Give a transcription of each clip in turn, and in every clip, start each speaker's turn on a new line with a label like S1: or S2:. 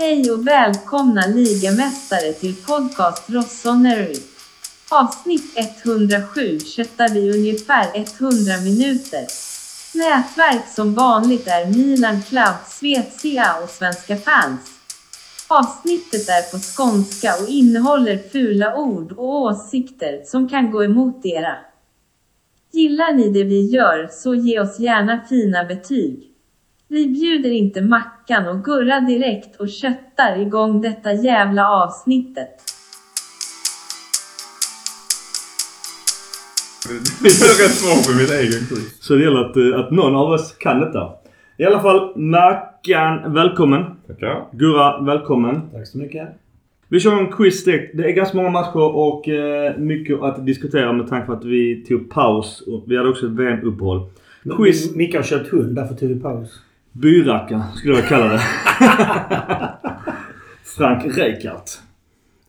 S1: Hej och välkomna ligamästare till podcast Rossoneri. Avsnitt 107 köttar vi ungefär 100 minuter. Nätverk som vanligt är Milan Cloud Svezia och Svenska fans. Avsnittet är på skånska och innehåller fula ord och åsikter som kan gå emot era. Gillar ni det vi gör så ge oss gärna fina betyg. Vi bjuder inte Mackan och Gurra direkt och köttar igång detta jävla avsnittet.
S2: Jag är rätt svår på min egen quiz.
S3: Så det gäller att, eh, att någon av oss kan detta. I alla fall, Mackan, välkommen.
S2: Tackar.
S3: Gurra, välkommen.
S4: Tack så mycket.
S3: Vi kör en quiz direkt. Det är ganska många matcher och eh, mycket att diskutera med tanke på att vi tog paus. Och vi hade också ett VM-uppehåll. Quiz.
S4: Mi- Micke har köpt hund, därför tog vi paus.
S3: Byracka skulle jag kalla det. Frank Rijkaard.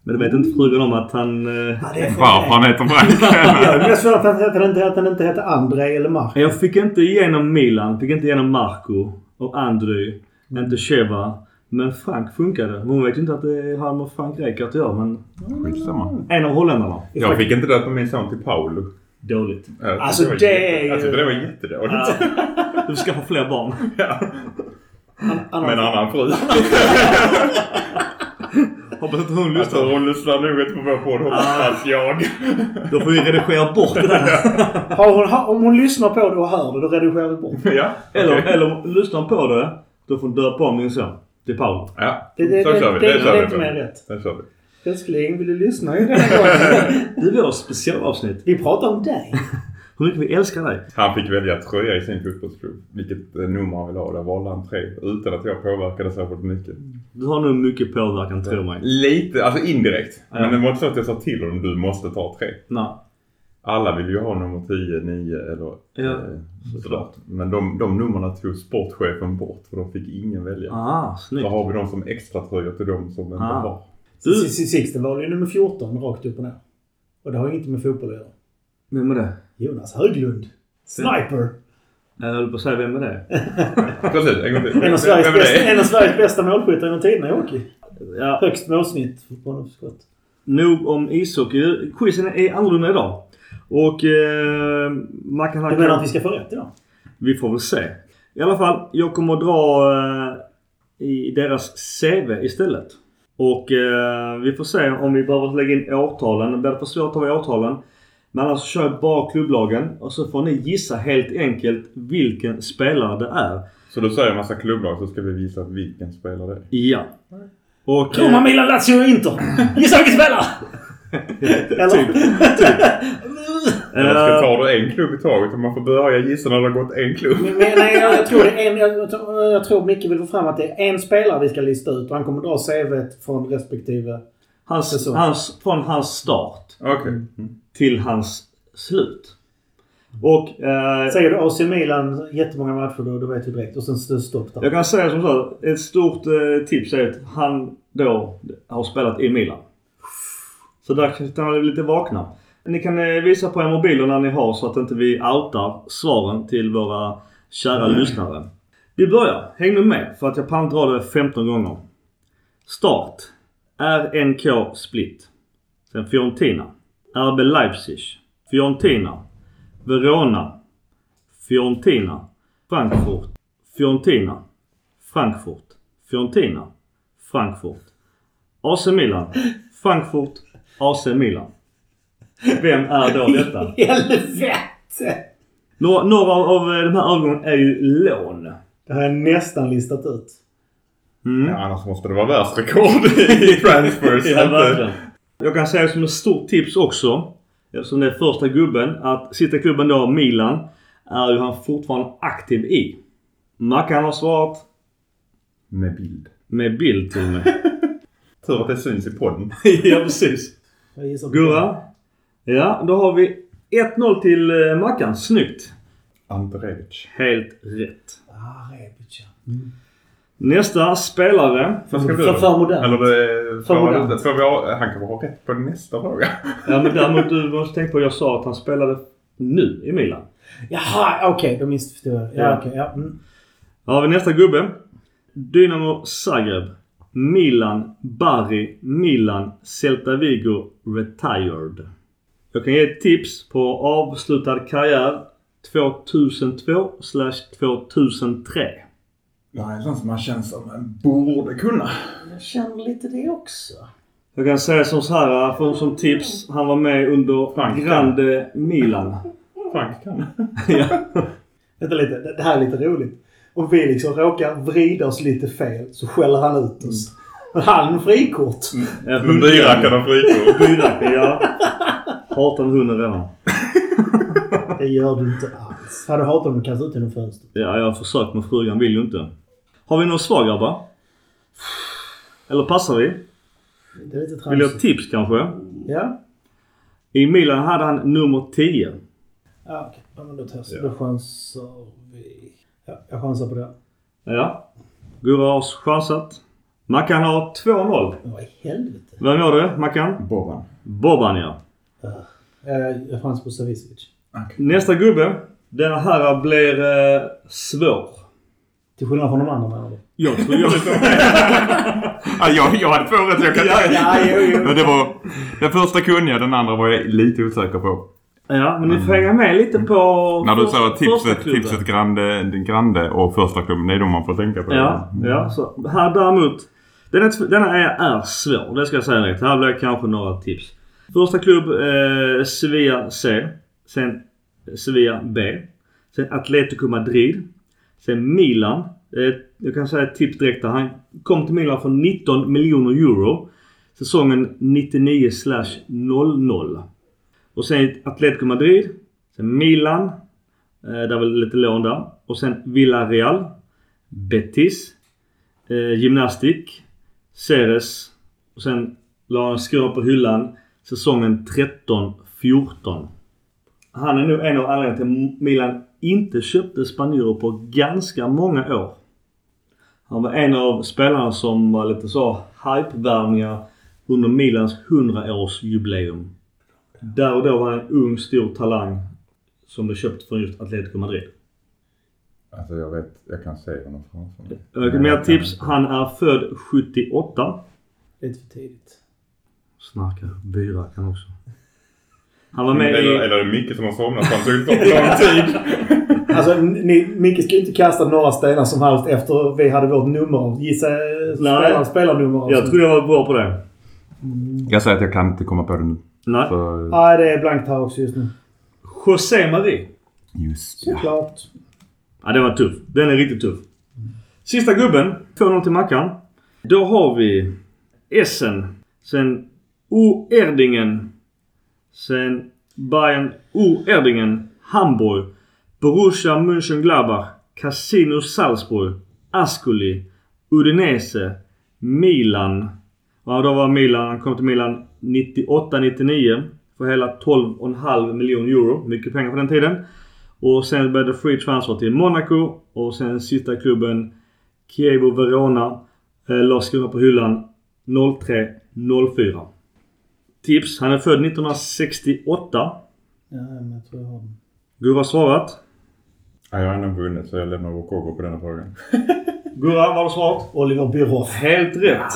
S3: Men det vet inte frugan om att han... Eh,
S4: Ja, det är
S2: Varför han heter Frank?
S4: Jag är mest för att han, att han, inte, att han inte heter André eller Mark.
S3: jag fick inte igenom Milan, fick inte igenom Marco och Andry. Inte Cheva. Men Frank funkade. Men hon vet ju inte att det har med Frank Rijkaard att göra. Men
S2: Skitsamma.
S3: en av holländarna.
S2: Jag fick inte döpa min son till Paolo.
S3: Dåligt.
S2: Jag tyckte
S4: Alltså,
S2: var
S4: det är ju-
S2: Jag tyckte det var jättedåligt.
S3: Ja. Du ska ha fler barn.
S2: Ja.
S4: Han,
S2: Med en annan fru.
S3: Hoppas inte hon lyssnar.
S2: tror hon lyssnar nog inte på vår podd. Hoppas jag.
S3: Då får vi redigera bort det där.
S4: har hon, har, om hon lyssnar på det och hör det, då redigerar vi bort det.
S2: Ja.
S3: Eller,
S2: okej.
S3: eller om lyssnar på det. Då får hon döpa om min son. Till Paul.
S2: Ja.
S4: Det, det,
S2: Så
S4: det,
S2: kör vi.
S4: det,
S2: Det
S4: det,
S2: kör
S4: är inte mer rätt.
S2: Sen kör vi.
S4: Älskling, vill du lyssna i den här gången?
S3: Det är vårt specialavsnitt.
S4: Vi pratar om dig.
S3: Hur mycket vi älskar dig.
S2: Han fick välja tröja i sin fotbollsklubb. Vilket eh, nummer han ville ha. Där valde han tre. Utan att jag påverkade särskilt mycket.
S3: Du har nog mycket påverkan, tro mig.
S2: Lite, alltså indirekt.
S3: Ja.
S2: Men det var inte så att jag sa till honom du måste ta tre.
S3: Nej.
S2: Alla vill ju ha nummer 10, 9 eller
S3: Ja,
S2: eh, sådär. Men de, de numren tog sportchefen bort för de fick ingen välja.
S3: Ah, snyggt.
S2: Då har vi dem som extra tröjor till de som inte
S3: Ah.
S2: har.
S3: Du-.
S4: Sixten var ju nummer 14 rakt upp och ner. Och det har inget med fotboll att göra.
S3: Vem är det?
S4: Jonas Höglund. Sniper.
S3: Jag höll på att säga vem är det?
S2: Precis, en gång till.
S4: En av Sveriges, bästa, en av Sveriges bästa målskyttar genom tiderna i hockey.
S3: Ja,
S4: Högst målsnitt på något skott.
S3: nog om ishockey. Quizen är annorlunda idag. Och eh, man kan...
S4: Du menar att vi ska få rätt idag?
S3: Vi får väl se. I alla fall, jag kommer att dra eh, i deras CV istället. Och eh, vi får se om vi behöver lägga in årtalen. Blir det för svårt tar vi årtalen. Men annars så kör jag bara klubblagen och så får ni gissa helt enkelt vilken spelare det är.
S2: Så du säger en massa klubblag så ska vi visa vilken spelare det är.
S3: Ja. Och...
S4: Roma,
S3: eh,
S4: Milan, Lazio och Inter. Gissa vilken spelare! Eller?
S3: Typ.
S2: Eller ska
S3: eh,
S2: ta du en klubb i taget och man får börja gissa när det har gått en klubb.
S4: Men, men, nej, jag, jag, tror det en, jag, jag, tror- Micke vill få fram att det är en spelare vi ska lista ut och han kommer dra CVt från respektive...
S3: hans,
S4: Säsong.
S3: hans, från hans start.
S4: Mm.
S3: till hans slut. Och... Eh,
S4: Säger du AC Milan jättemånga matcher då, då vet du direkt. Och sen stopp där.
S3: Jag kan säga som så. Ett stort eh, tips är att han då har spelat i Milan. Så där kan ni lite vakna. Ni kan eh, visa på mobiler när ni har så att inte vi outar svaren till våra kära lyssnare. Vi börjar. Häng nu med för att jag pant dra det 15 gånger. Start. RNK Split. Sen Fiorentina. RB Leipzig. Fiorentina. Verona. Fiorentina. Frankfurt. Fiorentina. Frankfurt. Fiorentina. Frankfurt. AC Milan. Frankfurt. AC Milan. Vem är då detta?
S4: Helvete!
S3: Några, några av eh, de här övergångarna är ju lån.
S4: Det har jag nästan listat ut.
S3: Mm.
S2: Ja, annars måste det vara världsrekord i transfers.
S3: Ja, verkligen. Jag kan säga som ett stort tips också. Eftersom det är första gubben. Att sitta i klubben då, Milan. Är ju han fortfarande aktiv i. Mackan har svarat
S2: Med bild.
S3: med bild till och med.
S2: Tur att det syns i podden.
S3: ja precis. Gurra. Ja, då har vi 1-0 till eh, Mackan. Snyggt.
S2: Ante Rebic.
S3: Helt rätt.
S4: Ah, Rebic ja.
S3: Nästa spelare.
S2: Ska
S4: För-
S2: du?
S4: för modernt.
S2: Eller det,
S4: För modernt.
S2: vi, ha- han kan ha rätt på nästa fråga.
S3: Ja men däremot du måste tänka på att jag sa att han spelade nu i Milan.
S4: Jaha, okej. då missförstod jag. Ja,
S3: Ja.
S4: okej. ja. Mm.
S3: Då har vi nästa gubbe. Dynamo Zagreb. Milan, Bari, Milan, Celta Vigo, Retired. Jag kan ge ett tips på avslutad karriär 2002 2003.
S2: Det här är sånt som man känner som man borde kunna.
S4: Jag känner lite det också.
S3: Jag kan säga som så här, för, som tips. Han var med under
S2: Frank.
S3: Grande Milan.
S2: Frank kan.
S3: ja.
S4: Vänta lite, det- här är lite roligt. Om vi liksom råkar vrida oss lite fel så skäller han ut oss. Men han frikort.
S3: Ja,
S2: Byrackarna frikort.
S3: Byracka, ja. Hatar hunden redan.
S4: Det gör du inte alls. Hade hatat om du kastade ut genom fönstret.
S3: Ja, jag har försökt men frugan vill ju inte. Har vi några svar grabbar? Eller passar vi?
S4: Det är lite
S3: Vill du ha
S4: tramsigt.
S3: tips kanske?
S4: Ja.
S3: I Milan hade han nummer 10.
S4: Ja, okej. Ja, men då testar
S2: Ja.
S4: Då chansar vi. Ja, jag chansar på det.
S3: Ja. Gurra har chansat. Mackan har 2-0.
S4: Vad i helvete?
S3: Vem var det, Mackan?
S2: Bobban.
S3: Bobban ja.
S4: Jag, jag chansar på Savicevic.
S3: Nästa gubbe. Den här blir eh, svår.
S4: Till skillnad från de andra menar du?
S3: Jag tror jag...
S2: Ja, jag, jag hade två rätt. Jag kan
S3: Ja,
S4: ja, jo, jo.
S2: Men det var... Den första kunde jag, den andra var jag lite osäker på.
S3: ja, men ni får hänga med lite på...
S2: När du sa tipset, tipset Grande, Grande och första klubben, det är de man får tänka på.
S3: Ja, ja. Så här däremot. Denna, denna är, är svår. Det ska jag säga direkt. Här blir kanske några tips. Första klubb eh, Sevilla C. Sen eh, Sevilla B. Sen Atletico Madrid. Sen Milan. Eh, jag kan säga ett tips direkt där. Han kom till Milan för 19 miljoner euro. Säsongen 99/00. Och sen Atletico Madrid. Sen Milan. Eh, där var lite lån där. Och sen Villarreal. Betis. Eh, gymnastik. Ceres. Och sen la han skruva på hyllan säsongen 13-14. Han är nog en av anledningarna till att Milan inte köpte spanjorer på ganska många år. Han var en av spelarna som var lite så hypevärvningar under Milans 100-årsjubileum. Där och då var han en ung stor talang som blev köpt från just Atletico Madrid.
S2: Alltså jag vet, jag kan se honom framför mig.
S3: Mer tips. Han är född 78.
S4: Lite för tidigt.
S3: Snarkar byra kan också. Han var med
S2: Eller,
S3: i...
S2: eller är det Micke som har somnat för han tog så lång tid.
S4: Alltså, ni, Micke ska ju inte kasta några stenar som helst efter vi hade vårt nummer. Gissa spelar, spelarnummer.
S3: Jag tror jag var bra på det.
S2: Jag säger att jag kan inte komma på det nu.
S3: Nej.
S2: Så,
S4: Nej, det är blankt här också just nu.
S3: José Marie.
S2: just ja.
S4: Såklart.
S3: Ja, den var tuff. Den är riktigt tuff. Sista gubben. 2-0 till Mackan. Då har vi Essen. Sen O. Erdingen. Sen Bayern O. Erdingen. Hamburg. Borussia Mönchengladbach. Casino Salzburg. Ascoli. Udinese. Milan. Ja, då var Milan, han kom till Milan 98-99 för hela 12,5 miljoner euro. Mycket pengar på den tiden. Och sen blev det free transfer till Monaco och sen sista klubben Chievo Verona eh, la skorna på hyllan 03-04. Tips. Han är född 1968.
S4: Ja, men jag tror jag har den.
S3: Gurra har svarat.
S2: Ja, jag har ändå vunnit så jag lämnar Rokogo på den här frågan.
S3: Gurra, vad har du svarat?
S4: Oliver Bierhoff.
S3: Helt rätt.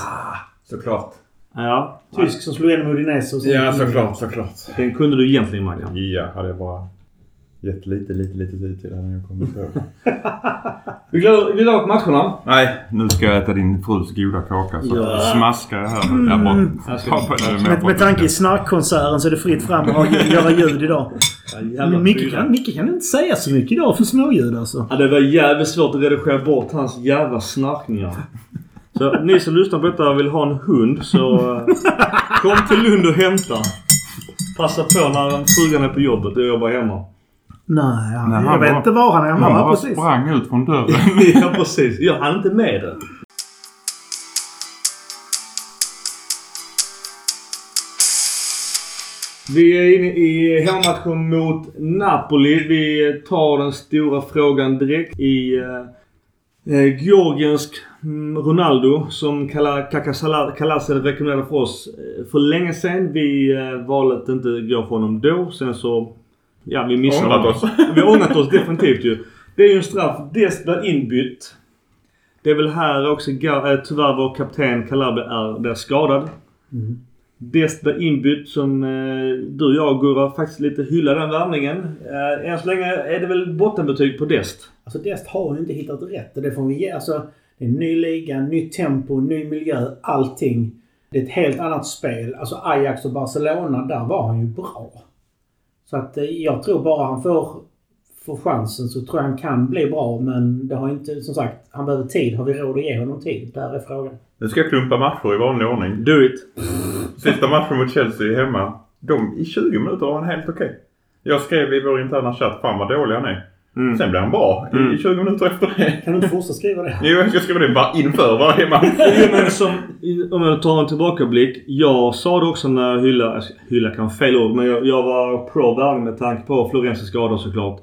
S2: Såklart.
S3: Ja.
S4: Tysk som slog igenom Udinese och sen...
S2: Ja, såklart, såklart.
S3: Den kunde du egentligen Mackan.
S2: Ja, hade jag bara gett lite, lite, lite tid till hade jag kommit på.
S3: Vi går åt matcherna.
S2: Nej, nu ska jag äta din frus goda kaka så
S3: Ja.
S2: smaskar jag här. Jag bara
S3: Jag ska-
S2: ta på det
S4: Med, med tanke i snarkkonserten så är det fritt fram att göra ljud idag.
S3: Ja,
S4: Micke kan, Micke kan inte säga så mycket idag för småljud alltså.
S3: Ja, det var jävligt svårt att redigera bort hans jävla snarkningar. Så ni som lyssnar på detta och vill ha en hund så eh, kom till Lund och hämta. Passa på när frugan är på jobbet och jag jobbar hemma.
S4: Nej, han,
S2: Nej, han
S4: jag vet inte var han är. Han
S2: Han
S4: var
S2: bara
S4: precis.
S2: sprang ut från dörren.
S3: ja precis. Jag hann inte med det. Vi är inne i hemmamatchen mot Napoli. Vi tar den stora frågan direkt i eh, eh, Georgiensk mm, Ronaldo som Kala- Kaka Sala- Kalasel rekommenderade för oss eh, för länge sedan. Vi eh, valde att inte gå för honom då. Sen så... Ja, vi missade
S2: oss.
S3: Vi har ångrat oss definitivt ju. Det är ju en straff. Dest blir inbytt. Det är väl här också eh, tyvärr vår kapten Calabria är där skadad.
S4: Mm.
S3: Dest blir inbytt som eh, du och jag Gurra faktiskt lite hyllar den värvningen. Eh, än så länge är det väl bottenbetyg på Dest.
S4: Alltså Dest har ju inte hittat rätt och det får vi ge. Alltså, det är en ny liga, nytt tempo, ny miljö, allting. Det är ett helt annat spel. Alltså Ajax och Barcelona, där var han ju bra. Så att eh, jag tror bara han får, får chansen så tror jag han kan bli bra. Men det har inte, som sagt, han behöver tid. Har vi råd att ge honom tid? Där är frågan.
S2: Nu ska jag klumpa matcher i vanlig ordning.
S3: Do it!
S2: Sista matchen mot Chelsea hemma. De, I 20 minuter var han helt okej. Jag skrev i vår interna chatt, fan vad dålig han är.
S3: Mm.
S2: Sen blev han bra i-
S3: Mm.
S2: i 20 minuter efter det.
S4: Kan du inte fortsätta skriva det?
S2: Jo, jag ska skriva det bara inför varje match.
S3: Men som, om jag tar en tillbakablick. Jag sa det också när jag hyllade, alltså, hylla kan fel ord, men jag, jag var pro värvning med tanke på Florenses skador såklart.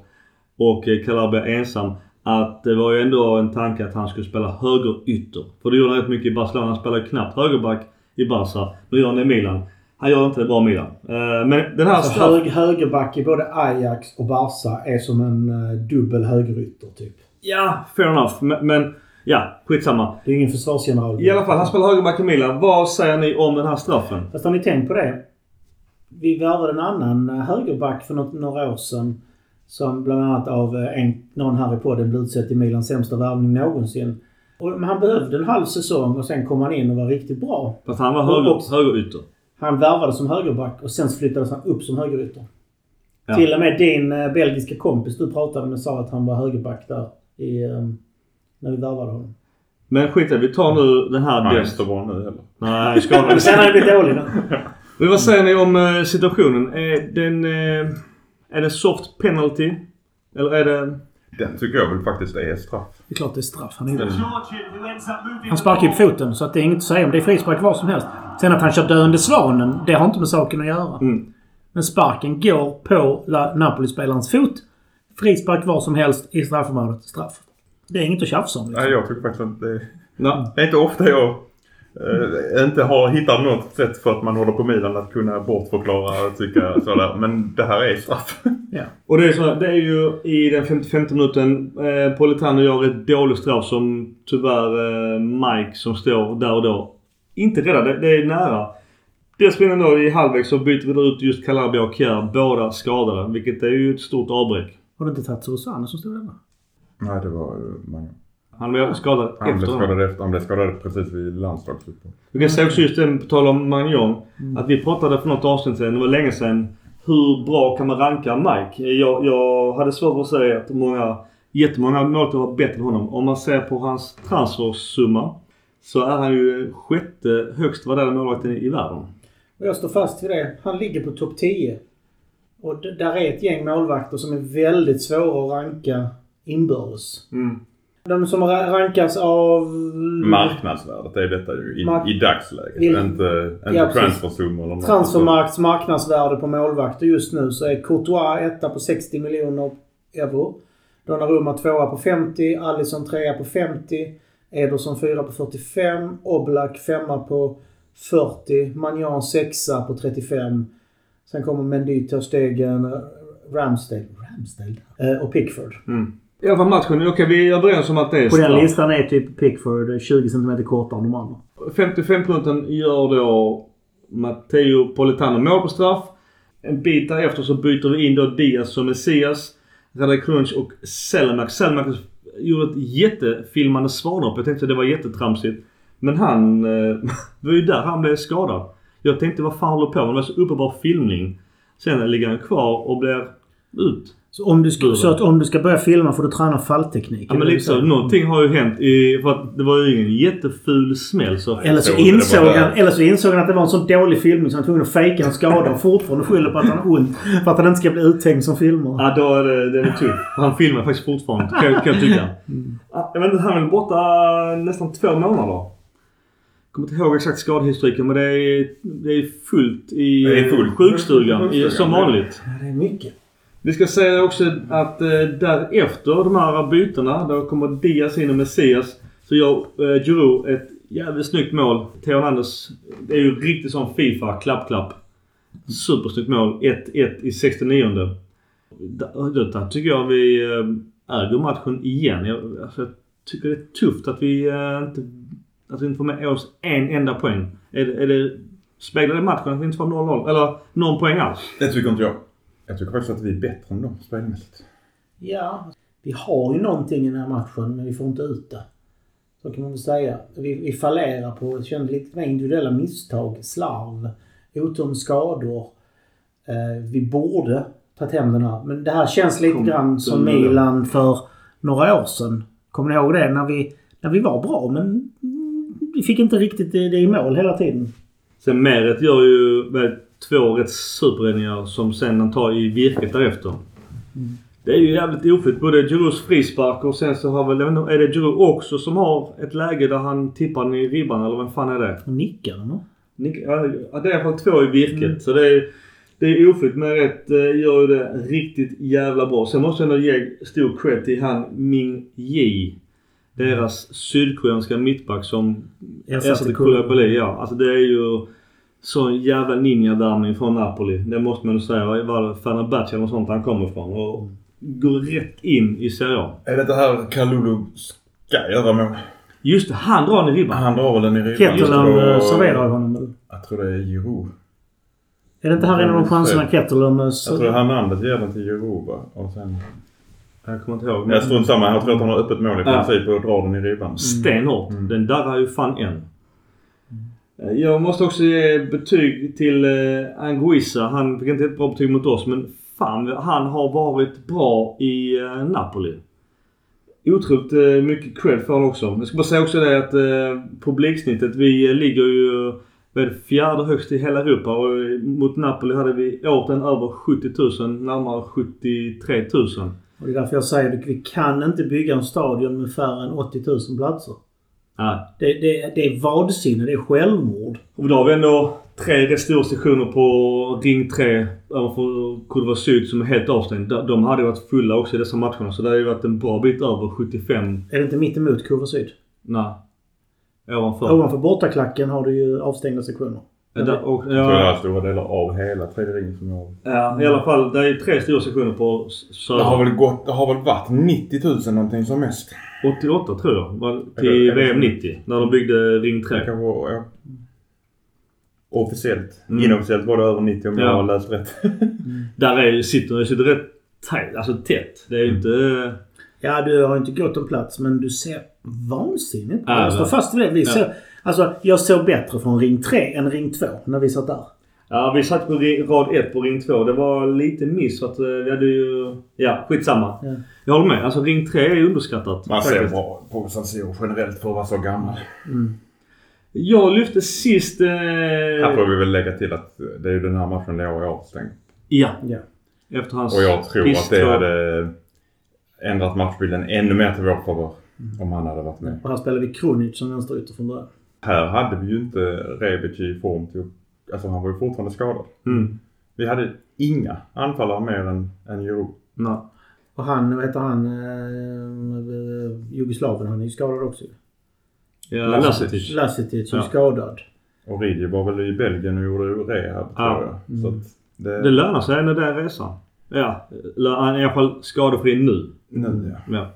S3: Och eh, Calabria ensam. Att det var ju ändå en tanke att han skulle spela högerytter. För det gjorde han rätt mycket i Barcelona. Han spelade knappt högerback i Barca. Nu gör han det i Milan. Han gör inte det bra Milan. Eh, Men den här
S4: Alltså
S3: straff...
S4: hög, högerback i både Ajax och Barca är som en uh, dubbel högerytter typ.
S3: Ja, fair enough. Men, men ja, skitsamma.
S4: Det är ingen försvarsgeneral.
S3: I alla fall, han spelar högerback i Milan. Vad säger ni om den här straffen?
S4: Fast har ni tänkt på det? Vi värvade en annan eh, högerback för något, några år sedan. Som bland annat av eh, en, någon här i podden blev utsedd till Milans sämsta värvning någonsin. Och, men han behövde en halv säsong och sen kom han in och var riktigt bra.
S3: Fast han var höger, högerytter.
S4: Han värvades som högerback och sen flyttades han upp som högerytter.
S3: Ja.
S4: Till och med din eh, belgiska kompis du pratade med sa att han var högerback där. I, eh, när vi värvade honom.
S3: Men skit det, vi tar nu den här
S2: inte så bra nu heller.
S3: Nej, skadad.
S4: Sen har han blivit dålig nu.
S3: Men vad säger ni om eh, situationen? Är den... eh, är det soft penalty? Eller är det...
S2: Den tycker jag väl faktiskt är straff.
S4: Det är klart det är straff. Han, är
S2: Den,
S4: han sparkar ju på foten så att det är inget att säga om. Det är frispark var som helst. Sen att han kör döende svanen, det har inte med saken att göra.
S3: Mm.
S4: Men sparken går på La- Napoli-spelarens fot. Frispark var som helst i straffområdet. Straff. Det är inget att tjafsa om. Liksom.
S2: nej, jag tycker faktiskt att det,
S3: Ja.
S2: det är inte ofta jag eh, inte har hittat något sätt för att man håller på Milan att kunna bortförklara och tycka sådär. Men det här är straff.
S4: Ja.
S3: Och det är, så, det är ju i den 55 minuten eh, Politano gör ett dåligt straff som tyvärr eh, Mike som står där och då inte räddar. Det, det är nära. Dessförinnan då i halvlek så byter vi ut just Calabria och Kjär. Båda skadade. Vilket är ju ett stort avbräck.
S4: Har du inte tagit Susanne som stod där?
S2: Nej, det var eh, man,
S3: Han blev skadad
S2: Han blev
S3: efter.
S2: skadad efter. Han blev skadad precis vid landslagsfotboll.
S3: Vi kan säga också just det, på tal om Magnon. Att vi pratade för något avsnitt sedan, det var länge sedan. Hur bra kan man ranka Mike? Jag, jag hade svårt att säga att många, jättemånga målvakter var bättre än honom. Om man ser på hans transfersumma så är han ju sjätte högst värderade målvakten i världen.
S4: Och jag står fast vid det. Han ligger på topp 10. Och där är ett gäng målvakter som är väldigt svåra att ranka inbördes.
S3: Mm.
S4: De som ra- rankas av...
S2: Marknadsvärdet är detta ju i,
S4: Mark-
S2: i dagsläget.
S4: Vill-
S2: Inte, inte
S4: Ja,
S2: transfersummor eller något.
S4: Transfermarkts marknadsvärde på målvakter just nu så är Courtois etta på 60 miljoner euro. Donnarumma tvåa på 50, Alisson trea på 50, Ederson fyra på 45, Oblak femma på 40, Magnan sexa på 35. Sen kommer Mendy, Ter Stegen, Ramsdale, Ramsdale eh, och Pickford.
S3: Mm. I alla fall matchen. Okej, vi är överens om att det är
S4: På den
S3: straff.
S4: listan är typ Pickford 20 cm kortare än de andra.
S3: 55-punkten gör då Matteo Politano mål på straff. En bit därefter så byter vi in då Diaz som Messias. Radek och Selmak. Selmak gjorde ett jättefilmande svanhopp. Jag tänkte att det var jättetramsigt. Men han... Eh, det var ju där han blev skadad. Jag tänkte vad fan håller på med? Det var så uppenbar filmning. Sen ligger han kvar och blir ut.
S4: Så, om du ska, så att om du ska börja filma får du träna fallteknik?
S3: Ja men lite så. Någonting har ju hänt. I, för att det var ju ingen jätteful smäll så.
S4: Eller så, insåg han, eller så insåg han att det var en så dålig filmning så han var tvungen att fejka en skada och fortfarande skyller på att han har ont. För att han inte ska bli uthängd som filmare.
S3: Ja, då är det, det är tufft. Han filmar faktiskt fortfarande, kan, kan jag tycka. Ja, Jag vet inte, han är väl borta nästan två månader. Jag kommer inte ihåg exakt skadehistoriken men det är, det är fullt i
S2: Det är fullt.
S3: sjukstugan. I,
S2: Sjukstugan,
S3: som vanligt.
S4: Ja, det är mycket.
S3: Vi ska säga också att eh, därefter de här bytena, då kommer Diaz in och Messias. Så gör eh, Giroud ett jävligt snyggt mål. Theo Hernandez, det är ju riktigt sån Fifa, klapp-klapp. Supersnyggt mål. 1-1 i 69 Där där tycker jag vi eh, äger matchen igen. Jag, alltså, jag tycker det är tufft att vi eh, inte, att vi inte får med oss en enda poäng. Är det, är det, speglar det matchen att vi inte får 0-0? Eller någon poäng alls?
S2: Det tycker inte jag. Jag tycker faktiskt att vi är bättre än dem spelmässigt.
S4: Ja, vi har ju någonting i den här matchen men vi får inte ut det. Så kan man väl säga. Vi, vi fallerar på det känns lite mer individuella misstag, slarv, otur med skador. Eh, vi borde tagit hem den här. Men det här känns lite
S3: Kom-
S4: grann som Milan för några år sedan. Kommer ni ihåg det? När vi, när vi var bra men vi fick inte riktigt det, det i mål hela tiden.
S3: Sen Meret gör ju två rätt superräddningar som sen han tar i virket därefter. Det är ju jävligt oflyt. Både Giroux frispark och sen så har väl, är det Giroux också som har ett läge där han tippar den i ribban eller vem fan är det?
S4: Nickar va?
S3: Nick- Ja, det är fall två i virket.
S4: Mm.
S3: Så det är, det är oflyt men rätt eh, gör ju det riktigt jävla bra. Sen måste jag ändå ge stor cred till han Ming Ji. Deras sydkoreanska mittback som
S4: ersatte
S3: Koulibaly. Ja, alltså det är ju sån jävla ninjavärmning från Napoli. Det måste man ju säga. Var det Fenerbahce eller sånt han kommer ifrån. Och går rätt in i Serie A.
S2: Är det det här Kalulu ska göra mål?
S3: Just det, han drar den i ribban.
S2: Han drar väl den i ribban.
S4: Ketterland
S2: Just
S4: eh, serverar honom väl?
S2: Jag tror det är Giroud.
S4: Är det inte här en av de chanserna Ketterland... eh,
S2: Jag tror Hernandez ger den till Giroud va? Och sen...
S3: Jag kommer inte ihåg.
S2: Jag strunt samma. Jag tror att han har öppet mål i
S3: Ja.
S2: princip och drar den i ribban.
S3: Stenhårt.
S2: Mm.
S3: Den darrar ju fan än. Eh, jag måste också ge betyg till eh, Anguissa. Han fick inte ett bra betyg mot oss men fan han har varit bra i eh, Napoli. Otroligt mycket cred för honom också. Jag ska bara säga också det att publiksnittet, vi ligger ju med fjärde högst i hela Europa och mot Napoli hade vi åten över 70 000, närmare 73 000.
S4: Och det är därför jag säger att vi kan inte bygga en stadion med färre än 80 000 platser.
S3: Nej.
S4: Det, det, det är vansinne. Det är självmord.
S3: Och då har vi ändå tre rätt stora sektioner på Ring 3 över Kurva Syd som är helt avstängd. De- De hade varit fulla också i dessa matcherna så det har ju varit en bra bit över 75.
S4: Är det inte mitt emot Kurva Syd?
S3: Nej. Ovanför.
S4: Ovanför bortaklacken har du ju avstängda sektioner.
S3: Ja, där- och,
S2: Jag tror det
S3: ja,
S2: är stora delar av hela tredje ringen som jag...
S3: ja, i alla fall. Det är ju tre stora sektioner på s-
S2: Det har väl gått... Det har väl varit 90 000 någonting som mest.
S3: 88 tror jag. Var till
S2: eller-
S3: VM 90. När de byggde Ring
S2: Det
S3: 3.
S2: kan vara... Ja. Officiellt.
S3: Mm.
S2: Inofficiellt var det över 90 om
S3: Ja.
S2: jag har läst rätt.
S3: Där är sitter, det sitter rätt tajt, alltså tätt. Det är ju
S2: Mm.
S3: inte...
S4: Ja, du har inte gått en plats men du ser vansinnigt bra
S3: Ja,
S4: Jag står fast vid det. Vi
S3: Ja.
S4: ser, alltså, jag såg bättre från ring 3 än ring 2 när vi satt där.
S3: Ja, vi satt på rad 1 på ring 2. Det var lite miss för att eh, vi hade ju... Ja, skitsamma.
S4: Ja.
S3: Jag håller med. Alltså ring 3 är underskattat.
S2: Man ser
S3: faktiskt.
S2: bra på San Siro generellt för att vara så gammal.
S3: Jag lyfte sist... Eh...
S2: Här får vi väl lägga till att det är ju den här matchen jag är avstängd.
S3: Ja.
S4: Ja.
S3: Efter hans
S2: Och jag tror att det hade ändrat matchbilden ännu mer till vår favör. Om han hade varit med.
S4: Och här spelar vi Kronic som vänsterytter från början.
S2: Här hade vi ju inte Rebic i form till Alltså han var ju fortfarande skadad.
S3: Mm.
S2: Vi hade inga anfallare mer än, än Giroud.
S3: Nej.
S4: Och han, vad heter han, eh, Jugoslaven, han är ju skadad också.
S3: Ja,
S2: Lasetic.
S3: Lasetic.
S4: Är
S3: Ja.
S4: skadad.
S2: Och Ridi var väl i Belgien och gjorde rehab
S3: Ja.
S2: tror jag. Så att det,
S3: Det lönar sig när den resan. Ja. Han är i alla fall skadefri nu.
S2: nu ja.
S3: Ja.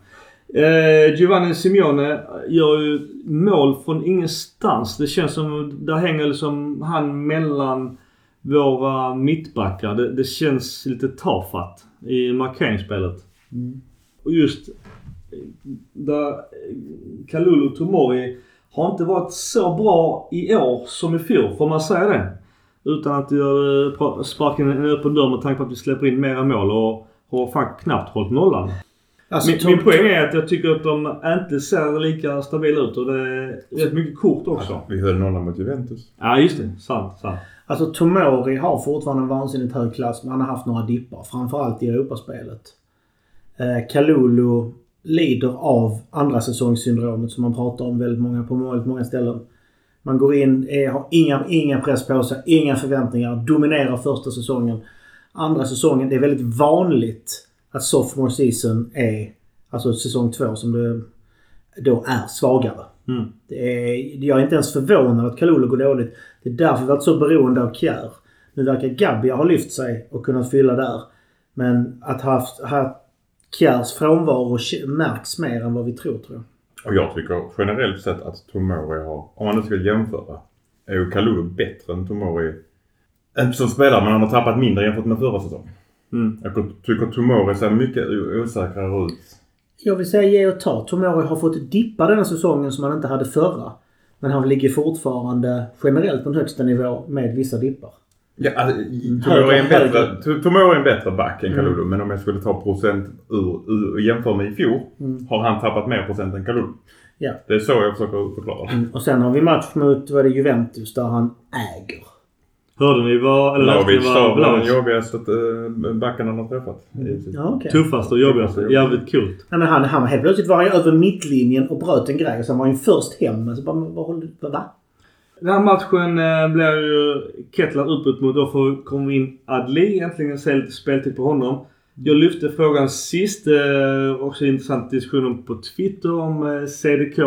S3: Eh, Giovanni Simeone gör ju mål från ingenstans. Det känns som där hänger liksom han mellan våra mittbackar. Det, det känns lite tafatt i markeringsspelet.
S4: Mm.
S3: Och just eh, där eh, Kalulu Tomori har inte varit så bra i år som i fjol. Får man säga det? Utan att göra sparka in en öppen dörr med tanke på att vi släpper in mera mål och har fan knappt hållit nollan.
S4: Alltså,
S3: Min, min poäng är att jag tycker att de inte ser lika stabila ut och det är rätt mycket kort också.
S2: Vi höll nollan mot Juventus.
S3: Ja, just det. Sant, sant.
S4: Alltså Tomori har fortfarande en vansinnigt hög klass men han har haft några dippar. Framförallt i Europaspelet. Eh, Kalulu lider av andra säsongssyndromet som man pratar om väldigt många, på väldigt många ställen. Man går in, är, har inga, inga press på sig, inga förväntningar, dominerar första säsongen. Andra säsongen, det är väldigt vanligt att sophomore season är, alltså säsong två som det då är svagare.
S3: Mm.
S4: Är, jag är inte ens förvånad att Kalulu går dåligt. Det är därför vi varit så beroende av Kjär. Nu verkar Gabbia ha lyft sig och kunnat fylla där. Men att ha haft, ha Kjärs frånvaro märks mer än vad vi tror, tror jag.
S2: Och jag tycker generellt sett att Tomori har, om man nu ska jämföra, är ju Kalulu bättre än Tomori. Inte som spelare men han har tappat mindre jämfört med förra säsongen.
S3: Mm.
S2: Jag tycker Tomori ser mycket osäkrare ut.
S4: Jag vill säga ge och ta. Tomori har fått dippa denna säsongen som han inte hade förra. Men han ligger fortfarande generellt på en högsta nivå med vissa dippar.
S2: Ja, alltså, Tomori är en bättre, Tomori är en bättre back än
S4: Mm.
S2: Kalulu. Men om jag skulle ta procent ur, ur och jämföra med i fjol
S4: Mm.
S2: har han tappat mer procent än Kalulu.
S4: Ja.
S2: Det är så jag försöker förklara.
S4: Och sen har vi match mot vad det Juventus där han äger.
S3: Hörde ni vad... Eller läste ni
S2: Vlahovic
S3: vad
S2: sa var den jobbigaste äh, backen han har träffat.
S4: Ja, okej.
S3: Tuffaste och jobbigaste. Jävligt kul.
S4: Nej, men han, han helt plötsligt var han ju över mittlinjen och bröt en grej. Och sen var han ju först hem. Så bara, men vad håller du... Va?
S3: Den här matchen eh, blir ju Kettler utbytt mot. Då får kommer in Adli. Äntligen se lite speltid på honom. Jag lyfte frågan sist. Eh, också intressant diskussion på Twitter om eh, CDK.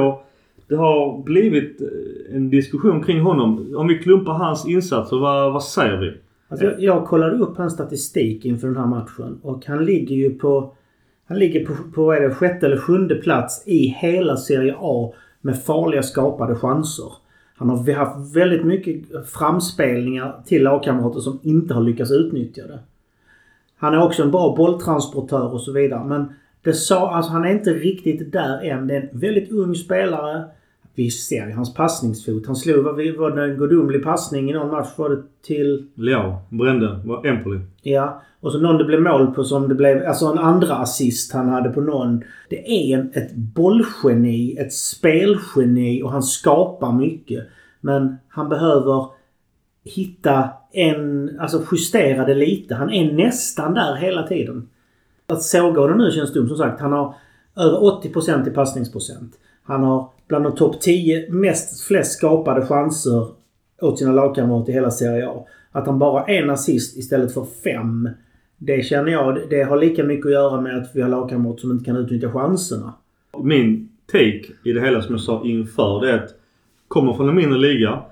S3: Det har blivit eh, en diskussion kring honom. Om vi klumpar hans insatser, vad, vad säger vi?
S4: Alltså, jag, jag kollade upp hans statistik inför den här matchen. Och han ligger ju på... Han ligger på, på vad är det, sjätte eller sjunde plats i hela Serie A med farliga skapade chanser. Han har haft väldigt mycket framspelningar till lagkamrater som inte har lyckats utnyttja det. Han är också en bra bolltransportör och så vidare. Men det sa, alltså han är inte riktigt där än. Det är en väldigt ung spelare. Vi ser ju hans passningsfot. Han slog, vi- var det en gudomlig passning i någon match? Var det till...
S3: Leao brände. Var Empoli.
S4: Ja. Och så någon det blev mål på som det blev... Alltså en andra assist han hade på någon. Det är en, ett bollgeni, ett spelgeni och han skapar mycket. Men han behöver hitta en... Alltså justera det lite. Han är nästan där hela tiden. Att såga honom nu känns dumt. Som sagt, han har över 80% i passningsprocent. Han har bland de topp 10 mest flest skapade chanser åt sina lagkamrater i hela Serie A. Att han bara har en assist istället för fem. Det känner jag, det har lika mycket att göra med att vi har lagkamrater som inte kan utnyttja chanserna.
S3: Min take i det hela som jag sa inför det är att kommer från en mindre liga.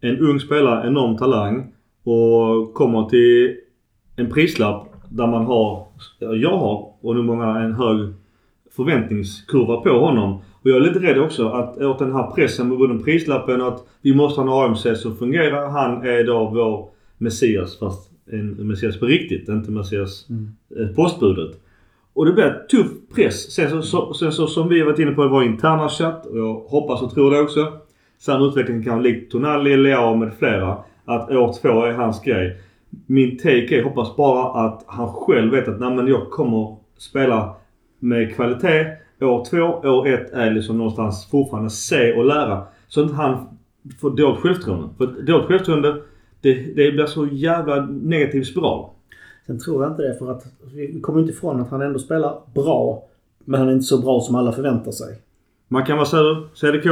S3: En ung spelare, enorm talang. Och kommer till en prislapp där man har, jag har och nu många en hög förväntningskurva på honom. Och jag är lite rädd också att åt den här pressen med både prislappen att vi måste ha en AMC som fungerar. Han är då vår Messias fast en Messias på riktigt. Inte Messias eh, postbudet. Och det blir tuff press. Sen så, så, sen så som vi har varit inne på i vår interna chatt och jag hoppas och tror det också. Samma utveckling kan likt Tonali, Leao med flera. Att år två är hans grej. Min take är, hoppas bara att han själv vet att nej men jag kommer spela med kvalitet. År två, år ett är liksom någonstans fortfarande se och lära. Så att han får dåligt självförtroende. För dåligt självförtroende det, det blir så jävla negativ spiral.
S4: Sen tror jag inte det för att vi kommer inte ifrån att han ändå spelar bra. Men han är inte så bra som alla förväntar sig.
S3: Man kan vara säger CDK.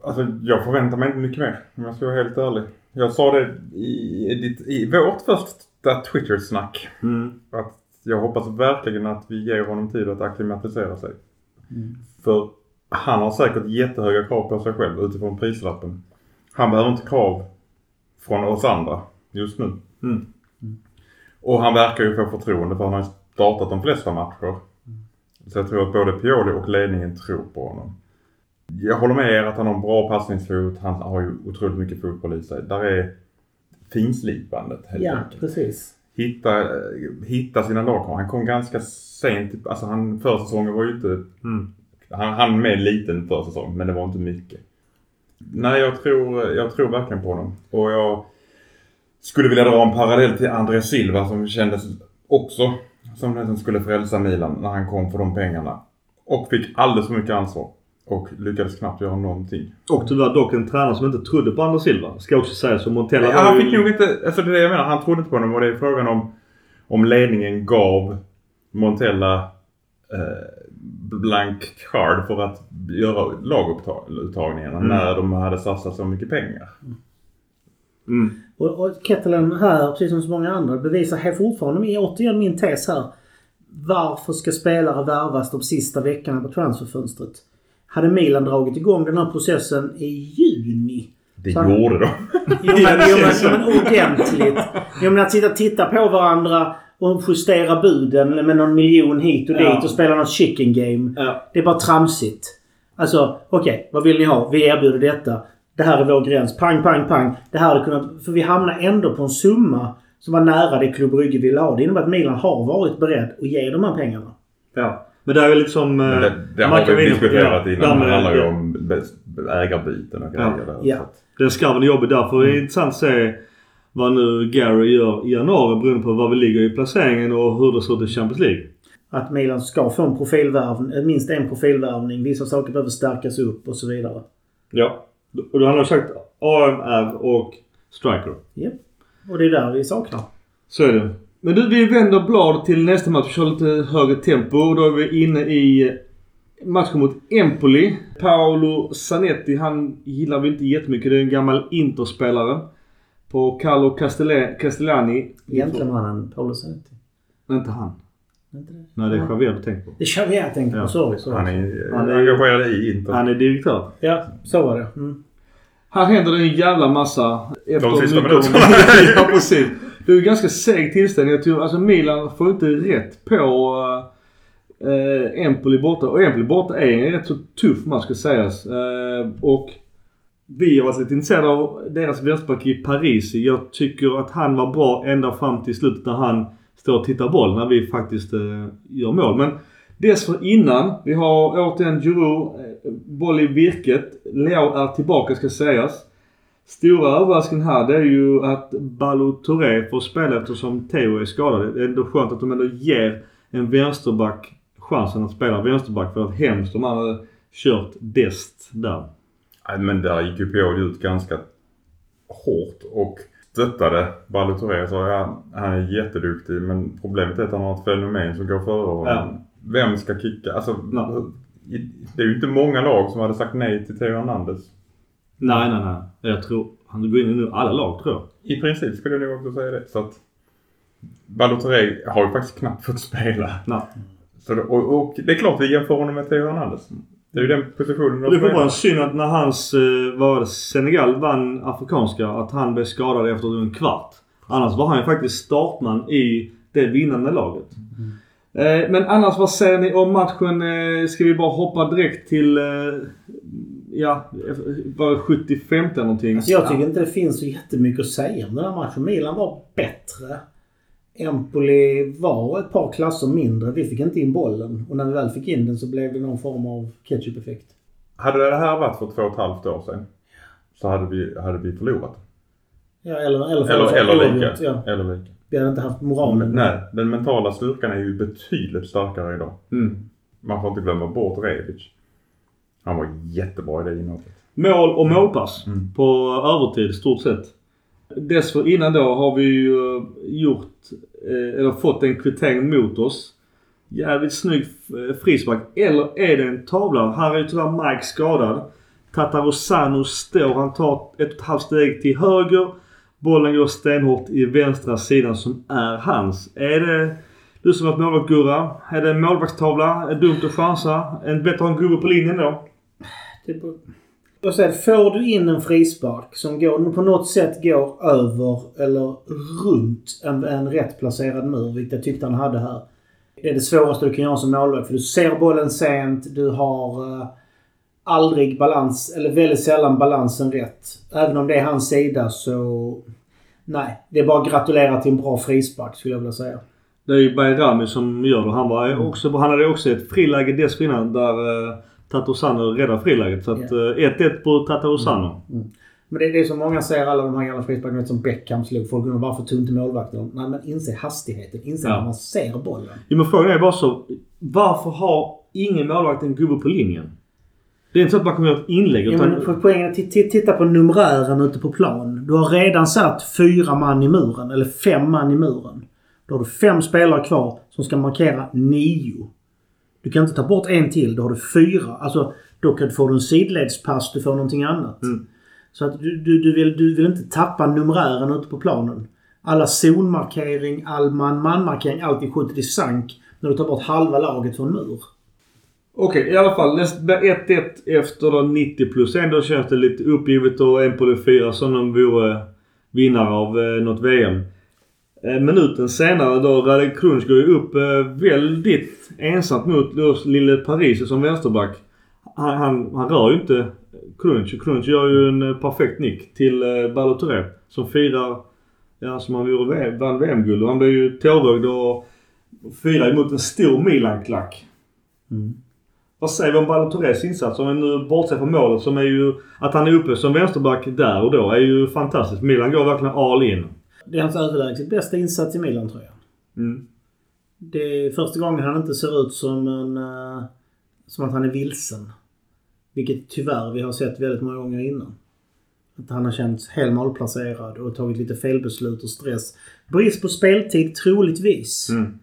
S2: Alltså jag förväntar mig inte mycket mer om jag ska vara helt ärlig. Jag sa det i, ditt, i vårt första Twitter-snack.
S3: Mm.
S2: Att jag hoppas verkligen att vi ger honom tid att acklimatisera sig. För han har säkert jättehöga krav på sig själv utifrån prislappen. Han behöver inte krav från oss andra just nu.
S3: Mm.
S2: Och han verkar ju få förtroende för han har startat de flesta matcher. Så jag tror att både Pioli och ledningen tror på honom. Jag håller med er att han har en bra passningsfot. Han har ju otroligt mycket fotboll i sig. Där är finslipandet helt
S4: Ja,
S2: enkelt
S4: precis.
S2: Hitta, hitta sina lagkamrater. Han kom ganska sent. Alltså han, försäsongen var ju inte...
S3: Mm.
S2: Han hann med lite en försäsong men det var inte mycket. Nej, jag tror, jag tror verkligen på honom. Och jag skulle vilja dra en parallell till André Silva som kändes också som den som skulle frälsa Milan när han kom för de pengarna. Och fick alldeles för mycket ansvar. Och lyckades knappt göra någonting.
S3: Och tyvärr dock en tränare som inte trodde på Anders Silva. Ska också sägas. Så Montella
S2: Ja, han
S3: ju-
S2: fick nog inte, alltså det är det jag menar, han trodde inte på honom och det är frågan om om ledningen gav Montella eh, blank card för att göra laguttagningarna
S3: Mm.
S2: när de hade satsat så mycket pengar.
S3: Mm.
S4: Och, och Kettelen här, precis som så många andra, bevisar här fortfarande, med, återigen min tes här. Varför ska spelare värvas de sista veckorna på transferfönstret? Hade Milan dragit igång den här processen i juni
S2: Det
S4: Så
S2: gjorde de.
S4: Jo men, jo, men, men ordentligt. Jo men att sitta och titta på varandra och justera buden med någon miljon hit och dit
S3: Ja.
S4: och spela något chicken game.
S3: Ja.
S4: Det är bara tramsigt. Alltså, okej, vad vill ni ha? Vi erbjuder detta. Det här är vår gräns. Pang, pang, pang. Det här hade kunnat... För vi hamnar ändå på en summa som var nära det Club Brygge ville ha. Det innebär att Milan har varit beredd att ge de här pengarna.
S3: Ja. Men det är väl liksom...
S2: Men det,
S3: eh,
S2: det
S3: man
S2: har vi diskuterat
S3: ja,
S2: innan. Det handlar ju
S3: ja.
S2: om ägarbyten och
S3: Ja.
S2: grejer där.
S4: Ja.
S2: Så att-
S3: Den skarven är jobbig därför är det intressant att se vad nu Gary gör i januari beroende på var vi ligger i placeringen och hur det ser ut i Champions League.
S4: Att Milan ska få en profilvärvning, minst en profilvärvning. Vissa saker behöver stärkas upp och så vidare.
S3: Ja. Och då har sagt AMR och Striker.
S4: Japp. Och det är där vi saknar.
S3: Så är det. Men du, vi vänder blad till nästa match. Vi kör lite högre tempo. Då är vi inne i matchen mot Empoli. Paolo Zanetti, han gillar vi inte jättemycket. Det är en gammal Interspelare. På Carlo Castella- Castellani.
S4: Gentlemannen Paolo Zanetti.
S3: Nej, inte han.
S4: Inte det?
S3: Nej, det är Javier du tänker på.
S4: Det kör vi jag tänker på.
S3: Ja.
S4: Sorry, sorry.
S2: Han är,
S3: Han är-
S2: engagerad i Inter.
S3: Han är direktör.
S4: Ja, så var det. Mm.
S3: Här händer det en jävla massa. Efter
S2: De sista minuterna.
S3: ja, precis. Det är ju ganska seg tillställning. Jag tror, alltså Milan får inte rätt på uh, Empoli borta. Och Empoli borta är en rätt så tuff match ska sägas. Eh, och vi har varit lite intresserade av deras vänsterback i Paris. Jag tycker att han var bra ända fram till slutet när han står och tittar boll. När vi faktiskt eh, gör mål. Men dessförinnan, vi har återigen Giroud, eh, boll i virket. Leo är tillbaka ska sägas. Stora överraskningen här det är ju att Balou Touré får spela eftersom Theo är skadad. Det är ändå skönt att de ändå ger en vänsterback chansen att spela vänsterback. För att hemskt om han hade kört Dest där.
S2: Nej, men där gick ju Pioli ut ganska hårt och stöttade Balotelli. Så ja, han är jätteduktig men problemet är att han har ett fenomen som går före honom.
S3: Ja.
S2: Vem ska kicka? Alltså, i- det är ju inte många lag som hade sagt nej till Theo Hernandez.
S3: Nej, nej, nej. Jag tror han går in i nu alla lag tror jag.
S2: I princip skulle jag nog också säga det. Så att Balotelli har ju faktiskt knappt fått spela.
S3: Nej.
S2: Så det, och, och det är klart vi jämför honom med Theo Hernandez. Det är ju den positionen de
S3: Det får vara synd att när hans, eh, var Senegal vann Afrikanska, att han blev skadad efter en kvart. Annars var han ju faktiskt startman i det vinnande laget. Eh, men annars vad säger ni om matchen? Eh, ska vi bara hoppa direkt till, ja, var det 75 eller någonting?
S4: Alltså jag tycker inte det finns så jättemycket att säga om den här matchen. Milan var bättre. Empoli var ett par klasser mindre. Vi fick inte in bollen. Och när vi väl fick in den så blev det någon form av ketchup-effekt.
S2: Hade det här varit för två och ett halvt år sedan så hade vi, hade vi förlorat.
S4: Ja, eller, eller,
S2: Eller, eller lika.
S4: Ja.
S2: Eller lika.
S4: Vi hade inte haft moralen.
S2: Men, nej, den mentala styrkan är ju betydligt starkare idag.
S3: Mm.
S2: Man får inte glömma bort Rebic. Han var jättebra i det inhoppet.
S3: Mål och målpass
S2: Mm.
S3: på övertid stort sett. Dessförinnan då har vi ju eh, gjort, eh, eller fått en kvittering mot oss. Jävligt snygg eh, frispark. Eller är det en tavla? Här är ju tyvärr Mike skadad. Tatarosano står. Han tar ett och ett halvt steg till höger. Bollen går stenhårt i vänstra sidan som är hans. Är det du som varit målvakt Gurra? Är det en målvaktstavla? Är det dumt att chansa? En bättre att ha en gubbe på linjen då?
S4: Typ, och sen får du in en frispark som går, på något sätt går över eller runt en, en rätt placerad mur, vilket jag tyckte han hade här. Det är det svåraste du kan göra som målvakt. För du ser bollen sent, du har eh, aldrig balans, eller väldigt sällan balansen rätt. Även om det är hans sida så... Nej, det är bara att gratulera till en bra frispark skulle jag vilja säga.
S3: Det är ju Bayrami som gör det. Han, var också, han hade också ett friläge dessförinnan där eh, Tatarosano räddade friläget. Så att eh, 1-1 på Tatarosano.
S4: Men det, det är som många säger, alla de här gamla frisparkarna som Beckham slog. Folk undrar varför tog inte målvakten? Nej men inse hastigheten. Inse
S3: Ja.
S4: när man ser bollen.
S3: Jo men frågan är bara så. Varför har ingen målvakt en gubbe på linjen? Det är inte så att man kommer göra ett inlägg.
S4: Ja,
S3: Utan,
S4: men poängen är, titta på numerären ute på plan. Du har redan satt fyra man i muren, eller fem man i muren. Då har du fem spelare kvar som ska markera nio. Du kan inte ta bort en till, då har du fyra. Alltså, då kan, får du en sidledspass, du får någonting annat.
S3: Mm.
S4: Så att du, du, du, vill, du vill inte tappa numerären ute på planen. Alla zonmarkering, all man-man-markering, allt är skjutet i sank när du tar bort halva laget från mur.
S3: Okej, i alla fall. näst- 1-1 efter då 90 plus. Ändå känns det lite uppgivet och en på 4 som de vore vinnare av eh, något VM. Eh, minuten senare då Radek Krunch går ju upp eh, väldigt ensamt mot lille Paris som vänsterback. Han, han, han rör ju inte Krunic. Krunic gör ju en eh, perfekt nick till Balotelli som firar, ja som han vore vann VM-guld. Han blev ju tårögd och firar emot en stor Milan-klack.
S4: Mm.
S3: Vad säger vi om Balotellis insats? Om vi nu bortser från målet som är ju... Att han är uppe som vänsterback där och då är ju fantastiskt. Milan går verkligen all in.
S4: Det är hans överlägset bästa insats i Milan tror jag.
S3: Mm.
S4: Det är första gången han inte ser ut som en... eh, som att han är vilsen. Vilket tyvärr vi har sett väldigt många gånger innan. Att han har känts helt malplacerad och tagit lite felbeslut och stress. Brist på speltid troligtvis.
S3: Mm.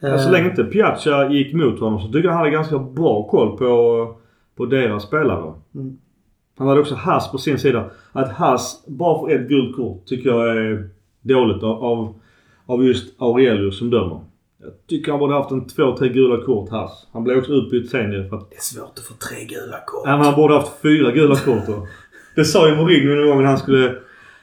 S3: Ja, så länge inte Piazza gick mot honom så tycker jag han hade ganska bra koll på, på deras spelare.
S4: Mm.
S3: Han hade också Haas på sin sida. Att Haas bara får ett gult kort tycker jag är dåligt av, av, just Aurelius som dömer. Jag tycker han borde haft en två, tre gula kort Haas. Han blev också utbytt sen för att...
S4: Det är svårt att få tre gula kort.
S3: Ja, men han borde haft fyra gula kort då. Det sa ju Mourinho någon gång när han skulle...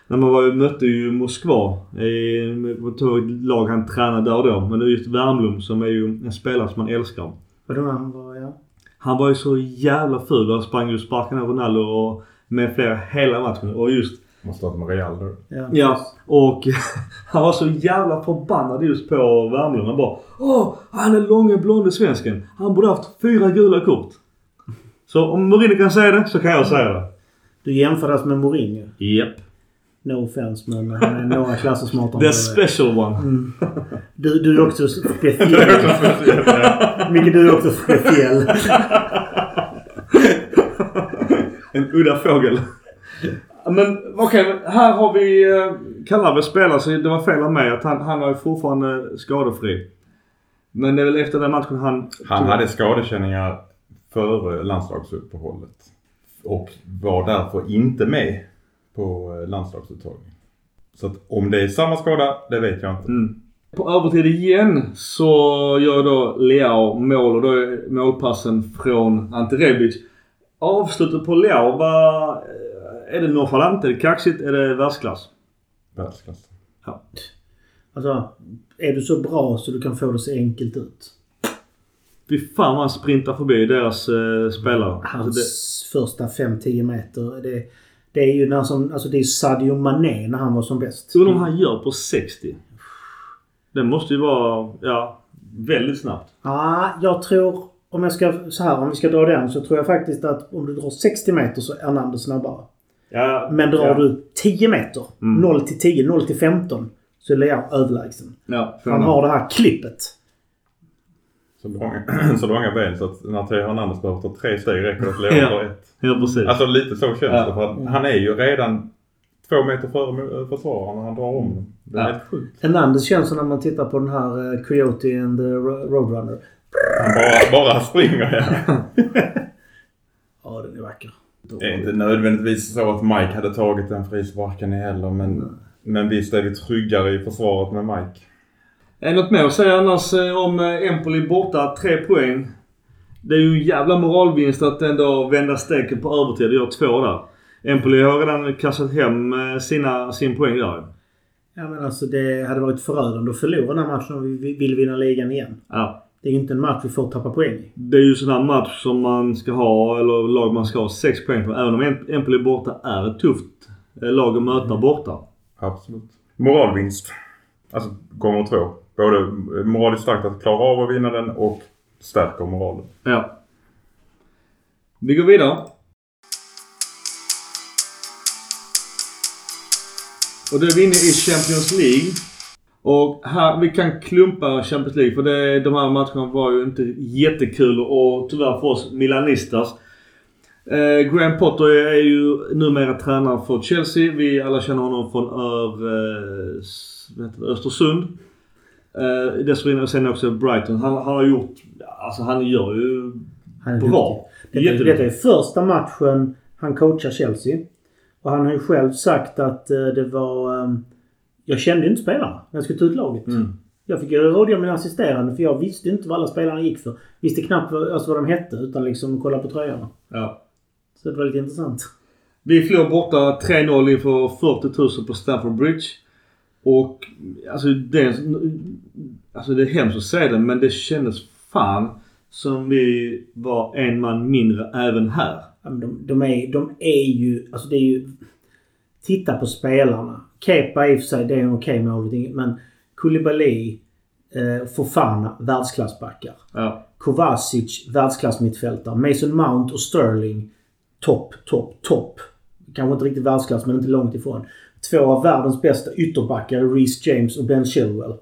S3: När man var, mötte ju Moskva. I, ett lag han tränade där då. Men det är just Värmlund som är ju en spelare som man älskar.
S4: Vadå han var, ja.
S3: Han var ju så jävla ful han sprang ju och sparkade ner Ronaldo och med flera hela matchen. Och just...
S2: Måste ha med Real då.
S4: Ja.
S3: Ja. Och han var så jävla förbannad just på Värmlund. Han bara Åh! Han är långe blonde svensken. Han borde haft fyra gula kort. Så om Mourinho kan säga det så kan jag säga det.
S4: Du jämfördes med Mourinho.
S3: Japp.
S4: No offense men han är några klasser smartare
S3: The special one.
S4: Mm. Du, du är också speciell. Micke, du är också speciell.
S3: En udda fågel. Men okej, men här har vi uh, Calabres spelare så det var fel av mig att han, han är fortfarande skadefri. Men det är väl efter den matchen han...
S2: Han hade skadekänningar före landslagsuppehållet. Och var därför inte med på eh, landslagsuttagningen. Så att om det är samma skada, det vet jag inte.
S3: Mm. På övertid igen så gör då Leao mål och då är målpassen från Ante Rebic. Avslutet på Leao var... Är det nonchalant? Är det kaxigt? Är det världsklass?
S2: Världsklass.
S3: Ja.
S4: Alltså, är du så bra så du kan få det så enkelt ut?
S3: Fy fan vad han sprintar förbi deras eh, spelare.
S4: Hans
S3: Alltså det,
S4: första 5-10 meter. Det, det är ju när som, alltså det är Sadio Mané när han var som bäst.
S3: Undrar om han gör på 60. Det måste ju vara, ja, väldigt snabbt.
S4: Ja, jag tror... Om jag ska, så här, om vi ska dra den så tror jag faktiskt att om du drar 60 meter så är Hernandez snabbare.
S3: Ja,
S4: Men drar
S3: ja.
S4: du 10 meter,
S3: Mm.
S4: 0 till 10, 0 till 15, så är Leao överlägsen.
S3: Ja,
S4: Han har det här klippet.
S2: Så långa, så långa ben så att när Theo Hernandez behöver ta tre steg räcker det att Leon
S3: Ja.
S2: tar ett.
S3: Ja, precis.
S2: Alltså lite så känns
S3: Ja.
S2: det. För att han är ju redan två meter före försvararen när han drar om. Det är
S3: Ja.
S2: helt sjukt.
S4: Hernandez känns som när man tittar på den här eh, Coyote and the Ro- Roadrunner.
S2: Han bara, bara springer. Ja. Det är inte nödvändigtvis så att Mike hade tagit den frisparken heller men, men visst är vi tryggare i försvaret med Mike.
S3: Är något mer att säga annars eh, om eh, Empoli borta? Tre poäng. Det är ju en jävla moralvinst att ändå vända steken på övertid och göra två där. Empoli har redan kastat hem eh, sina, sin poäng där.
S4: Ja, men alltså det hade varit förödande att förlora den här matchen om vi vill vinna ligan igen.
S3: Ja.
S4: Det är inte en match vi får tappa poäng i.
S3: Det är ju sån här match som man ska ha, eller lag man ska ha sex poäng på. Även om Em- Empoli borta är ett tufft eh, lag att möta borta.
S2: Absolut. Moralvinst. Alltså gånger två. Både moraliskt starkt att klara av att vinna den och stärker moralen.
S3: Ja. Vi går vidare. Och då är vi inne i Champions League. Och här, vi kan klumpa Champions League för det, de här matcherna var ju inte jättekul och tyvärr för oss milanistas. Eh, Graham Potter är ju numera tränare för Chelsea. Vi alla känner honom från Ör, eh, Östersund. Eh, dessförinnan sen också Brighton. Han, han har gjort, alltså han gör ju
S4: Han är
S3: bra.
S4: duktig. Detta, detta är första matchen han coachar Chelsea. Och han har ju själv sagt att eh, det var... ehm, jag kände inte spelarna när jag skulle ta ut laget.
S3: Mm.
S4: Jag fick rådgöra min assisterande för jag visste inte vad alla spelarna gick för. Visste knappt vad, alltså vad de hette utan liksom kolla på tröjorna.
S3: Ja.
S4: Så det var lite intressant.
S3: Vi förlorade borta 3-0 inför 40 000 på Stamford Bridge. Och alltså det, alltså det är hemskt att säga det men det kändes fan som vi var en man mindre även här.
S4: De, de, är, de är ju... Alltså det är ju... Titta på spelarna. Kepa i och för sig, det är en okej målvakt. Men Koulibaly, eh, Fofana, världsklassbackar.
S3: Ja.
S4: Kovacic, världsklassmittfältare. Mason Mount och Sterling, topp, topp, topp. Kanske inte riktigt världsklass, men inte långt ifrån. Två av världens bästa ytterbackar, Reece James och Ben Chilwell.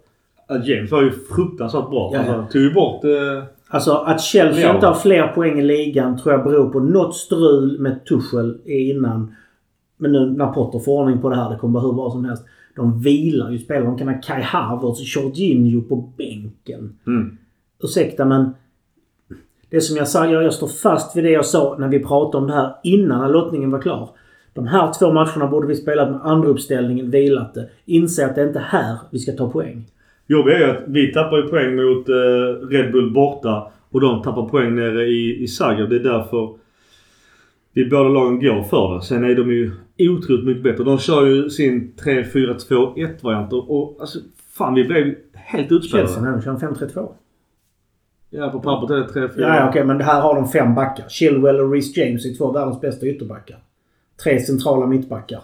S3: Ja, James var ju fruktansvärt bra.
S4: Ja, ja.
S3: Alltså, tog ju bort... Eh,
S4: Alltså att Chelsea inte har fler poäng i ligan tror jag beror på något strul med Tuchel innan. Men nu när Potter får ordning på det här, det kommer vara hur bra som helst. De vilar ju spelare. De kan ha Kai Havertz och Jorginho på bänken.
S3: mm.
S4: Ursäkta men... Det som jag sa, jag, jag står fast vid det jag sa när vi pratade om det här innan när lottningen var klar. De här två matcherna borde vi spelat med andra uppställningen, vilat det. Inse att det är inte här vi ska ta poäng.
S3: Jobbiga är ju att vi tappar ju poäng mot eh, Red Bull borta och de tappar poäng nere i, i Zagreb. Det är därför vi båda lagen går för det. Sen är de ju otroligt mycket bättre. De kör ju sin 3-4-2-1 variant och, alltså fan vi blev helt utspelade.
S4: Chelsea nu kör en 5-3-2.
S3: Ja på pappret är det 3-4.
S4: Ja, ja okej, men här har de fem backar. Chilwell och Reece James är två av världens bästa ytterbackar. Tre centrala mittbackar.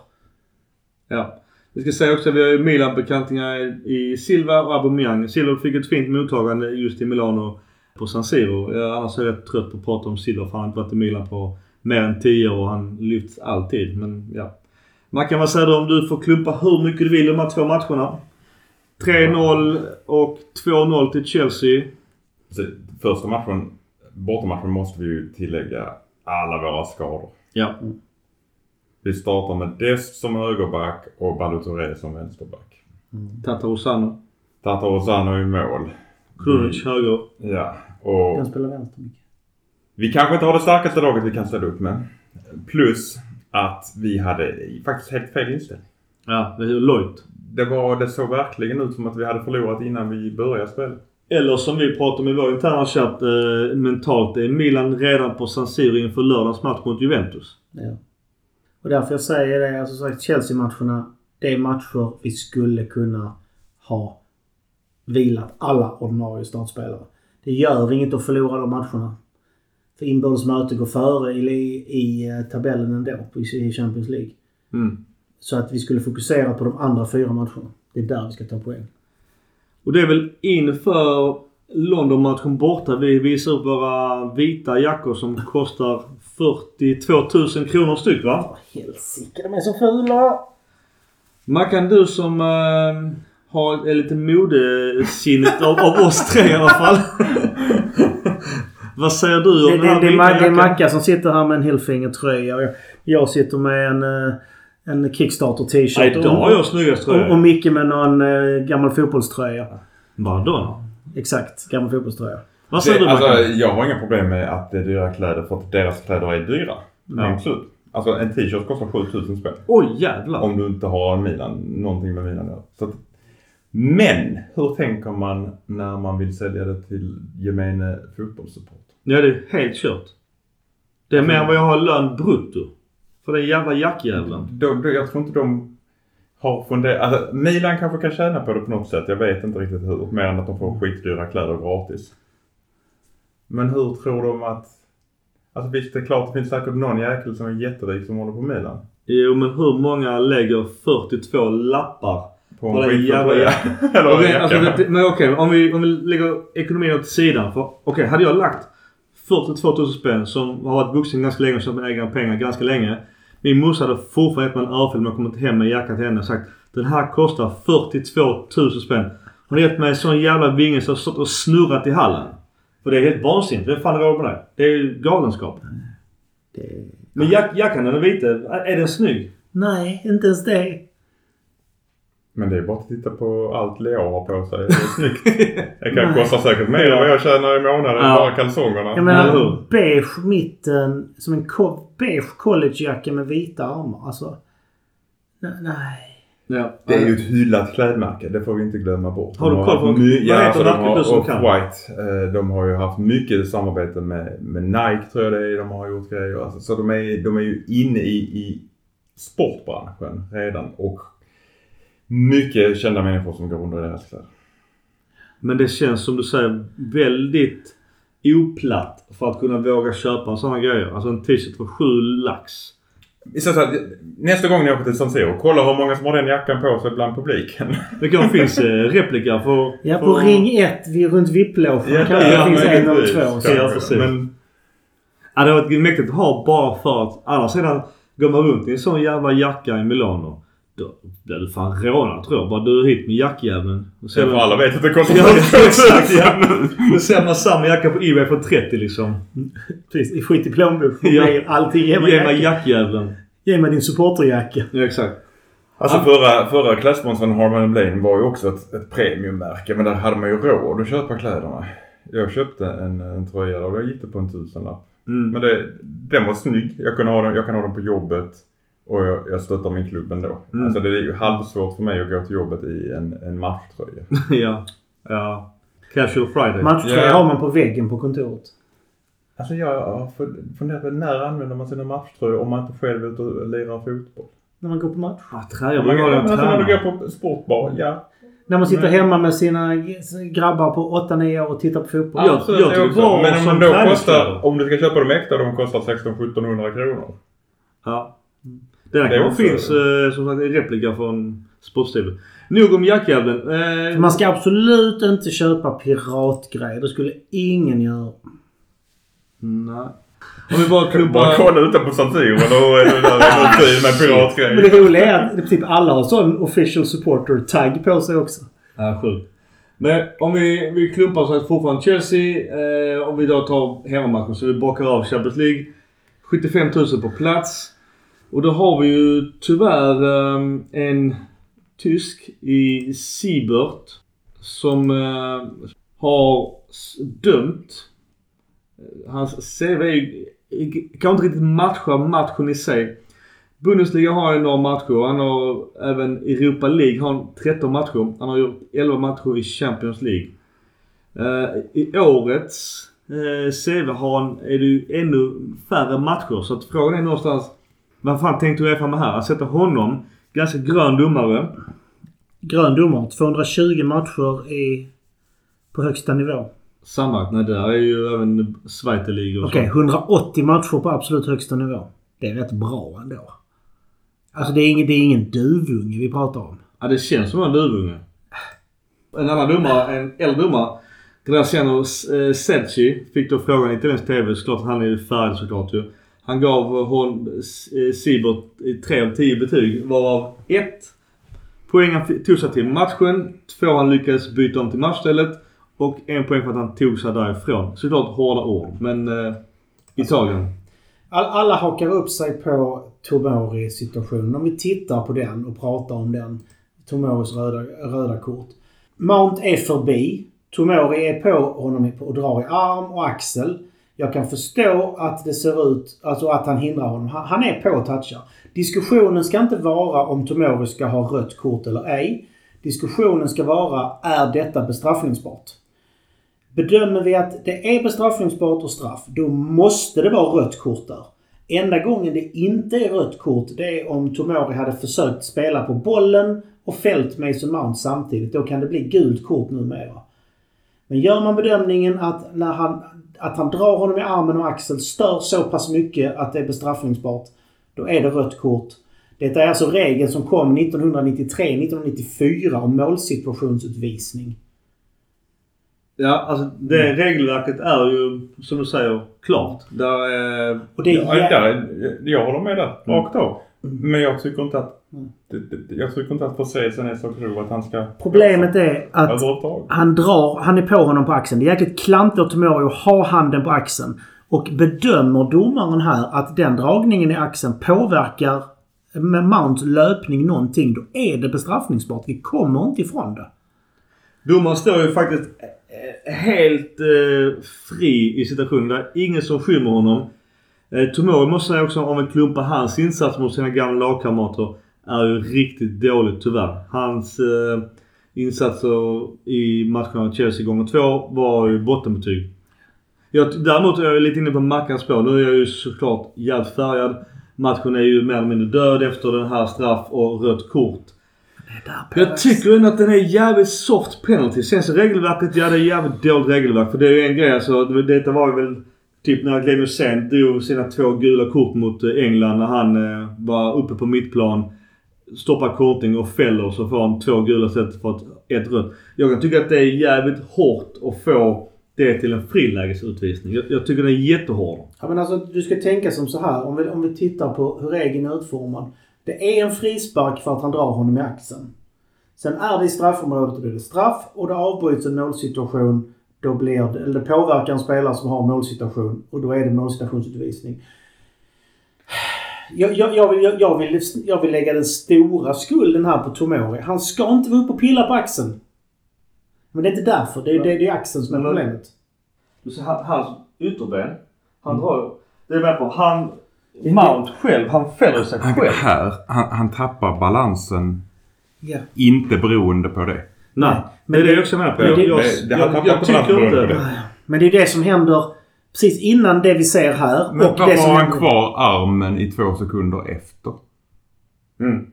S3: Ja. Vi ska säga också att vi har ju Milan-bekantingar i Silva och Aubameyang. Silva fick ett fint mottagande just i Milano på San Siro. Jag, annars är jag rätt trött på att prata om Silva för han har inte varit i Milan på mer än 10 år och han lyfts alltid. Men ja. Mackan, vad säger du om du får klumpa hur mycket du vill i de här två matcherna? 3-0 och 2-0 till Chelsea.
S2: Så första matchen, bortamatchen måste vi ju tillägga alla våra skador.
S3: Ja.
S2: Vi startar med Dest som högerback och Balotelli som vänsterback.
S3: Tata Osano.
S2: Tata Osano i mål.
S3: Krunic höger.
S2: Ja, och
S4: spelar vänster mycket.
S2: Vi kanske inte har det starkaste laget vi kan ställa upp med. Plus att vi hade faktiskt helt fel inställning.
S3: Ja, det är Lloyd.
S2: Det, var, det såg verkligen ut som att vi hade förlorat innan vi började spela.
S3: Eller som vi pratade om i vår interna chatt eh, mentalt. Är Milan redan på San Siro inför lördagens match mot Juventus?
S4: Ja. Och därför jag säger det, alltså sagt Chelsea-matcherna, det är matcher vi skulle kunna ha vilat alla ordinarie startspelare. Det gör inget att förlora de matcherna. För inbördes möte går före i, i eh, tabellen ändå i Champions League.
S3: Mm.
S4: Så att vi skulle fokusera på de andra fyra matcherna. Det är där vi ska ta poäng.
S3: Och det är väl inför London-matchen borta vi visar upp våra vita jackor som kostar 42 000 kronor styck va?
S4: Åh, helsike, de är så fula!
S3: Mackan, du som eh, har är lite modesinnet av, av oss tre i alla fall. Vad säger du om
S4: Det,
S3: den här
S4: det, det, är det? Macka som sitter här med en Hilfinger-tröja. och Jag, jag sitter med en, eh, en Kickstarter-t-shirt.
S3: Nej, idag har jag snyggast
S4: och, och
S3: tröja.
S4: Micke med någon eh, gammal fotbollströja.
S3: Maradona.
S4: Exakt, gammal fotbollströja.
S3: Vad säger
S2: Det,
S3: du
S2: alltså,
S3: Mackan?
S2: jag har inga problem med att det är dyra kläder för att deras kläder är dyra.
S3: Ja.
S2: Slut. Alltså en t-shirt kostar 7000 spänn.
S3: Oj jävlar.
S2: Om du inte har Milan, någonting med Milan. Så att, Men hur tänker man när man vill sälja det till gemene fotbollssupport?
S3: Ja, det är helt kört. Det är mer än vad jag har lön brutto. För den jävla jackjäveln.
S2: De, de, jag tror inte de har funderat. Alltså, Milan kanske kan tjäna på det på något sätt. Jag vet inte riktigt hur. Mer än att de får skitdyra kläder gratis. Men hur tror de att... Alltså visst, det är klart det finns säkert någon jäkel som är jätterik som håller på Milan.
S3: Jo, men hur många lägger 42 lappar
S2: På
S3: den
S2: skitfull
S3: jävla
S2: en jacka.
S3: alltså, men okej, om, vi, om vi lägger ekonomin åt sidan. Okej, hade jag lagt 42 000 spänn som har varit vuxen ganska länge och mina egna pengar ganska länge. Min morsa hade fortfarande gett mig en örfil när jag kommit hem med jackan till henne och sagt Den här kostar 42 000 spänn. Hon har gett mig en sån jävla vinge så jag har stått och snurrat i hallen. För det är helt vansinnigt. Vem fan har råd med det? Det är ju galenskap.
S4: Det...
S3: Men jack, jackan den är vita. Är den snygg?
S4: Nej, inte ens det.
S2: Men det är bara att titta på allt Leo har på sig. Det är snyggt. Det kan kosta säkert mer än vad jag tjänar i månaden.
S3: Ja.
S2: Bara kalsongerna.
S4: Jag menar
S3: hur?
S4: beige mitten som en ko- beige collegejacka med vita armar. Alltså... ne- Nej.
S3: Ja.
S2: Det är ju ett hyllat klädmärke. Det får vi inte glömma bort.
S3: Har du koll på- vad
S2: Ja,
S3: heter
S2: alltså de
S3: märket
S2: har
S3: du som kan?
S2: Off-White. eh, De har ju haft mycket samarbete med, med Nike tror jag det är. De har gjort grejer. Alltså, så de är, de är ju inne i, i sportbranschen redan. Och mycket kända människor som går under deras kläder.
S3: Men det känns som du säger väldigt oplatt för att kunna våga köpa sådana grejer. Alltså en t-shirt för 7 lax.
S2: Så, så att, nästa gång ni åker till San Siro, kolla hur många som har den jackan på sig bland publiken.
S3: Det kanske finns eh, replika för...
S4: Ja, på
S3: för,
S4: ring 1 vid runt VIP-logen kanske det finns en eller två.
S3: Ja, precis.
S2: Men
S3: Ja, det har varit mäktigt att ha bara för att annars sedan går man runt i en sån jävla jacka i Milano. Då blir du fan rånad tror jag. Bara du är hit med jackjäveln.
S2: Sen för alla vet att det kostar
S3: Ja,
S2: 32 000.
S3: exakt, ja. Då ser man samma jacka på Ebay för 30 liksom.
S4: Precis, skit i plånboken.
S3: Ja.
S4: Ja. Allting. Ge mig,
S3: Ge mig jackjäveln.
S4: Ge mig din supporterjacka.
S3: Ja, exakt.
S2: Alltså förra, förra klasssponsern Harman Blaine var ju också ett, ett premiummärke. Men där hade man ju råd att köpa kläderna. Jag köpte en, en tröja och jag gick det på en tusenlapp.
S3: Mm.
S2: Men det, den var snygg. Jag kan ha den, jag kan ha den på jobbet. Och jag, jag stöttar min klubb ändå.
S3: Mm.
S2: Alltså det är ju halvsvårt för mig att gå till jobbet i en, en matchtröja.
S3: ja. Ja. Casual Friday.
S4: Matchtröja
S2: Ja.
S4: har man på väggen på kontoret.
S2: Alltså jag har fun- funderat på när använder man sina matchtröjor om man inte själv är ute och lirar fotboll?
S4: När man går på match.
S3: Ja, tröja.
S2: Man,
S3: Man
S2: alltså när du går på sportbar, ja.
S4: När man sitter
S2: Men-
S4: hemma med sina grabbar på 8-9 år och tittar på fotboll.
S3: Ja.
S2: Absolut,
S3: jag
S2: också.
S3: bara
S2: Men,
S3: som
S2: men då kostar, om du ska köpa dem äkta, de kostar 1600-1700 kronor.
S3: Ja. Den här kanske finns eh, som sagt i replika från Sportstilen. Nog om jackjäveln. Eh,
S4: Man ska absolut inte köpa piratgrejer. Det skulle ingen göra.
S3: Nej. Om vi bara
S2: Bara
S3: klubbar...
S2: kolla utanpå Siro, då är det där en med
S4: Men
S2: piratgrejer.
S4: det roliga är att typ alla har sån official supporter-tagg på sig också.
S3: Ja, sjukt. Men om vi, vi klumpar så att fortfarande Chelsea. Eh, om vi då tar hemmamatchen så vi bockar av Champions League. 75 000 på plats. Och då har vi ju tyvärr eh, en tysk i Siebert som eh, har dömt. Hans CV är ju- kan inte riktigt matcha matchen i sig. Bundesliga har ju några matcher. Han har även Europa League har han 13 matcher. Han har gjort 11 matcher i Champions League. Eh, I årets eh, CV har han, är det ju ännu färre matcher. Så att frågan är någonstans vad fan tänkte Uefa med här? Att sätta honom, ganska grön domare.
S4: Grön domare. 220 matcher i, på högsta nivå.
S3: Sammanlagt, nej där är ju även och
S4: Okej,
S3: så.
S4: 180 matcher på absolut högsta nivå. Det är rätt bra ändå. Alltså det är ingen, det är ingen duvunge vi pratar om.
S3: Ja, det känns som en duvunge. En annan domare, en äldre domare, Graziano eh, Secchi, fick då frågan i italiensk TV. Såklart att han är färdig såklart ju. Han gav hon, eh, Sibert 3 av 10 betyg. Varav 1 poäng han tog sig till matchen. 2 han lyckades byta om till matchstället. Och en poäng för att han tog sig därifrån. Såklart hårda ord. Men eh, Italien.
S4: All, alla hakar upp sig på Tomori-situationen. Om vi tittar på den och pratar om den. Tomoris röda, röda kort. Mount är förbi. Tomori är på honom och drar i arm och axel. Jag kan förstå att det ser ut, alltså att han hindrar honom. Han, han är på och touchar. Diskussionen ska inte vara om Tomori ska ha rött kort eller ej. Diskussionen ska vara, är detta bestraffningsbart? Bedömer vi att det är bestraffningsbart och straff, då måste det vara rött kort där. Enda gången det inte är rött kort, det är om Tomori hade försökt spela på bollen och fällt Mason Mount samtidigt. Då kan det bli gult kort numera. Men gör man bedömningen att, när han, att han drar honom i armen och axel stör så pass mycket att det är bestraffningsbart, då är det rött kort. Det är alltså regeln som kom 1993-1994 om målsituationsutvisning.
S3: Ja, alltså det regelverket är ju som du säger klart. Där,
S4: Och det är
S2: Ja,
S4: jä-
S2: där, jag håller med där,
S3: Mm.
S2: rakt av. Men jag tycker inte att...
S4: Mm.
S2: Jag tycker inte att förseelsen är så grov att han ska...
S4: Problemet är att han drar, han är på honom på axeln. Det är jäkligt klantigt av Tomori att ha handen på axeln. Och bedömer domaren här att den dragningen i axeln påverkar med Mounts löpning någonting, då är det bestraffningsbart. Vi kommer inte ifrån det.
S3: Domaren står ju faktiskt eh, helt eh, fri i situationen. Det är ingen som skymmer honom. Eh, Tomori måste säga också om en klumpa hans insats mot sina gamla lagkamrater är ju riktigt dåligt tyvärr. Hans eh, insatser i matchen av Chelsea gånger två var ju bottenbetyg. Jag, däremot är jag lite inne på Mackans spår. Nu är jag ju såklart jävligt färgad. Matchen är ju mer eller mindre död efter den här straff och rött kort. Jag tycker ändå att den är jävligt soft penalty. Sen så regelverket, ja det är jävligt dåligt regelverk. För det är ju en grej alltså. det- Detta var ju väl typ när Glenn Hysén drog sina två gula kort mot eh, England när han eh, var uppe på mittplan. Stoppar kortning och fäller så får han två gula istället för ett, ett rött. Jag kan tycka att det är jävligt hårt att få det till en frilägesutvisning. Jag, jag tycker den är jättehård.
S4: Ja, men alltså, du ska tänka som så här. Om vi, om vi tittar på hur regeln är utformad. Det är en frispark för att han drar honom i axeln. Sen är det i straffområdet och då är det straff och det avbryts en målsituation. Då blir det, eller det påverkar en spelare som har en målsituation och då är det målsituationsutvisning. Jag, jag, jag, vill, jag, jag, vill, jag vill lägga den stora skulden här på Tomori. Han ska inte vara uppe och pilla på axeln. Men det är inte därför. Det är, det, det är axeln som är problemet.
S3: Du ser han- hans ytterben. Han drar Det är med på. Han... Mount själv, han fäller sig
S2: Han,
S3: själv.
S2: här, han, han tappar balansen
S4: Ja.
S2: inte beroende på det.
S3: Nej, det är det jag också är med på.
S4: Men
S3: Jag,
S4: det-
S3: jag,
S2: det- det-
S3: jag, jag
S2: inte
S3: tycker inte...
S2: det.
S4: Men det är det som händer precis innan det vi ser här.
S2: Men
S4: och det
S2: varför
S4: som
S2: har han
S4: händer-
S2: kvar armen i två sekunder efter?
S3: Mm.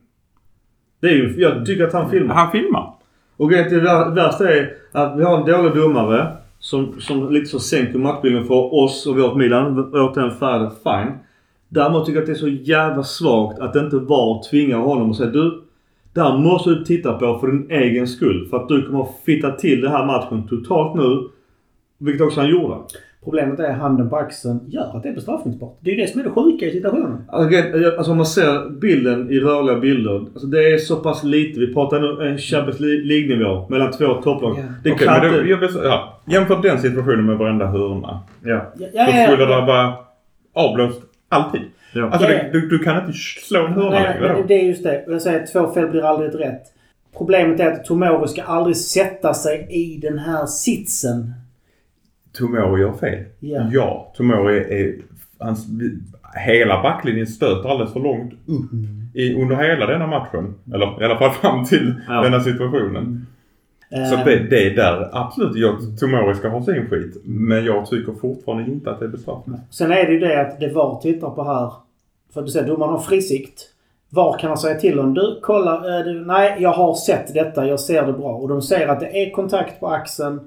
S3: Det är ju... Jag tycker att han filmar.
S2: Han filmar.
S3: Och det vär- värsta är att vi har en dålig domare som, som lite så sänker matchbilden för oss och vårt Milan. Återigen färdigt, fine. Däremot tycker jag att det är så jävla svagt att inte VAR tvingar honom och säga du. Det här måste du titta på för din egen skull. För att du kommer att fitta till den här matchen totalt nu. Vilket också han gjorde.
S4: Problemet är handen på axeln gör att det är bestraffningsbart. Det är ju det som är det sjuka i situationen.
S3: Alltså, alltså om man ser bilden i rörliga bilder. Alltså det är så pass lite. Vi pratar nu en Champions League-nivå mellan två topplag.
S4: Ja.
S3: Det
S2: Okej,
S3: kan
S2: då,
S3: inte...
S2: jag vill, ja, jämför den situationen med varenda hörna.
S3: Ja.
S4: Ja,
S2: Då
S4: ja,
S2: skulle det
S4: ja.
S2: vara avblåst alltid.
S3: Ja.
S2: Alltså det, du, du kan inte slå en hörna
S4: Nej,
S2: längre då.
S4: det, det är just det. Jag säger att två fel blir aldrig ett rätt. Problemet är att Tomori ska aldrig sätta sig i den här sitsen.
S2: Tomori gör fel.
S4: Ja.
S2: Ja, Tomori är... Hans, hela backlinjen stöter alldeles för långt upp i, under hela denna matchen. Eller i alla fall fram till
S3: Ja.
S2: denna situationen. Så
S4: Eh,
S2: att det, det är där absolut jag, Tomori ska ha sin skit. Men jag tycker fortfarande inte att det är bestraffning.
S4: Sen är det ju det att det VAR tittar på här. För du säger domaren har frisikt. VAR kan han säga till om. Du, kolla. Eh, du, nej, jag har sett detta. Jag ser det bra. Och de ser att det är kontakt på axeln.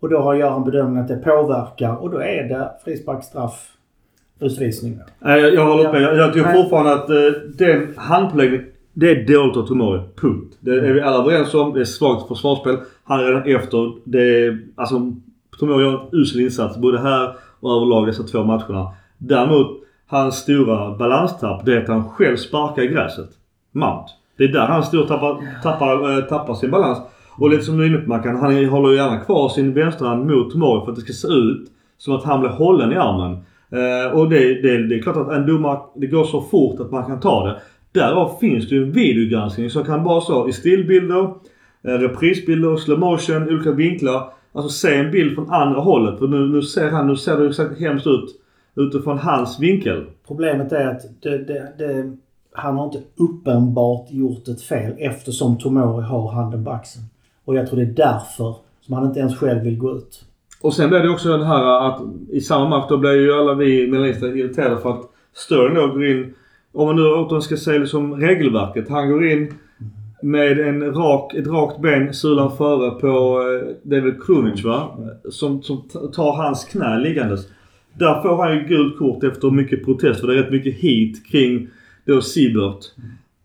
S4: Och då har jag en bedömning att det påverkar. Och då är det frispark, straff, utvisning.
S3: Nej, jag, jag håller med. Jag, jag tycker fortfarande att eh, den handpåläggningen, det är dåligt av Tomori. Punkt. Det är vi alla överens om. Det är svagt försvarsspel. Han är redan efter. Det är, alltså, Tomori gör en usel insats både här och överlag dessa två matcherna. Däremot, hans stora balanstapp, det är att han själv sparkar i gräset. Mount. Det är där han stor tappar, tappar, eh, tappar sin balans. Och lite som du är inne på Mackan, han håller ju gärna kvar sin vänsterhand mot Tomori för att det ska se ut som att han blir hållen i armen. Eh, och det, det, det är klart att en domare, det går så fort att man kan ta det. Därav finns det ju en videogranskning som kan bara så i stillbilder, eh, reprisbilder, slow motion, olika vinklar. Alltså se en bild från andra hållet. För nu, nu ser han, nu ser det exakt hemskt ut utifrån hans vinkel.
S4: Problemet är att det, det, det, han har inte uppenbart gjort ett fel eftersom Tomori har handen på axeln. Och jag tror det är därför som han inte ens själv vill gå ut.
S3: Och sen blev det också den här att i samma match då blev ju alla vi melanister irriterade för att Sterling då går in, om man nu återigen ska se liksom regelverket. Han går in med en rak, ett rakt ben sulan före på, det är väl Krunic va? Som, som tar hans knä liggandes. Där får han ju gult kort efter mycket protest för det är rätt mycket hit kring då Siebert.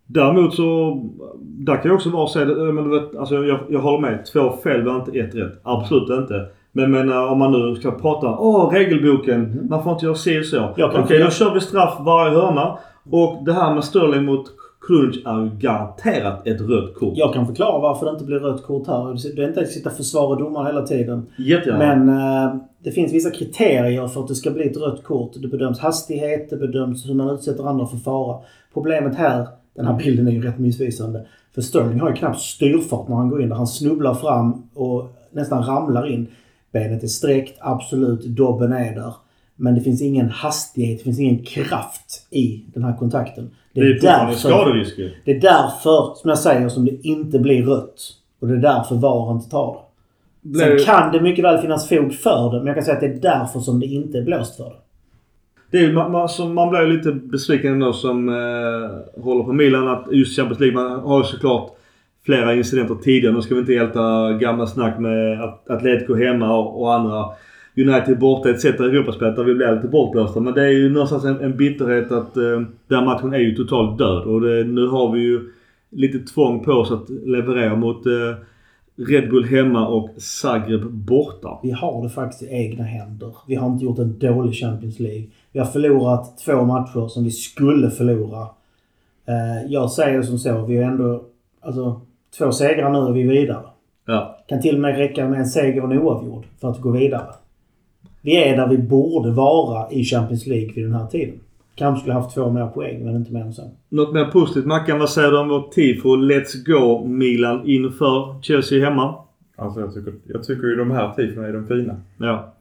S3: Däremot så, där kan jag också vara så eh, men du vet, alltså jag, jag håller med. Två fel var inte ett rätt. Absolut inte. Men men eh, om man nu ska prata, åh regelboken, man får inte göra si och så. Okej,
S4: kan-
S3: då kör vi straff varje hörna. Och det här med Sterling mot Krunic är ju garanterat ett rött kort.
S4: Jag kan förklara varför det inte blir rött kort här. Det är inte att sitta och försvara domaren hela tiden.
S3: Jättegärna.
S4: Men eh, det finns vissa kriterier för att det ska bli ett rött kort. Det bedöms hastighet, det bedöms hur man utsätter andra för fara. Problemet här, den här bilden är ju rätt missvisande. För Sterling har ju knappt styrfart när han går in där. Han snubblar fram och nästan ramlar in. Benet är sträckt, absolut. Dobben är där. Men det finns ingen hastighet, det finns ingen kraft i den här kontakten.
S3: det är fortfarande skaderisk ju.
S4: Det är därför, som jag säger, som det inte blir rött. Och det är därför VAR inte tar det. Sen
S3: Blev-
S4: kan det mycket väl finnas fog för det, men jag kan säga att det är därför som det inte är blåst för det.
S3: Det är, man, man, så man blir ju lite besviken ändå som eh, håller på Milan att just Champions League, man har ju såklart flera incidenter tidigare. Nu ska vi inte älta gamla snack med Atletico hemma och, och andra United borta etc. i Europaspelet där vi blir lite bortblåsta. Men det är ju någonstans en, en bitterhet att eh, den matchen är ju totalt död. Och det, nu har vi ju lite tvång på oss att leverera mot eh, Red Bull hemma och Zagreb borta.
S4: Vi har det faktiskt i egna händer. Vi har inte gjort en dålig Champions League. Vi har förlorat två matcher som vi skulle förlora. Eh, jag säger som så. Vi har ändå... Alltså, två segrar nu och vi är vidare.
S3: Ja.
S4: Kan till och med räcka med en seger och en oavgjord för att gå vidare. Vi är där vi borde vara i Champions League vid den här tiden. Kanske skulle haft två mer poäng, men inte mer än så.
S3: Något mer positivt Mackan, vad säger du om vårt tifo Let's Go Milan inför Chelsea hemma?
S2: Alltså jag tycker, jag tycker ju de här tifona är de fina.
S3: Ja.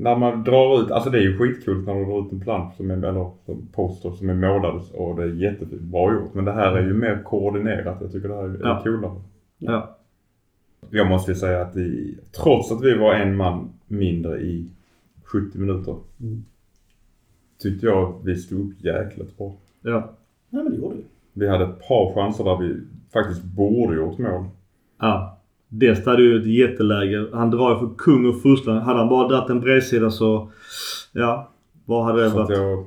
S2: När man drar ut, alltså det är ju skitkul när du drar ut en plansch som är, eller som poster som är målad och det är jättefint, bra gjort. Men det här är ju mer koordinerat. Jag tycker det här är
S3: Ja.
S2: coolare.
S3: Ja.
S2: Jag måste ju säga att i, trots att vi var en man mindre i 70 minuter.
S4: Mm.
S2: Tyckte jag att vi stod upp jäkligt bra.
S3: Ja.
S4: Nej, men det gjorde vi.
S2: Vi hade ett par chanser där vi faktiskt borde gjort mål.
S3: Ja. Dest hade ju ett jätteläge. Han drar ju för kung och fursten. Hade han bara dragit en bredsida så... Ja. Vad hade det varit?
S2: jag,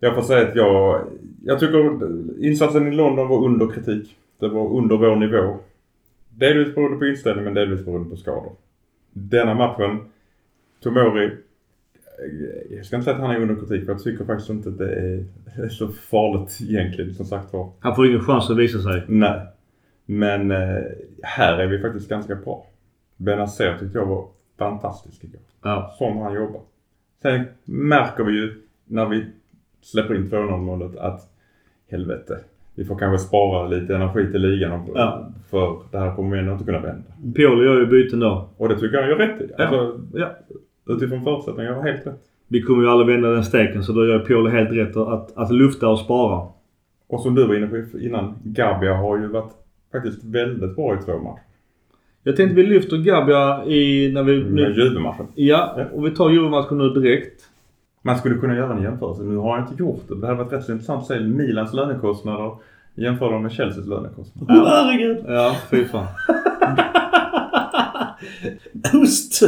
S2: jag får säga att jag, jag tycker insatsen i London var under kritik. Det var under vår nivå. Delvis beroende på inställning men delvis beroende på skador. Denna matchen, Tomori, jag ska inte säga att han är under kritik för jag tycker faktiskt inte att det är så farligt egentligen som sagt var.
S3: Han får ingen chans att visa sig.
S2: Nej. Men eh, här är vi faktiskt ganska bra. Benazer tyckte jag var fantastisk igår.
S3: Ja.
S2: Som han jobbar. Sen märker vi ju när vi släpper in 2-0 målet att helvete. Vi får kanske spara lite energi till ligan och-
S3: Ja.
S2: för det här kommer vi ändå inte kunna vända.
S3: Pioli gör ju byten då.
S2: Och det tycker jag gör rätt i.
S3: Ja.
S2: Alltså,
S3: Ja.
S2: utifrån förutsättningar gör han helt rätt.
S3: Vi kommer ju aldrig vända den steken så då gör Pioli helt rätt att, att lufta och spara.
S2: Och som du var inne på innan, Gabia har ju varit faktiskt väldigt bra i två matcher.
S3: Jag tänkte vi lyfter Gabia i... När vi...
S2: Med
S3: Nu,
S2: Juve-matchen.
S3: ja, och vi tar Juve-matchen nu direkt.
S2: Man skulle kunna göra en jämförelse. Nu har jag inte gjort det. Det hade varit rätt så intressant att se Milans lönekostnader jämföra dem med Chelseas lönekostnader.
S4: Åh herregud!
S3: Ja, fy fan.
S4: Ost!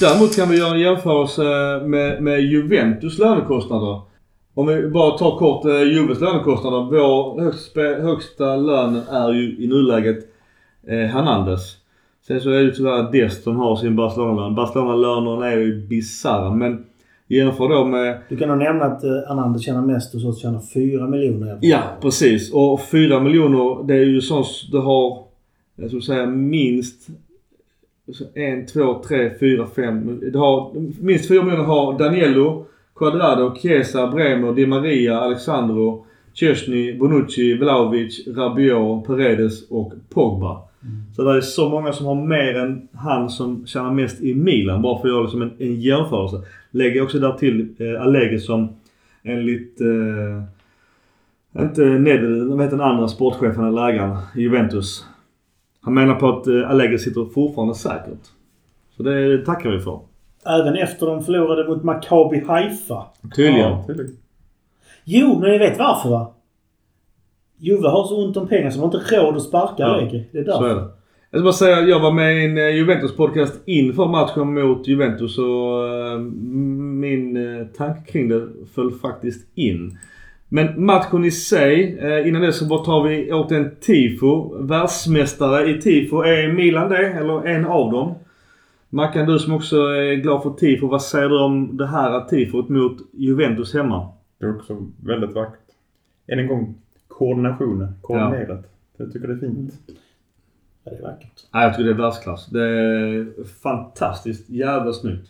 S3: Däremot kan vi göra en jämförelse med, med Juventus lönekostnader. Om vi bara tar kort eh, Juves lönekostnader. Vår högsta, högsta lön är ju i nuläget eh, Hernandez. Sen så är det ju tyvärr Dest som har sin Barcelona-lön. Barcelona-lönerna är ju bisarra men jämför då med...
S4: Du kan nog nämna att eh, tjänar mest hos oss tjänar 4 miljoner euro.
S3: Ja, precis. Och 4 miljoner det är ju sånt du har, jag skulle säga minst en, två, tre, fyra, fem. Du har, minst 4 miljoner har Daniello, Quadrado, Chiesa, Bremer, Di Maria, Alexandro, Chesney, Bonucci, Vlahovic, Rabiot, Paredes och Pogba. Så det är så många som har mer än han som tjänar mest i Milan. Bara för att göra liksom en, en jämförelse. Lägger också där till eh, Allegri som enligt eh, inte Nedved, vad heter den andra sportchefen eller lägaren i Juventus. Han menar på att eh, Allegri sitter fortfarande säkert. Så det tackar vi för.
S4: Även efter de förlorade mot Maccabi Haifa.
S3: Tydligen.
S2: Ja, tydligen.
S4: Jo, men ni vet varför va? Juve har så ont om pengar så de har inte råd att sparka
S3: Ja,
S4: Allegri. Det är därför.
S3: Så är det. Jag ska bara säga att jag var med i en eh, Juventus-podcast inför matchen mot Juventus och eh, min eh, tanke kring det föll faktiskt in. Men matchen i sig, innan det så bara tar vi åt en tifo. Världsmästare i tifo. Är Milan det? Eller en av dem? Mackan, du som också är glad för tifo. Vad säger du om det här tifot mot Juventus hemma?
S2: Det är också väldigt vackert. Än en gång, koordinationen. Koordinerat. Jag tycker det är fint.
S4: Ja, det är vackert.
S3: Nej, jag tycker det är världsklass. Det är fantastiskt jävla snyggt.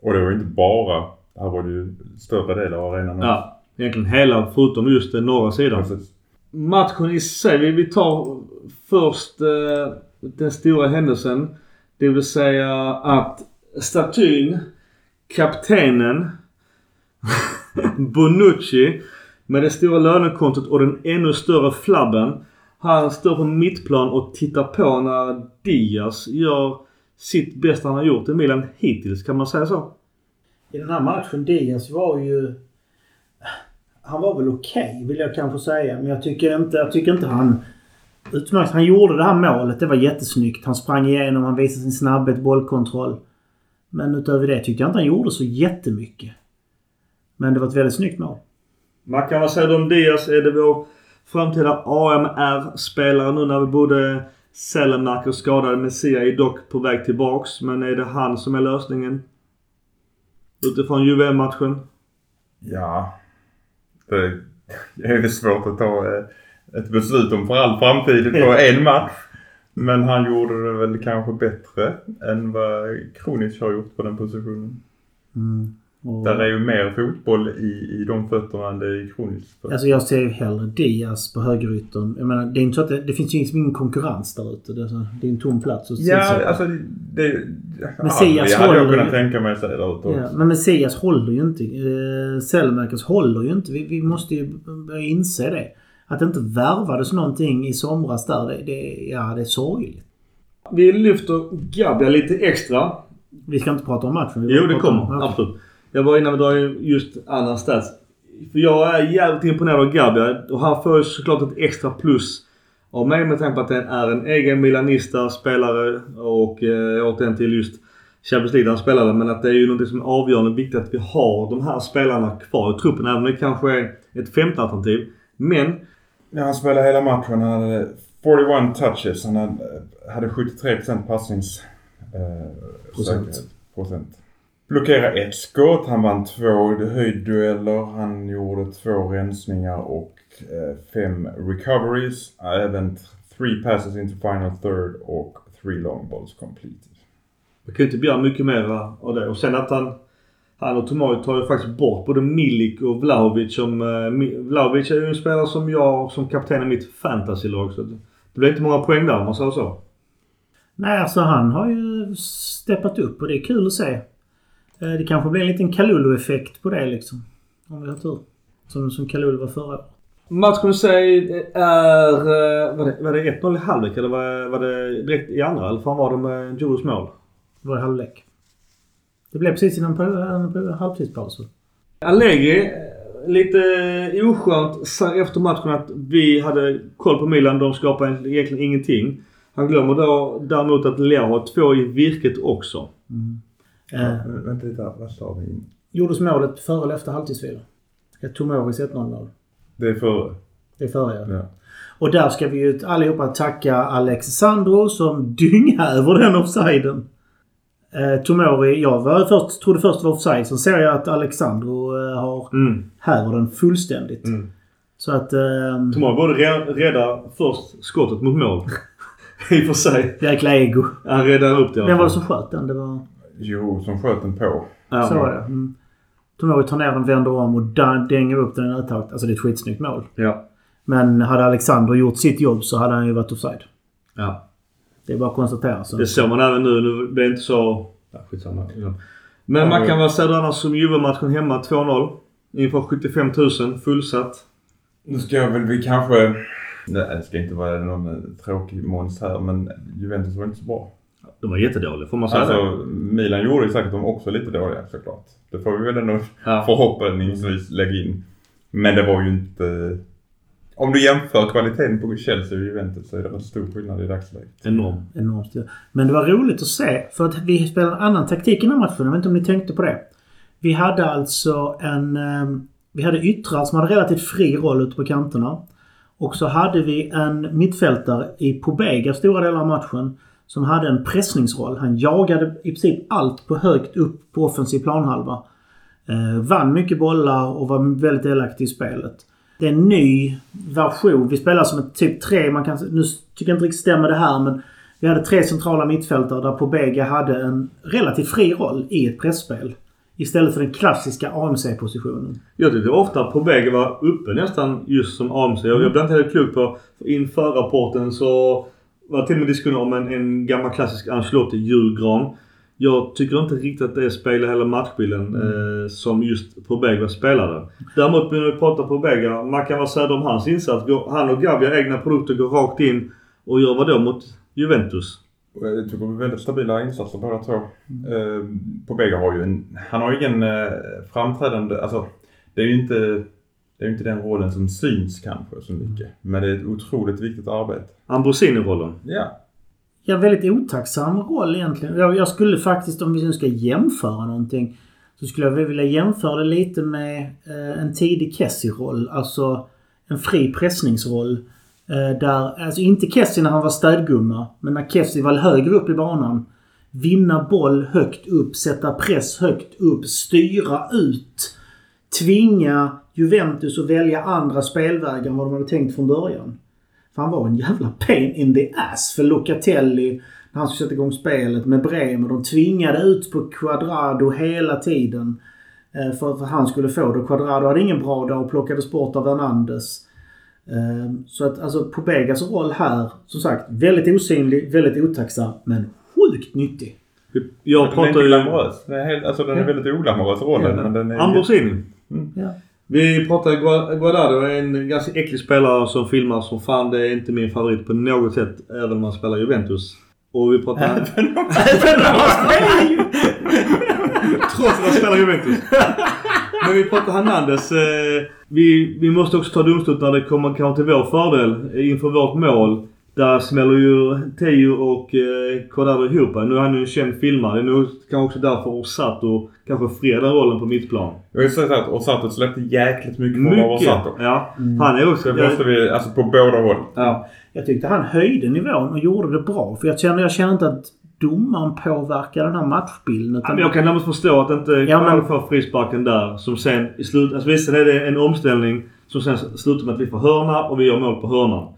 S2: Och det var ju inte bara, här var det ju större del av arenan.
S3: Ja, egentligen hela förutom just den norra sidan.
S2: Precis.
S3: Matchen i sig. Vi, vi tar först eh, den stora händelsen. Det vill säga att statyn, kaptenen Bonucci med det stora lönekontot och den ännu större flabben. Han står på mittplan och tittar på när Diaz gör sitt bästa han har gjort i Milan hittills. Kan man säga så?
S4: I den här matchen, Diaz var ju... han var väl okej vill jag kanske säga. Men jag tycker inte, jag tycker inte han utmärkt. Han gjorde det här målet. Det var jättesnyggt. Han sprang igenom, han visade sin snabbhet, bollkontroll. Men utöver det tyckte jag inte han gjorde så jättemycket. Men det var ett väldigt snyggt mål.
S3: Mackan, vad säger du om Diaz? Är det vår framtida AMR-spelare nu när vi både Sellemark skadade. Messia är dock på väg tillbaks. Men är det han som är lösningen? Utifrån Juve-matchen?
S2: Ja. Det är svårt att ta eh, ett beslut om för all framtid på en match. Men han gjorde det väl kanske bättre än vad Kronic har gjort på den positionen.
S4: Mm. Och,
S2: Där är ju mer fotboll i, i de fötterna än det är i fötter.
S4: Alltså jag ser ju hellre Diaz på högeryttern. Jag menar, det är inte så att det, det finns ju liksom ingen konkurrens där ute. Det det är en tom plats. att
S2: Ja, alltså det...
S4: Messias
S2: det hade jag kunnat
S4: ju-
S2: tänka mig säga där ute.
S4: Ja, men Messias håller ju inte. Eh, håller ju inte. Vi, vi måste ju börja inse det. Att det inte värvades någonting i somras där, det, det, ja, det är sorgligt.
S3: Vi lyfter Gabriel lite extra.
S4: Vi ska inte prata om matchen.
S3: Jo, det
S4: prata om-
S3: kommer.
S4: Okej.
S3: Absolut. Jag var innan vi drar just annan stats. För jag är jävligt imponerad av Gabriel och han får ju såklart ett extra plus av mig med tanke på att han är en egen Milanista spelare och eh, återigen till just Champions League där han spelade. Men att det är ju något som är avgörande viktigt att vi har de här spelarna kvar i truppen. Även om det kanske är ett femte alternativ. Men
S2: Ja, han spelade hela matchen. Han hade 41 touches. Han hade, hade 73% passnings... Eh,
S4: Procent.
S2: Procent. Blockerade ett skott. Han vann två höjddueller. Han gjorde två rensningar och eh, fem recoveries. Även three passes into final third och three long balls completed.
S3: Man kan ju inte begära mycket mer av det. Och sen att han... Han och Tomori tar ju faktiskt bort både Milik och Vlahovic som... eh, Vlahovic är ju en spelare som jag som kapten i mitt fantasylag. Så det blir inte många poäng där om man säger så.
S4: Nej, alltså han har ju steppat upp och det är kul att se. Eh, Det kanske blir en liten Kalulu-effekt på det liksom. Om vi har tur. Som, som Kalulu var förra året.
S3: Matchen i sig är... eh, Var det, var det 1-0 i halvlek eller var, var det direkt i andra? Eller fan var det med Jules mål?
S4: Det var i halvlek. Det blev precis innan på halvtidspausen.
S3: Allegri, lite oskönt sa efter matchen att vi hade koll på Milan. De skapade egentligen ingenting. Han glömmer då däremot att Leo har två i virket också.
S4: Eh,
S2: Ja, vänta lite. Vad sa vi?
S4: gjordes målet före eller efter halvtidsvila? Ett Tomoris 1-0 mål.
S2: Det är före.
S4: Det är före ja.
S2: Ja.
S4: Och där ska vi ju allihopa tacka Alex Sandro som dynghäver den offsiden. Eh, Tomori, jag var först, trodde först det var offside. Sen ser jag att Alexandro eh, har
S3: Mm.
S4: häver den fullständigt.
S3: Mm.
S4: Så att... Eh,
S3: Tomori borde rädda först skottet mot mål. I och för sig.
S4: jäkla ego.
S3: Han räddade upp det
S4: Vem var det som sköt den? Det var...
S2: Jo, som sköt den på.
S3: Ja.
S4: Så var det. Mm. Tomori tar ner den, vänder om och dänger upp den i nödtakt. Alltså det är ett skitsnyggt mål.
S3: Ja.
S4: Men hade Alexander gjort sitt jobb så hade han ju varit offside.
S3: ja.
S4: Det är bara att konstatera. Så.
S3: Det såg man även nu. Nu blir det inte så... Ja, skitsamma. Men man kan väl säga det annars som Juve-matchen hemma 2-0. Inför 75 000 fullsatt.
S2: Nu ska jag väl vi kanske... Nej, det ska inte vara någon eh, tråkig måns här men Juventus var inte så bra.
S3: De var jättedåliga får man säga det.
S2: Alltså Milan gjorde ju säkert de också lite dåliga såklart. Det får vi väl ändå
S3: Ja.
S2: förhoppningsvis lägga in. Men det var ju inte... Om du jämför kvaliteten på Chelsea och Juventus så är det en stor skillnad i dagsläget.
S3: Enorm.
S4: Enormt ja. Men det var roligt att se. För att vi spelade en annan taktik i den här matchen. Jag vet inte om ni tänkte på det. Vi hade alltså en... eh, Vi hade yttrar som hade relativt fri roll ute på kanterna. Och så hade vi en mittfältare i Pobega stora delar av matchen. Som hade en pressningsroll. Han jagade i princip allt på högt upp på offensiv planhalva. Eh, vann mycket bollar och var väldigt delaktig i spelet. Det är en ny version. Vi spelar som ett typ tre, man kan, nu tycker jag inte riktigt stämmer det här men vi hade tre centrala mittfältare där Pobega hade en relativt fri roll i ett pressspel. Istället för den klassiska AMC-positionen.
S3: Jag tyckte ofta att vägen var uppe nästan just som AMC. Jag, jag blev inte helt klok på... Inför rapporten så var det till och med diskussion om en, en gammal klassisk Ancelotti julgran. Jag tycker inte riktigt att det spelar hela matchbilden eh, som just Pobega spelade. Däremot när vi pratar Pobega, man kan vara säga om hans insats. Han och Gavi egna produkter går rakt in och gör vad då mot Juventus?
S2: Jag tycker det är väldigt stabila insatser båda två. Eh, Pobega har ju en... Han har ju ingen eh, framträdande... Alltså det är ju inte Det är ju inte den rollen som syns kanske så mycket. Men det är ett otroligt viktigt arbete.
S3: Ambrosini-rollen.
S2: Ja.
S4: Ja, väldigt otacksam roll egentligen. Jag, jag skulle faktiskt, om vi nu ska jämföra någonting, så skulle jag vilja jämföra det lite med eh, en tidig Kessie-roll. Alltså en fri pressningsroll. Eh, där, alltså inte Kessie när han var städgumma, men när Kessie var högre upp i banan. Vinna boll högt upp, sätta press högt upp, styra ut. Tvinga Juventus att välja andra spelvägar än vad de hade tänkt från början. För han var en jävla pain in the ass för Locatelli när han skulle sätta igång spelet med Bremer. De tvingade ut på Quadrado hela tiden. eh, För att han skulle få det. Quadrado hade ingen bra dag och plockades bort av Hernandez. Eh, Så att alltså Pobegas roll här, som sagt, väldigt osynlig, väldigt otacksam, men sjukt nyttig.
S3: Jag
S2: den är
S3: pratar
S2: inte
S3: ju...
S2: glamorös. Den är, helt, alltså, den är väldigt oglamorös rollen.
S3: Ja.
S2: Men den är
S3: Ambrosini.
S4: Ja.
S3: Vi pratar Gua- Guardado, en ganska äcklig spelare som filmar som fan. Det är inte min favorit på något sätt, även om man spelar Juventus. Och vi pratar... Trots att han spelar Juventus. Men vi pratar Hernandez. Eh, vi, vi måste också ta domslut när det kommer kanske till vår fördel inför vårt mål. Där smäller ju Teo och eh, Cordaro ihop. Nu är han ju en känd filmare. Det nog kanske också därför Osato kanske fredar rollen på mittplan.
S2: Jag vill säga så att Osato släppte jäkligt mycket
S3: Mycket.
S2: Osato.
S3: Ja. Han är också...
S2: Så måste vi, alltså på båda håll.
S3: Ja.
S4: Jag tyckte han höjde nivån och gjorde det bra. För jag känner, jag känner inte att domaren påverkar den här matchbilden.
S3: Ja,
S4: Utan
S3: men jag kan närmast förstå att inte
S4: Ja, men-
S3: får frisparken där. Som sen i slut... Alltså visst, är det en omställning som sen slutar med att vi får hörna och vi gör mål på hörnan.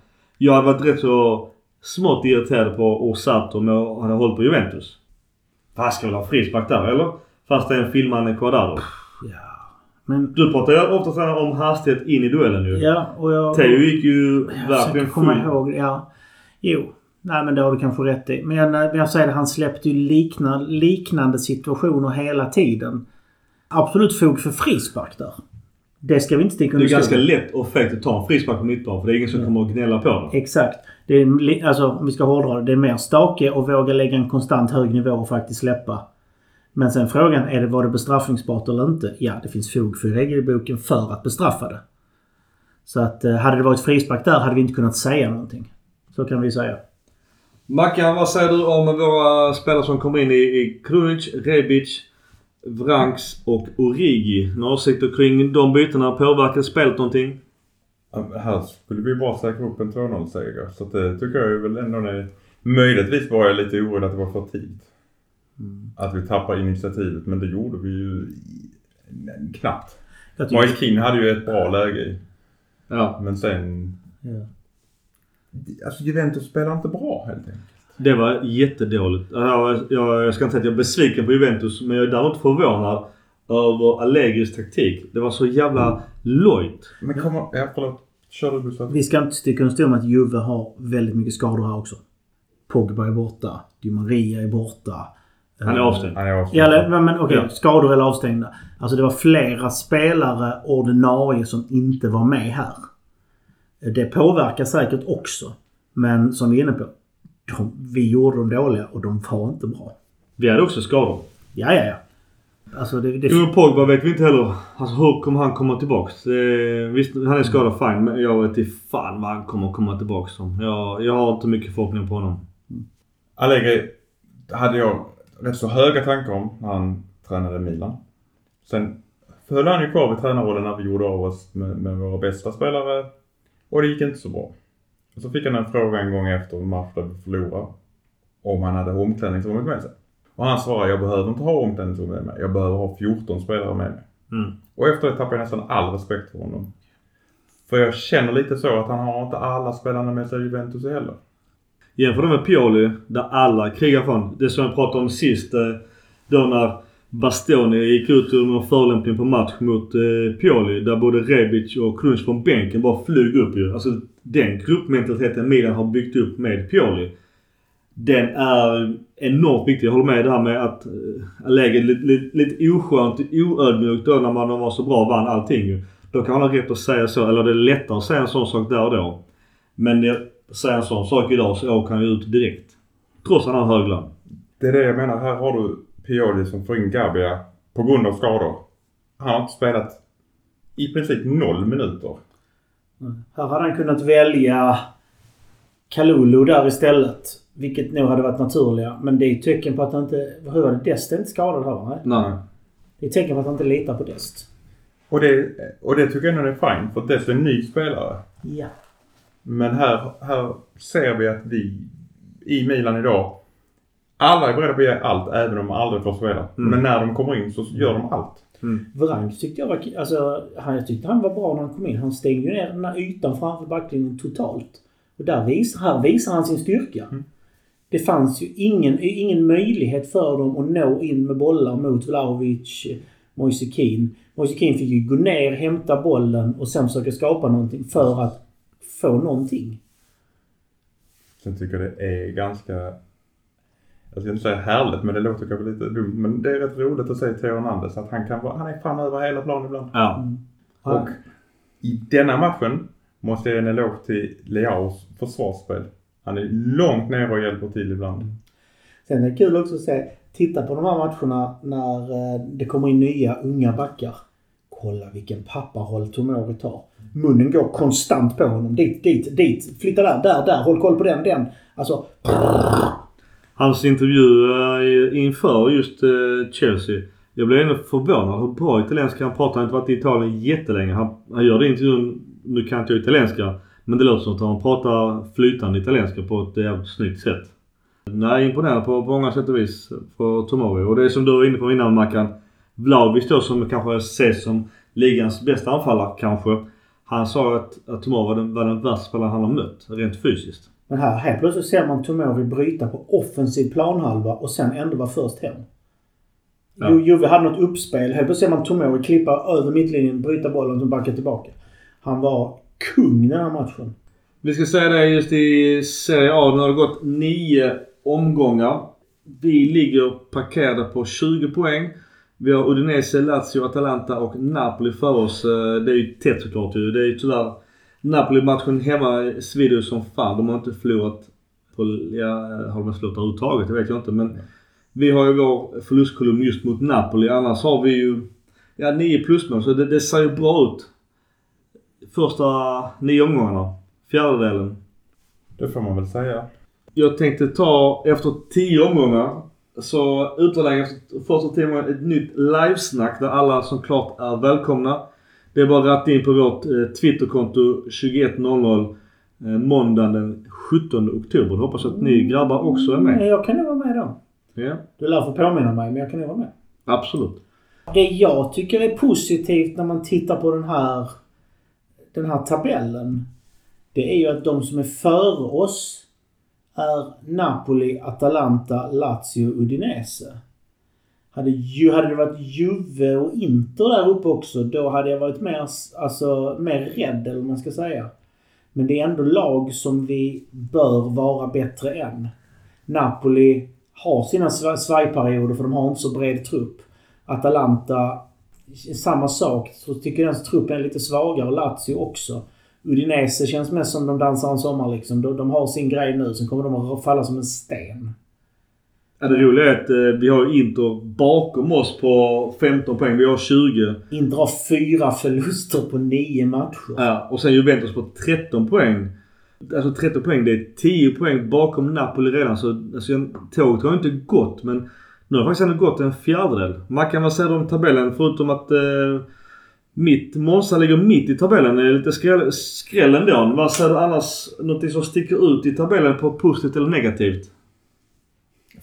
S3: Jag hade varit rätt så smått irriterad på Osato om jag hade hållit på Juventus. Han ska väl ha frispark där eller? Fast det är en filmande Quadrado.
S4: Ja. Men...
S3: Du pratar ju ofta om hastighet in i duellen ju.
S4: Ja, och jag...
S3: Theo gick ju verkligen
S4: försöker komma
S3: full.
S4: ihåg. Ja. Jo. Nej men det har du kanske rätt i. Men jag, men jag säger det, han släppte ju likna, liknande situationer hela tiden. Absolut fog för frispark där. Det ska vi inte sticka
S3: Det är
S4: under
S3: ganska lätt och fegt att ta en frispark på mittplan för det är ingen som kommer att gnälla på den.
S4: Exakt. Det är, alltså, om vi ska hårdra det. Det är mer stake och våga lägga en konstant hög nivå och faktiskt släppa. Men sen frågan, är det, var det bestraffningsbart eller inte? Ja, det finns fog för i regelboken för att bestraffa det. Så att eh, hade det varit frispark där hade vi inte kunnat säga någonting. Så kan vi säga.
S3: Mackan, vad säger du om våra spelare som kommer in i, i Krunic, Rebic, Vranks och Origi? Några åsikter kring de bytena? Påverkar spelet någonting?
S2: Här skulle vi bara säkra upp en 2-0-seger. Så det tycker jag är väl ändå är... Möjligtvis var jag lite orolig att det var för tidigt. Att vi tappar initiativet. Men det gjorde vi ju knappt. Miles Keane hade ju ett bra läge i.
S3: Ja.
S2: Men sen...
S4: ja.
S2: Alltså Juventus spelar inte bra helt enkelt.
S3: Det var jättedåligt. Jag, jag, jag ska inte säga att jag är besviken på Juventus, men jag är däremot förvånad över Allegris taktik. Det var så jävla lojt.
S2: Men kommer... Ja, förlåt. Kör du Gustav.
S4: Vi ska inte sticka under stol med att Juve har väldigt mycket skador här också. Pogba är borta. Di Maria är borta.
S3: Han är avstängd.
S2: Han är
S4: Ja,
S2: avstängd.
S4: eller- men, men okej.
S3: Ja.
S4: Skador eller avstängda. Alltså det var flera spelare ordinarie som inte var med här. Det påverkar säkert också. Men som vi är inne på. De, vi gjorde dem dåliga och de var inte bra.
S3: Vi hade också skador.
S4: Ja, ja, ja. Alltså det... det
S3: Jo, Pogba vet vi inte heller. Alltså hur kommer han komma tillbaks? Det, visst, han är skadad fine, men jag vet inte fan vad han kommer komma tillbaks som. Jag, jag har inte mycket förhoppningar på honom.
S2: Allegri hade jag rätt så höga tankar om när han tränade Milan. Sen höll han ju kvar vid tränarrollen när vi gjorde av oss med, med våra bästa spelare. Och det gick inte så bra. Och så fick han en fråga en gång efter vi förlorade. Om han hade omklädningsrummet med sig. Och han svarade, jag behöver inte ha omklädningsrummet med mig. Jag behöver ha 14 spelare med mig.
S3: Mm.
S2: Och efter det tappade jag nästan all respekt för honom. För jag känner lite så att han har inte alla spelarna med sig i Juventus heller.
S3: Jämför det med Pioli, där alla krigar från. Det som jag pratade om sist. eh, Då när Bastoni gick ut ur någon förolämpning på match mot eh, Pioli. Där både Rebic och Krunic från bänken bara flög upp ju. Alltså den gruppmentaliteten Milan har byggt upp med Pioli. Den är enormt viktig. Jag håller med det här med att läget läget lite, lite, lite oskönt, oödmjukt då när man var så bra och vann allting ju. Då kan man ha rätt att säga så. Eller det är lättare att säga en sån sak där och då. Men jag säger en sån sak idag så åker han ju ut direkt. Trots att han har hög lön.
S2: Det är det jag menar. Här har du Pioli som får in Gabia på grund av skador. Han har inte spelat i princip noll minuter.
S4: Här hade han kunnat välja Kalulu där istället. Vilket nog hade varit naturliga. Men det är ett tecken på att han inte... Hur var det? Dest är inte skadad här va? Nej.
S3: Nej.
S4: Det är ett tecken på att han inte litar på Dest.
S2: Och det, och det tycker jag ändå är fine för det är en ny spelare.
S4: Ja.
S2: Men här, här ser vi att vi i Milan idag alla är beredda på att ge allt även om de aldrig får spela.
S3: Mm.
S2: Men när de kommer in så gör de allt.
S4: Vrank tyckte jag var... Alltså, han, jag tyckte han var bra när han kom in. Han stängde ju ner den här ytan framför backlinjen totalt. Och där vis, här visar han sin styrka.
S2: Mm.
S4: Det fanns ju ingen, ingen möjlighet för dem att nå in med bollar mot Vlahovic, Moise Keane. Moise Keane fick ju gå ner, hämta bollen och sen försöka skapa någonting för att få någonting.
S2: Sen tycker jag det är ganska, jag ska inte säga härligt men det låter kanske lite dumt. Men det är rätt roligt att se Theo Hernandez att han kan vara, han är fan över hela planen ibland.
S3: Ja.
S2: Och i denna matchen måste jag ge en eloge till Leaos försvarsspel. Han är långt ner och hjälper till ibland.
S4: Sen är det kul också att se, titta på de här matcherna när eh, det kommer in nya unga backar. Kolla vilken papparoll Tomori tar. Munnen går konstant på honom. Dit, dit, dit. Flytta där, där, där. Håll koll på den, den. Alltså,
S3: Hans intervju inför just eh, Chelsea. Jag blev ändå förvånad hur bra italienska han pratar. Han har inte varit i Italien jättelänge. Han, han gör det i intervjun. Nu kan inte jag italienska. Men det låter som att han pratar flytande italienska på ett jävligt snyggt sätt. Nej, imponerande på, på många sätt och vis för Tomori. Och det är som du var inne på innan Mackan. Vlahovic då som kanske ses som ligans bästa anfallare kanske. Han sa att, att Tomori var den, var den värsta spelaren han har mött rent fysiskt
S4: men här helt plötsligt ser man Tomori bryta på offensiv planhalva och sen ändå vara först hem.
S3: Ja.
S4: Jo, Juve hade något uppspel. Helt plötsligt ser man Tomori klippa över mittlinjen, bryta bollen och backa tillbaka. Han var kung den här matchen.
S3: Vi ska säga det just i Serie A. Nu har det gått nio omgångar. Vi ligger parkerade på 20 poäng. Vi har Udinese, Lazio, Atalanta och Napoli för oss. Eh, Det är ju tätt såklart ju. Det är ju tyvärr Napoli-matchen hemma svider ju som fan. De har inte förlorat på... Ja, har de förlorat överhuvudtaget? Det vet jag inte. Men vi har ju vår förlustkolumn just mot Napoli. Annars har vi ju ja, nio plusmål. Så det, det ser ju bra ut. Första nio omgångarna. Fjärdedelen.
S2: Det får man väl säga.
S3: Jag tänkte ta efter 10 omgångar så uttalar jag första 10 omgångar ett nytt livesnack där alla som klart är välkomna. Det är bara att ratta in på vårt eh, Twitterkonto 21.00 eh, måndagen den 17 oktober. Hoppas att ni grabbar också är med.
S4: jag kan nog vara med då.
S3: Ja,
S4: Du lär få påminna mig, men jag kan nog vara med.
S3: absolut.
S4: Det jag tycker är positivt när man tittar på den här, den här tabellen. Det är ju att de som är före oss är Napoli, Atalanta, Lazio Udinese. Hade, ju, hade det varit Juve och Inter där uppe också, då hade jag varit mer, alltså, mer rädd, eller vad man ska säga. Men det är ändå lag som vi bör vara bättre än. Napoli har sina svajperioder för de har inte så bred trupp. Atalanta, samma sak. Så tycker jag den truppen är lite svagare. Lazio också. Udinese känns mest som de dansar en sommar liksom. De, de har sin grej nu, sen kommer de att falla som en sten.
S3: Ja, det roliga är att eh, vi har Inter bakom oss på 15 poäng. Vi har 20.
S4: Inter har fyra förluster på nio matcher.
S3: Ja, och sen Juventus på 13 poäng. Alltså 13 poäng, det är 10 poäng bakom Napoli redan. Så alltså, tåget har inte gått men nu har faktiskt ändå gått en fjärdedel. Mackan, vad säger du om tabellen? Förutom att eh, mitt Monza ligger mitt i tabellen. Det är lite skräll, skräll ändå. Vad säger du annars? Någonting som sticker ut i tabellen på positivt eller negativt?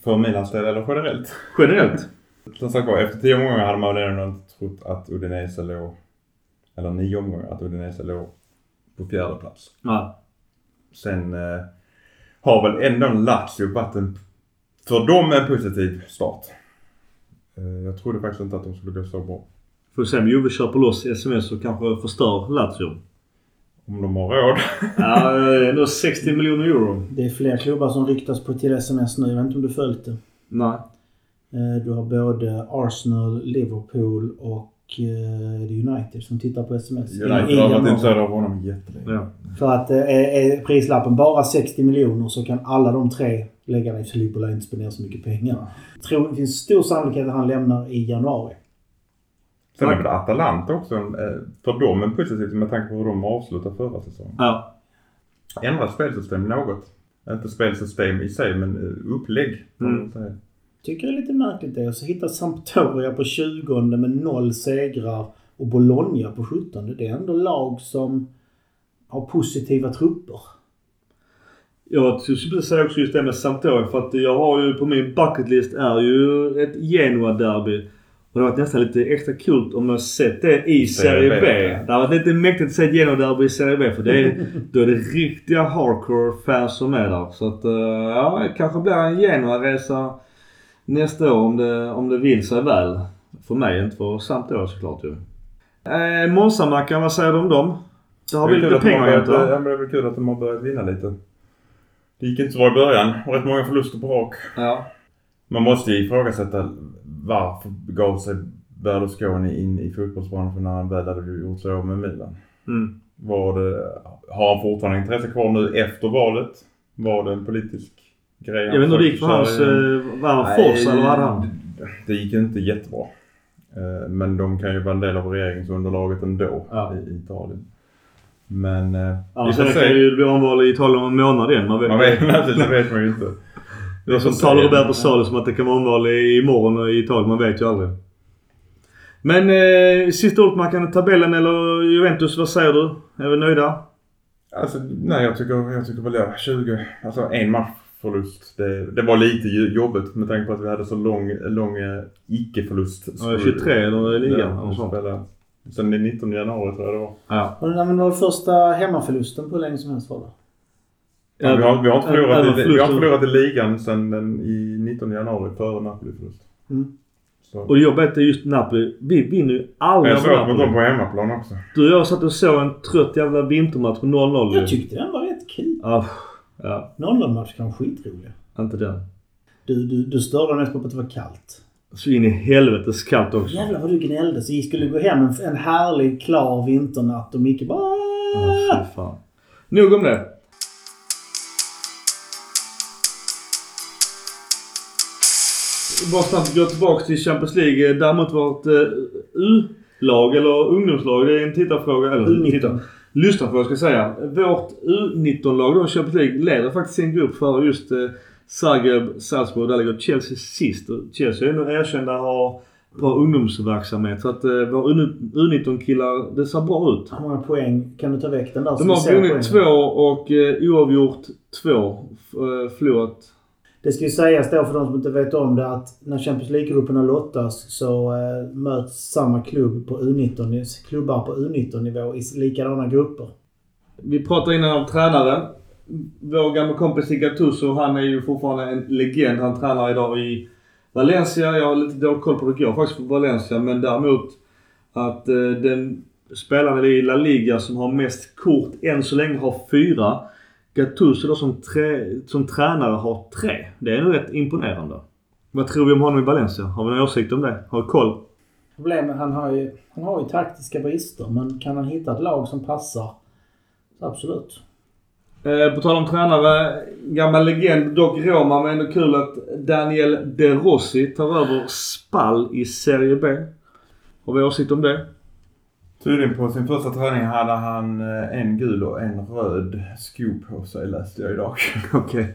S2: För Milans del eller generellt.
S3: Generellt?
S2: Som sagt var, efter tio omgångar hade man väl ändå inte trott att Udinese låg, eller nio omgångar, att Udinese låg på fjärde plats.
S3: Nej.
S2: Sen eh, har väl ändå Lazio varit en, för dem en positiv start. Eh, jag trodde faktiskt inte att de skulle gå så bra.
S3: Får se om Juve köper loss sms och kanske förstör Lazio.
S2: Om de har råd.
S3: Ja, ändå 60 miljoner euro.
S4: Det är fler klubbar som ryktas på till sms nu. Jag vet inte om du följt det.
S3: Nej.
S4: Eh, Du har både Arsenal, Liverpool och eh, United som tittar på sms.
S2: United har varit intresserade av honom jättelänge.
S3: Ja.
S4: För att eh, är prislappen bara 60 miljoner så kan alla de tre lägga ner. Filippo lär inte spendera så mycket pengar. Tror, det finns stor sannolikhet att han lämnar i januari.
S2: Sen är väl Atalanta också eh, för dem en positivt med tanke på hur de avslutade förra säsongen.
S3: Ja.
S2: Ändrat spelsystem något. Inte spelsystem i sig men eh, upplägg.
S3: Mm.
S4: Tycker det är lite märkligt det. Så hittar Sampdoria på 20 med noll segrar och Bologna på 17. Det är ändå lag som har positiva trupper.
S3: Jag skulle säga också just det med Sampdoria för att jag har ju på min bucketlist är ju ett Genoa-derby. Och det har varit nästan lite extra kul om jag sett det i Serie B.
S2: B.
S3: Det har varit lite mäktigt att se ett Genoa-derby i Serie B för det är, då är det riktiga hardcore fans som är där. Så att eh, ja, det kanske blir en Genoa-resa nästa år om det, om det vill sig väl. För mig, inte för Sampdoria såklart ju. Eh, Monza-Mackan, vad säger du om dem? Där har vi
S2: Det
S3: lite
S2: att
S3: pengar inte?
S2: ja, men det är väl kul att de har börjat vinna lite. Det gick inte så bra i början och rätt många förluster på rak.
S3: Ja.
S2: Man måste ju ifrågasätta varför gav sig Berlusconi in i fotbollsbranschen när han väl hade gjort sig av med Milan.
S3: Mm.
S2: Var det, har han fortfarande intresse kvar nu efter valet? Var det en politisk grej?
S3: Jag vet inte hur det gick för hans... eh, Var han eller vad hade han?
S2: Det, gick inte jättebra. Eh, Men de kan ju vara en del av regeringsunderlaget ändå
S3: Ja.
S2: i Italien. Men... eh,
S3: Annars
S2: får
S3: kan ju bli omval i Italien om en månad igen. Man vet,
S2: Man vet, det vet man ju inte.
S3: Det är som talar Roberto sa det som att det kan vara omval i- imorgon i Italien. Man vet ju aldrig. Men eh, sista ordet man kan tabellen eller Juventus, vad säger du? Är vi nöjda?
S2: Alltså, nej jag tycker, jag tycker väl ja, 20, alltså en matchförlust. Det, det var lite jobbigt med tanke på att vi hade så lång, lång eh, icke-förlust.
S3: Ja, 23 eller i ligan.
S2: Ja, och. Sen den 19 januari tror jag det var.
S3: Ja.
S4: Och det var första hemmaförlusten på hur länge som helst var det.
S2: Ja, vi, har, vi, har inte förlorat i, vi har förlorat i ligan sen den, i 19 januari före Napoli-förlust.
S4: Mm.
S2: Så.
S3: Och det jobbiga är just Napoli. Vi vinner ju aldrig
S2: jag såg mot dem på
S3: Napoli.
S2: hemmaplan också.
S3: Du och jag satt och såg en trött jävla vintermatch på 0-0 ju.
S4: Jag tyckte den var rätt kul.
S3: Ja, ja,
S4: 0-0-match kan vara skitrolig.
S3: inte den.
S4: Du, du, du störde mest på att det var kallt.
S3: Så in i helvetes kallt också.
S4: Jävlar vad du gnällde. Så vi skulle gå hem en, en härlig klar vinternatt och Micke bara...
S3: Ja, fy fan. Nog om det. Bara snabbt gå tillbaka till Champions League. Däremot vårt eh, U-lag eller ungdomslag. Det är en tittarfråga. Eller
S4: U19.
S3: tittar- Lyssnarfråga ska jag säga. Vårt U19-lag då Champions League leder faktiskt sin grupp för just eh, Zagreb, Salzburg. Där ligger Chelsea sist. Chelsea är nog erkända har bra ungdomsverksamhet. Så att eh, våra U19-killar, det ser bra ut.
S4: Hur många poäng kan du ta väck den där?
S3: De har vunnit två och eh, oavgjort två. F- eh, förlorat.
S4: Det ska ju sägas då för de som inte vet om det att när Champions League-grupperna lottas så eh, möts samma klubb på U19, klubbar på U19-nivå i likadana grupper.
S3: Vi pratade innan om tränare. Vår gamla kompis Gattuso, han är ju fortfarande en legend. Han tränar idag i Valencia. Jag har lite dålig koll på hur det går faktiskt på Valencia. Men däremot att eh, den spelaren i La Liga som har mest kort än så länge har fyra. Gattuso då som, trä, som tränare har tre. Det är nog rätt imponerande. Vad tror vi om honom i Valencia? Har vi någon åsikt om det? Har vi koll?
S4: Problemet han har ju, han har ju taktiska brister men kan han hitta ett lag som passar absolut.
S3: Eh, på tal om tränare, gammal legend, dock Roma, men ändå kul att Daniel De Rossi tar över Spall i Serie B. Har vi åsikt om det?
S2: Tydligen på sin första träning hade han eh, en gul och en röd sko på sig läste jag idag.
S3: Okej.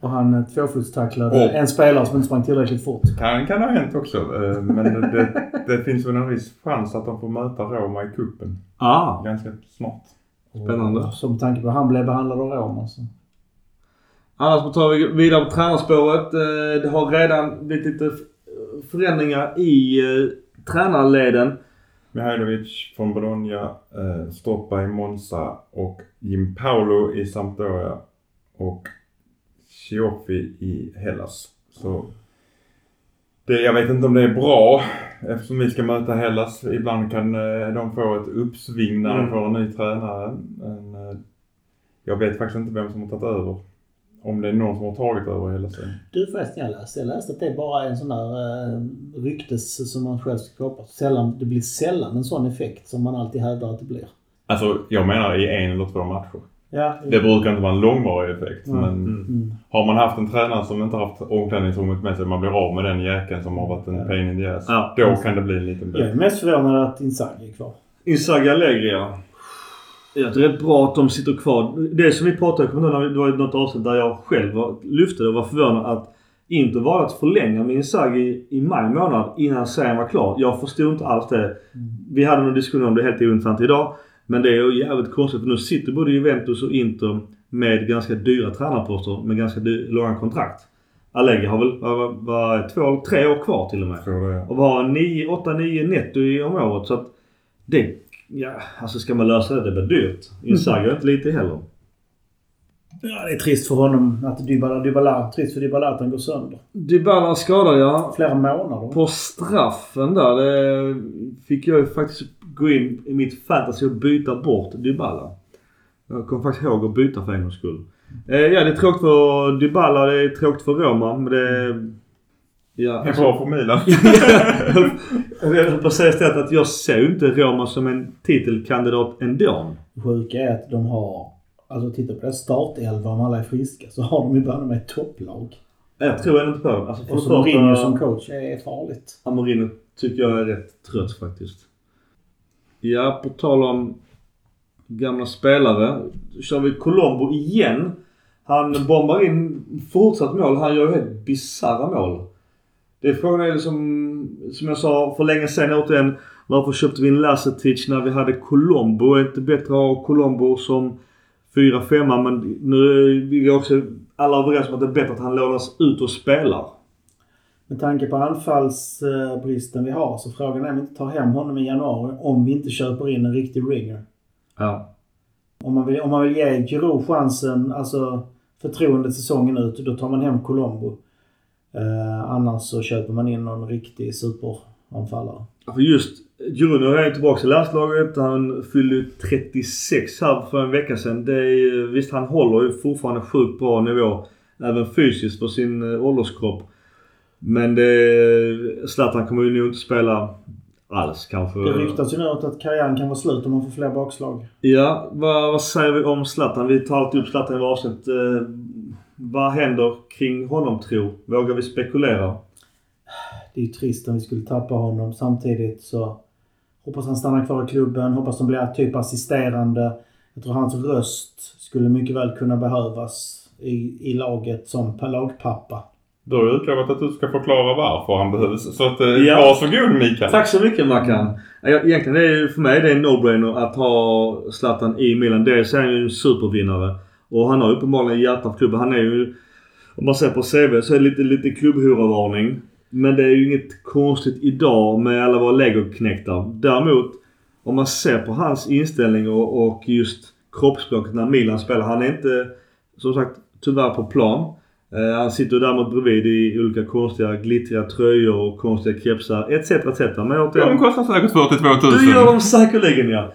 S4: Och han eh, tvåfotstacklade
S2: Och-
S4: en spelare som inte sprang tillräckligt fort.
S2: Kan, kan ha hänt också. eh, Men det, det finns väl en viss chans att de får möta Roma i kuppen
S3: Ah,
S2: ganska snart.
S3: Spännande.
S4: Och med tanke på hur han blev behandlad av Roma så.
S3: annars tar vi vidare på tränarspåret. Det har redan blivit lite förändringar i tränarleden.
S2: Mihailovic från Bologna, eh, Stoppa i Monza och Jim Paolo i Sampdoria och Cioffi i Hellas. Så det, jag vet inte om det är bra eftersom vi ska möta Hellas. Ibland kan eh, de få ett uppsving när
S3: Mm.
S2: de får en ny tränare. Men, eh, jag vet faktiskt inte vem som har tagit över. Om det är någon som har tagit över hela tiden.
S4: Du förresten, jag läste, jag läste att det är bara en sån där eh, ryktes som man själv skapar. Sällan, det blir sällan en sån effekt som man alltid hävdar att det blir.
S2: Alltså jag menar i en eller två matcher.
S4: Ja,
S2: Det brukar inte vara en långvarig effekt.
S4: Mm.
S2: Men
S4: Mm.
S2: har man haft en tränare som inte haft omklädningsrummet med sig, man blir av med den jäkeln som har varit en pain in the ass.
S3: Ja.
S2: Då kan det bli en liten
S4: Jag är mest förvånad att Inzaghi är kvar.
S3: Inzaghi Allegri ja. Jag tror det är bra att de sitter kvar. Det som vi pratade om, när det var något avsnitt där jag själv var, lyfte det och var förvånad att Inter valde att förlänga med Inzaghi i maj månad innan serien var klar. Jag förstod inte alls det. Vi hade någon diskussion om det helt ointressant idag. Men det är ju jävligt konstigt för nu sitter både Juventus och Inter med ganska dyra tränarposter med ganska långa kontrakt. Allegri har väl var, var, två eller tre år kvar till och med. Och var 8-9 netto i- om året. Så att det... Ja, alltså ska man lösa det, det blir dyrt. Inzaghi är inte lite heller.
S4: Ja, det är trist för honom att Dybala, Dybala, trist för Dybala att han går sönder.
S3: Dybala skadad ja.
S4: Flera månader.
S3: På straffen där, det fick jag ju faktiskt gå in i mitt fantasy och byta bort Dybala. Jag kom faktiskt ihåg att byta för en gångs skull. Eh, ja, det är tråkigt för Dybala, det är tråkigt för Roma, men det... Ja,
S2: Det är bra för Milan.
S3: jag höll på att säga istället att jag ser ju inte Roma som en titelkandidat ändå.
S4: Det sjuka är att de har... Alltså titta på det startelva om alla är friska så har de ju bara med ett topplag.
S3: Jag tror ändå inte på det. Alltså,
S4: Och så Mourinho som coach är farligt.
S3: Ja, Mourinho tycker jag är rätt trött faktiskt. Ja, på tal om gamla spelare. kör vi Colombo igen. Han bombar in fortsatt mål. Han gör ju helt bisarra mål. Det är frågan är liksom, som jag sa för länge sedan återigen. Varför köpte vi in Lasetic när vi hade Colombo? Är inte bättre att ha Colombo som 4-5 men nu är vi också alla överens om att det är bättre att han lånas ut och spelar.
S4: Med tanke på anfallsbristen vi har så frågan är om vi inte tar hem honom i januari om vi inte köper in en riktig ringer.
S3: Ja.
S4: Om man vill, om man vill ge Giroud chansen, alltså förtroendet säsongen ut, då tar man hem Colombo. Eh, annars så köper man in någon riktig superanfallare.
S3: För just Giroud nu är han tillbaka i landslaget. Han fyllde ju 36 här för en vecka sedan. Det är, visst, han håller ju fortfarande sjukt bra nivå. Även fysiskt för sin eh, ålderskropp. Men det... Zlatan kommer ju nog inte spela alls kanske.
S4: Det ryktas ju nu att karriären kan vara slut om man får fler bakslag.
S3: Ja, vad, vad säger vi om Zlatan? Vi tar alltid upp Zlatan i varje avsnitt. Eh, vad händer kring honom tro? Vågar vi spekulera?
S4: Det är ju trist om vi skulle tappa honom. Samtidigt så hoppas han stannar kvar i klubben. Hoppas han blir typ assisterande. Jag tror hans röst skulle mycket väl kunna behövas i, i laget som lagpappa.
S2: Du har ju utlovat att du ska förklara varför han behövs. Så att, eh,
S3: Ja.
S2: varsågod Mikael.
S3: Tack så mycket Mackan. Egentligen är det ju för mig det är en no-brainer att ha Zlatan i Milan. Dels är han ju en supervinnare. Och han har uppenbarligen hjärta för klubben. Han är ju... Om man ser på CV så är det lite, lite klubbhora-varning. Men det är ju inget konstigt idag med alla våra legoknektar. Däremot om man ser på hans inställning och, och just kroppsspråket när Milan spelar. Han är inte som sagt tyvärr på plan. Eh, han sitter däremot bredvid i olika konstiga glittriga tröjor och konstiga kepsar etc. etc. Men
S2: De
S3: återigen.
S2: kostar säkert 42 000.
S3: Du gör dem säkerligen ja.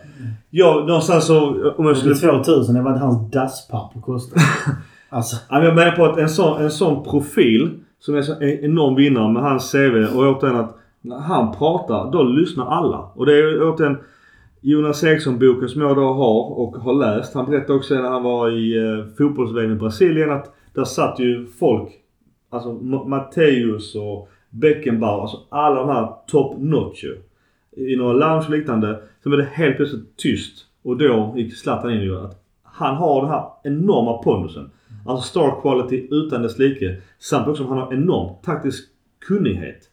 S3: Ja, någonstans så om jag skulle...
S4: 2000, det var inte hans dasspapper kostade. alltså,
S3: Jag menar på att en sån, en sån profil som är en enorm vinnare med hans CV och återigen att när han pratar då lyssnar alla. Och det är återigen Jonas Eriksson-boken som jag då har och har läst. Han berättade också när han var i eh, fotbolls-VM i Brasilien att där satt ju folk, alltså Ma- Matteus och Beckenbauer, alltså alla de här top notch ju. I några lounge och liknande. Sen blev det helt plötsligt tyst. Och då gick Zlatan in och gjorde att han har den här enorma pondusen. Alltså star quality utan dess like. Samtidigt som han har enorm taktisk kunnighet.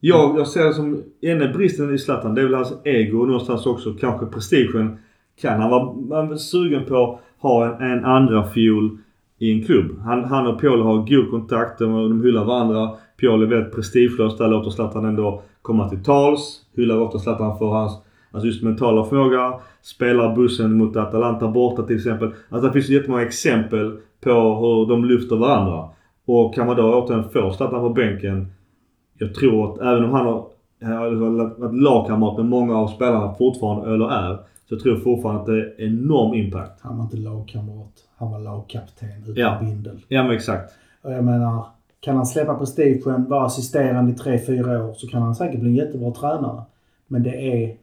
S3: Jag, jag ser det som ena bristen i Zlatan, det är väl hans ego och någonstans också kanske prestigen. Kan han vara sugen på att ha en, en andra fiol i en klubb? Han, han och Pioli har god kontakt, de, de hyllar varandra. Pioli är väldigt prestigelös där, låter Zlatan ändå komma till tals. Hyllar ofta Zlatan för hans alltså just mentala förmåga. Spelar bussen mot Atalanta borta till exempel. Alltså det finns jättemånga exempel på hur de lyfter varandra. Och kan man då återigen få Zlatan på bänken. Jag tror att även om han har har varit lagkamrat med många av spelarna fortfarande, eller är. Så jag tror fortfarande att det är enorm impact.
S4: han var inte lagkamrat. Han var lagkapten utan
S3: Ja.
S4: bindel.
S3: Ja men exakt.
S4: Och jag menar, kan han släppa prestigen, vara assisterande i 3-4 år så kan han säkert bli en jättebra tränare. Men det är...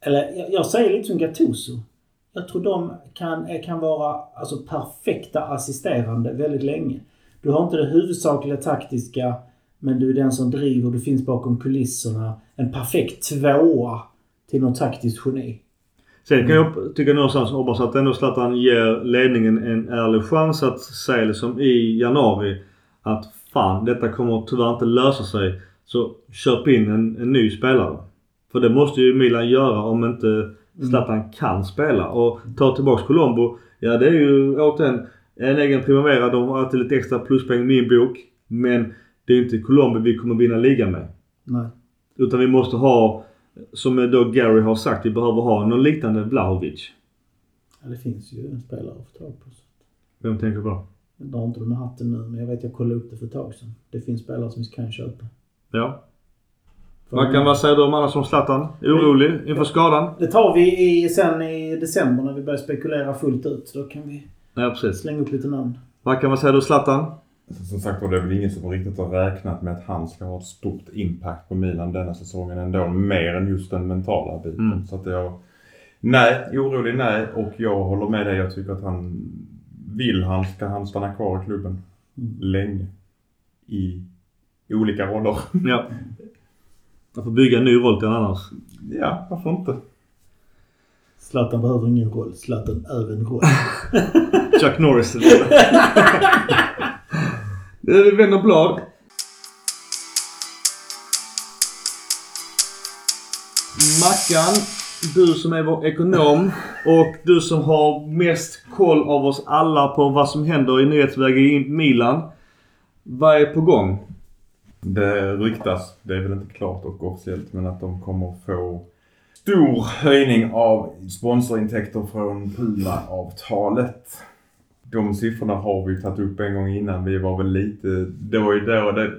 S4: Eller jag, jag säger lite som Gattuso. Jag tror de kan, kan vara alltså, perfekta assisterande väldigt länge. Du har inte det huvudsakliga taktiska, men du är den som driver, du finns bakom kulisserna. En perfekt tvåa till något taktiskt geni.
S3: Sen kan jag tycka någonstans hoppas att ändå Zlatan ger ledningen en ärlig chans att säga liksom i januari att fan detta kommer tyvärr inte lösa sig. Så köp in en, en ny spelare. För det måste ju Milan göra om inte Zlatan kan spela. Och ta tillbaks Colombo. Ja det är ju återigen en egen Primavera. De har alltid lite extra pluspoäng i min bok. Men det är inte Colombo vi kommer vinna ligan med.
S4: Nej.
S3: Utan vi måste ha, som då Gary har sagt, vi behöver ha någon liknande Vlahovic.
S4: Ja, det finns ju en spelare att få tag på.
S3: Vem tänker du på?
S4: Jag drar inte med hatten nu, men jag vet jag kollade upp det för ett tag sedan. Det finns spelare som vi kan köpa.
S3: Ja. Mackan, vad säger du om annars om Zlatan? Orolig inför skadan?
S4: Det tar vi i, sen i december när vi börjar spekulera fullt ut. Då kan vi
S3: Ja, precis.
S4: slänga upp lite namn.
S3: Vad säger du Zlatan?
S2: Som sagt var, det är väl ingen som riktigt har räknat med att han ska ha ett stort impact på Milan denna säsongen ändå. Mer än just den mentala biten.
S3: Mm.
S2: Så att jag... Nej, orolig nej. Och jag håller med dig. Jag tycker att han... Vill han ska han stanna kvar i klubben.
S4: Mm.
S2: Länge. I olika roller.
S3: Ja. Jag får bygga en ny roll till annars.
S2: Ja, varför inte?
S4: Zlatan behöver ingen roll. Zlatan är en roll.
S3: Chuck Norris. Det är vänder blad. Mackan, du som är vår ekonom och du som har mest koll av oss alla på vad som händer i nyhetsväg i Milan. Vad är på gång?
S2: Det ryktas, det är väl inte klart och officiellt, men att de kommer få stor höjning av sponsorintäkter från Puma-avtalet. De siffrorna har vi tagit upp en gång innan. Vi var väl lite... Det var ju då det...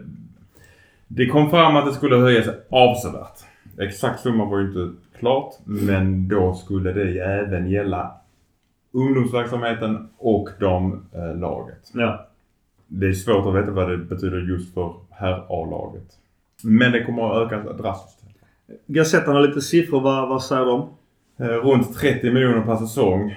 S2: Det kom fram att det skulle höjas avsevärt. Exakt summa var ju inte klart, men då skulle det även gälla ungdomsverksamheten och damlaget.
S3: Ja.
S2: Det är svårt att veta vad det betyder just för herr A-laget. Men det kommer att öka drastiskt.
S3: Gazettan har lite siffror. Vad, vad säger de?
S2: Eh, runt 30 miljoner per säsong.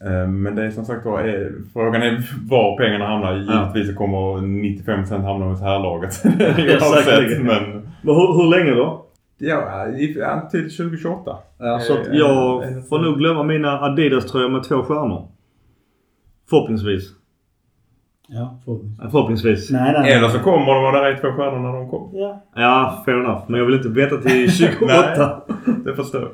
S2: Eh, men det är som sagt var, är, frågan är var pengarna hamnar. Givetvis så kommer 95% hamna hos herrlaget.
S3: Ja,
S2: men
S3: Men hur, hur länge då?
S2: ja, till 2028.
S3: Ja, så
S2: Eh,
S3: jag
S2: eh,
S3: får nog glömma mina Adidas-tröjor med två stjärnor. Förhoppningsvis.
S4: Ja, förhoppningsvis.
S3: Förhoppningsvis.
S4: Nej, nej.
S2: Eller så kommer de och där är två stjärnor när de kommer.
S4: Ja.
S3: Ja, fair enough. Men jag vill inte veta till 28.
S2: Det förstår jag.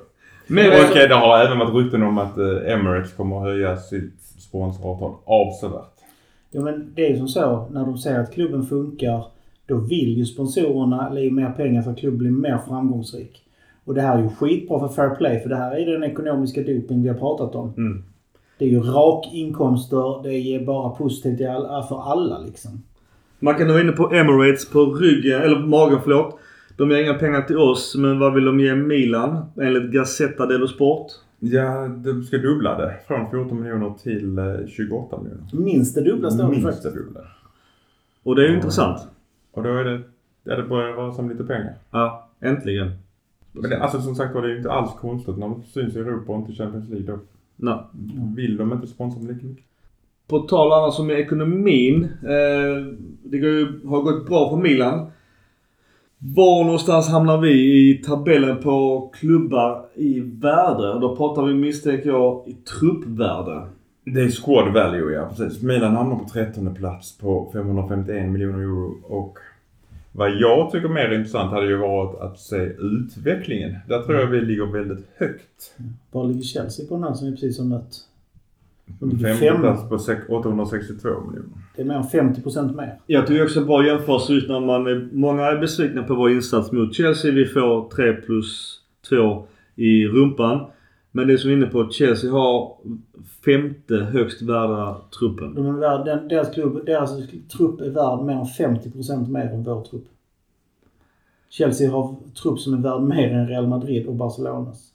S3: Men
S2: och eh, det har även varit rykten om att eh, Emirates kommer att höja sitt sponsoravtal avsevärt.
S4: Ja, men det är ju som så. När de ser att klubben funkar, då vill ju sponsorerna lägga mer pengar för att klubben blir mer framgångsrik. Och det här är ju skitbra för fair play, för det här är den ekonomiska doping vi har pratat om.
S3: Mm.
S4: Det är ju rak inkomster, det ger bara positivt till all, för alla liksom.
S3: Man kan vara inne på Emirates på ryggen, eller på magen förlåt. De ger inga pengar till oss, men vad vill de ge Milan? Enligt Gazzetta dello Sport.
S2: Ja, de ska dubbla det. Från 14 miljoner till eh, 28 miljoner.
S4: Minst det dubbla står det
S2: Minst
S4: faktiskt.
S2: det dubbla.
S3: Och det är ju
S2: Ja.
S3: intressant.
S2: Och då är det, ja det börjar röra sig om lite pengar.
S3: Ja, äntligen.
S2: Men det, alltså som sagt var, det är ju inte alls konstigt när de syns i Europa och inte Champions League. Då
S3: Nej.
S2: vill de inte sponsra lika mycket.
S3: På tal annars om ekonomin. Eh, det ju, har gått bra för Milan. Var någonstans hamnar vi i tabellen på klubbar i värde? Då pratar vi misstänker jag i truppvärde.
S2: Det är squad value, ja precis. Milan hamnar på 13 plats på 551 miljoner euro. Och vad jag tycker mer intressant hade ju varit att se utvecklingen. Där tror jag vi ligger väldigt högt.
S4: Var ligger Chelsea på den här som vi precis har mött? De ligger
S2: Femte
S4: femma.
S2: plats på sex- 862 miljoner.
S4: Det är mer än 50% mer.
S3: Jag tycker också bra jämförelse just när man är, många är besvikna på vår insats mot Chelsea. Vi får 3 plus 2 i rumpan. Men det som är inne på att Chelsea har femte högst värda truppen.
S4: De är värd, den, deras, klubb, deras trupp är värd mer än 50% mer än vår trupp. Chelsea har trupp som är värd mer än Real Madrid och Barcelonas.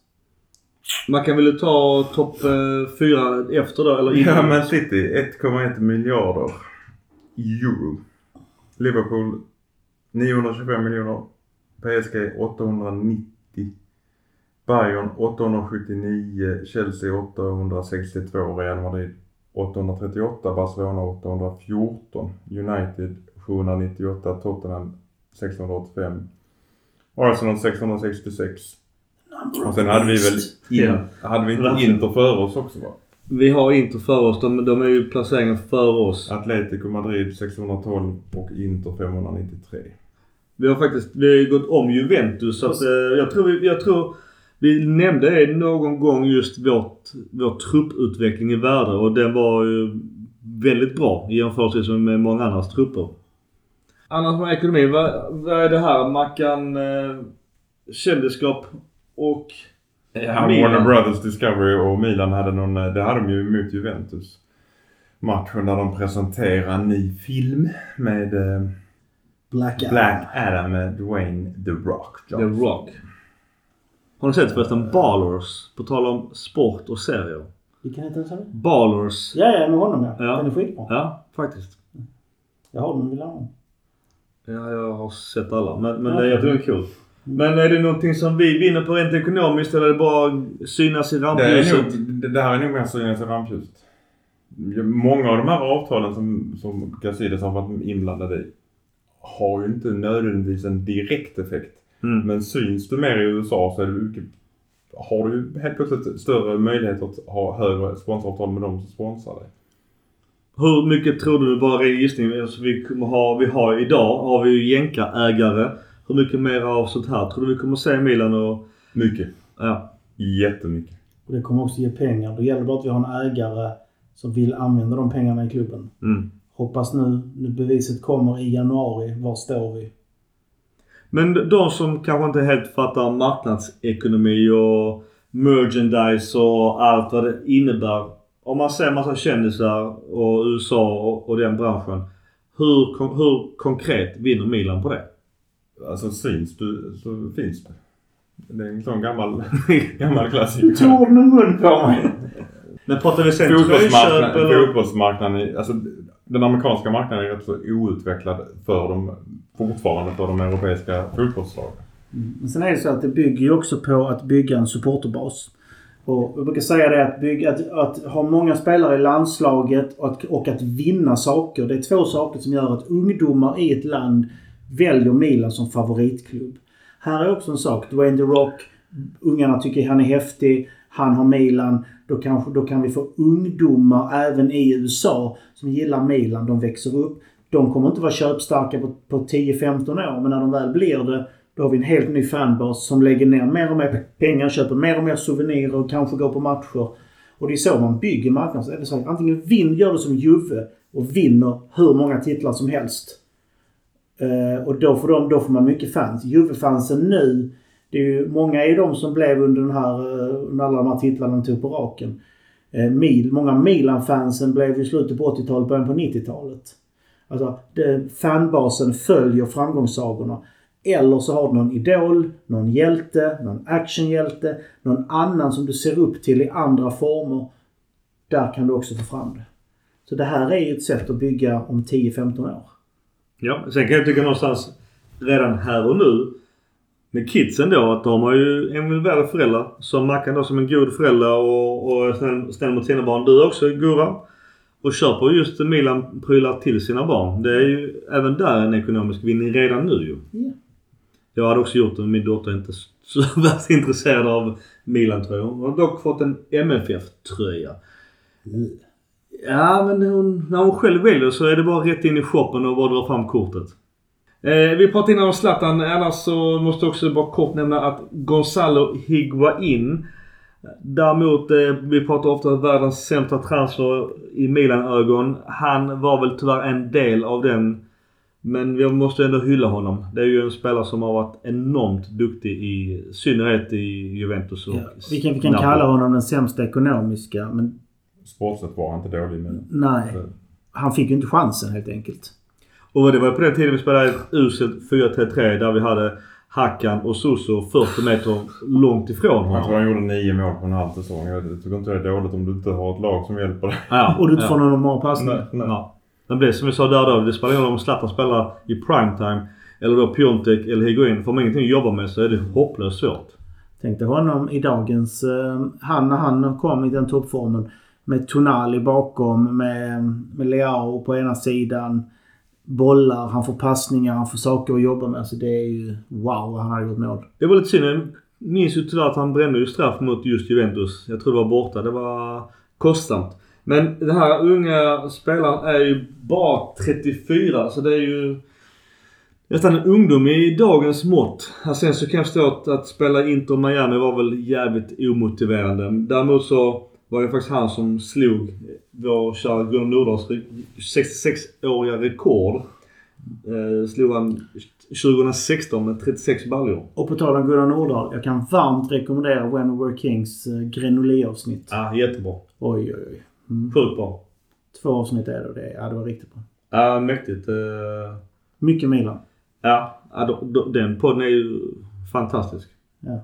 S3: Man kan väl ta topp eh, fyra efter då, eller
S2: Ja
S3: innan?
S2: men City 1,1 miljarder euro. Liverpool 925 miljoner. PSG 890. Bayern 879, Chelsea 862, Real Madrid 838, Barcelona 814, United 798, Tottenham 685, Arsenal 666. Och sen hade vi väl in, hade vi inte Inter före oss också va?
S3: Vi har Inter för oss. De, de är ju placeringen före oss.
S2: Atletico Madrid 612 och Inter 593.
S3: Vi har faktiskt vi har gått om Juventus. Så att, eh, jag, tror jag tror vi nämnde någon gång just vårt, vår trupputveckling i värde och den var ju väldigt bra i jämförelse med många andras trupper. Annars med ekonomi, vad, vad är det här? Mackan, eh, kändisskap och
S2: Ja,
S3: Milan.
S2: Warner Brothers Discovery och Milan hade någon, eh, det hade de ju mot Juventus. Matchen där de presenterar en ny film med eh,
S4: Black Adam.
S2: Black Adam med Dwayne The Rock
S3: The
S2: Johnson.
S3: Rock. Har ni sett förresten Ballers? På tal om sport och serier.
S4: Vilken heter den sa du?
S3: Ballers.
S4: Ja, ja, med honom ja.
S3: Ja.
S4: Den är skitbra.
S3: Ja, faktiskt.
S4: Jag har den, vill ha den.
S3: Ja, jag har sett alla. Men, men
S4: Ja.
S3: det, jag tycker det är kul. Men är det någonting som vi vinner på rent ekonomiskt eller är det bara synas i
S2: Det,
S3: rampljuset?
S2: nog, det, det här är nog mer synas i rampljuset. Många av de här avtalen som, som Gazidis har varit inblandade i har ju inte nödvändigtvis en direkt effekt.
S3: Mm.
S2: Men syns du mer i USA så är mycket, har du ju helt plötsligt större möjlighet att ha högre sponsoravtal med de som sponsrar dig.
S3: Hur mycket tror du, bara ren gissning, alltså vi, kommer ha, vi har idag har vi ju jänkarägare. Hur mycket mer av sånt här tror du vi kommer se i Milan och...
S2: Mycket.
S3: Ja.
S2: Jättemycket.
S4: Och det kommer också ge pengar. Då gäller det bara att vi har en ägare som vill använda de pengarna i klubben.
S3: Mm.
S4: Hoppas nu, nu beviset kommer i januari. Var står vi?
S3: Men de som kanske inte helt fattar marknadsekonomi och merchandise och allt vad det innebär. Om man ser massa kändisar och USA och, och den branschen. Hur, hur konkret vinner Milan på det?
S2: Alltså syns du så finns det. Det är en sån gammal, gammal klassiker.
S4: Du orden ur mun på mig!
S3: Men pratar vi sen tröjköp
S2: Fotbollsmarknaden,
S3: eller?
S2: fotbollsmarknaden alltså den amerikanska marknaden är rätt så outvecklad för de, fortfarande för de europeiska fotbollslagen.
S4: Mm. sen är det så att det bygger ju också på att bygga en supporterbas. Och jag brukar säga det att, bygga, att, att ha många spelare i landslaget och att, och att vinna saker. Det är två saker som gör att ungdomar i ett land väljer Milan som favoritklubb. Här är också en sak. Dwayne The Rock. Ungarna tycker han är häftig. Han har Milan. Då, kanske, då kan vi få ungdomar även i USA som gillar Milan. De växer upp. De kommer inte vara köpstarka på, på 10-15 år men när de väl blir det då har vi en helt ny fanbas som lägger ner mer och mer pengar, köper mer och mer souvenirer och kanske går på matcher. Och det är så man bygger marknaden. Antingen vinn, gör det som Juve och vinner hur många titlar som helst. Eh, och då får, de, då får man mycket fans. Juve-fansen nu, det är ju, många är ju de som blev under, den här, eh, under alla de här titlarna de tog på raken. Eh, Mil, många Milan-fansen blev i slutet på 80-talet, början på 90-talet. Alltså, det, fanbasen följer framgångssagorna. Eller så har du någon idol, någon hjälte, någon actionhjälte, någon annan som du ser upp till i andra former. Där kan du också få fram det. Så det här är ju ett sätt att bygga om 10-15 år.
S3: Ja, sen kan jag tycka någonstans redan här och nu med kidsen då att de har ju en väl föräldrar. Som Mackan då som en god förälder och, och snäll, snäll mot sina barn. Du också Gurra. Och köper just Milan-prylar till sina barn. Det är ju även där en ekonomisk vinning redan nu ju.
S4: Ja.
S3: Jag hade också gjort det men min dotter är inte så värst intresserad av Milan-tröjor. Hon har dock fått en MFF-tröja. Ja, men hon, när hon själv väljer så är det bara rätt in i shoppen och bara dra fram kortet. Eh, vi pratade innan om Zlatan. Annars så måste jag också bara kort nämna att Gonzalo Higuain. Däremot, eh, vi pratar ofta om världens sämsta transfer i Milan-ögon. Han var väl tyvärr en del av den. Men vi måste ändå hylla honom. Det är ju en spelare som har varit enormt duktig i synnerhet i Juventus och
S4: Ja, vi kan, vi kan
S3: Napoli.
S4: kalla honom den sämsta ekonomiska, men
S2: Sportsligt var han inte dålig men...
S4: nej. Han fick ju inte chansen helt enkelt.
S3: Och det var på den tiden vi spelade ett uselt 4-3-3 där vi hade Hakan och Suso 40 meter långt ifrån
S2: Jag tror
S3: honom.
S2: han gjorde nio mål på en halv säsong. Jag tycker inte det är dåligt om du inte har ett lag som hjälper dig.
S3: Ja,
S4: Och du inte
S3: ja.
S4: får någon bra passning.
S2: Nej, nej.
S3: Ja. Men det som vi sa där då. Det spelar ingen roll om Zlatan spelar i primetime eller då Piontek eller Higuain. Får man ingenting att jobba med så är det hopplöst svårt.
S4: Tänkte honom i dagens... eh, Han när han kom i den toppformen med Tonali bakom, med, med Leao på ena sidan. Bollar, han får passningar, han får saker att jobba med. Så det är ju wow vad han har gjort mål.
S3: Det var lite synd. Jag minns ju tyvärr att han brände ju straff mot just Juventus. Jag tror det var borta. Det var kostsamt. Men den här unga spelaren är ju bara 34 så det är ju nästan en ungdom i dagens mått. Sen så kan jag förstå att, att spela Inter Miami var väl jävligt omotiverande. Däremot så var det faktiskt han som slog vår kära Gunnar Nordahls 66-åriga rekord. Eh, slog han 2016 med 36 baljor.
S4: Och på tal om Gunnar Nordahl. Jag kan varmt rekommendera When We Were Kings eh, Grenoli-avsnitt.
S3: Ja, jättebra.
S4: Oj, oj, oj. Mm.
S3: Sjukt bra.
S4: Två avsnitt är det och det, ja, det var riktigt bra.
S3: Ja, mäktigt. Eh,
S4: Mycket Milan.
S3: Ja, den podden är ju fantastisk.
S4: Ja.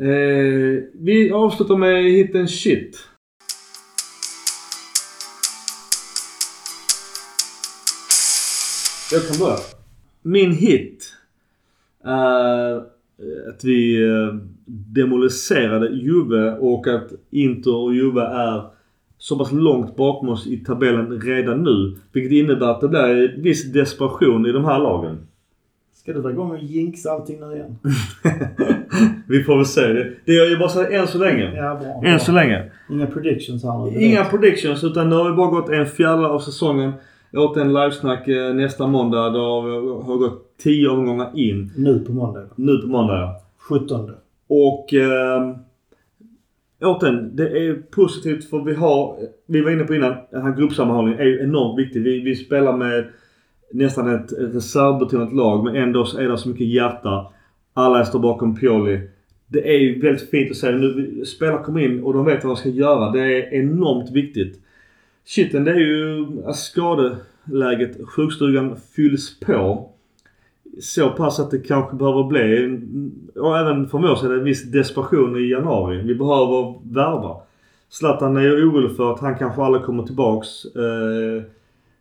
S3: Eh, vi avslutar med hitten shit. Jag kan börja. Min hit är eh, att vi eh, demoliserade Juve och att Inter och Juve är så pass långt bakom oss i tabellen redan nu. Vilket innebär att det blir viss desperation i de här lagen.
S4: Ska du dra igång och jinxa allting nu igen?
S3: Vi får väl se. Det, gör ju bara så än så länge.
S4: Ja, bra.
S3: Än så länge.
S4: Inga predictions här nu.
S3: Inga predictions utan det har ju bara gått en fjärdedel av säsongen. Jag åt en livesnack eh, nästa måndag. Det har, har gått 10 omgångar in.
S4: Nu på måndag.
S3: Nu på måndag ja.
S4: 17.
S3: Och eh, återigen, det är positivt för vi har, vi var inne på innan, den här gruppsammanhållningen är ju enormt viktig. Vi, vi spelar med nästan ett reservbetonat lag men ändå så är det så mycket hjärta. Alla står bakom Pioli. Det är ju väldigt fint att se nu. Spelare kommer in och de vet vad de ska göra. Det är enormt viktigt. Shiten det är ju skadeläget, sjukstugan fylls på. Så pass att det kanske behöver bli, och även för oss är det en viss desperation i januari. Vi behöver värva. Zlatan är ju orolig för att han kanske aldrig kommer tillbaks. Eh,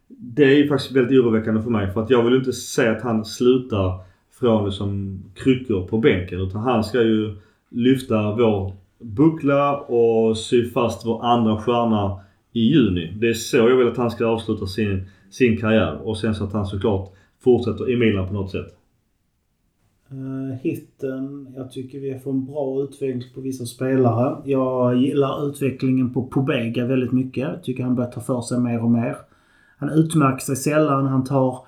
S3: det är ju faktiskt väldigt oroväckande för mig för att jag vill inte se att han slutar från liksom kryckor på bänken utan han ska ju lyfta vår buckla och sy fast vår andra stjärna i juni. Det är så jag vill att han ska avsluta sin, sin karriär och sen så att han såklart fortsätter i Milan på något sätt.
S4: Uh, hitten. Jag tycker vi får en bra utveckling på vissa spelare. Jag gillar utvecklingen på Pobega väldigt mycket. Jag tycker han börjar ta för sig mer och mer. Han utmärker sig sällan. Han tar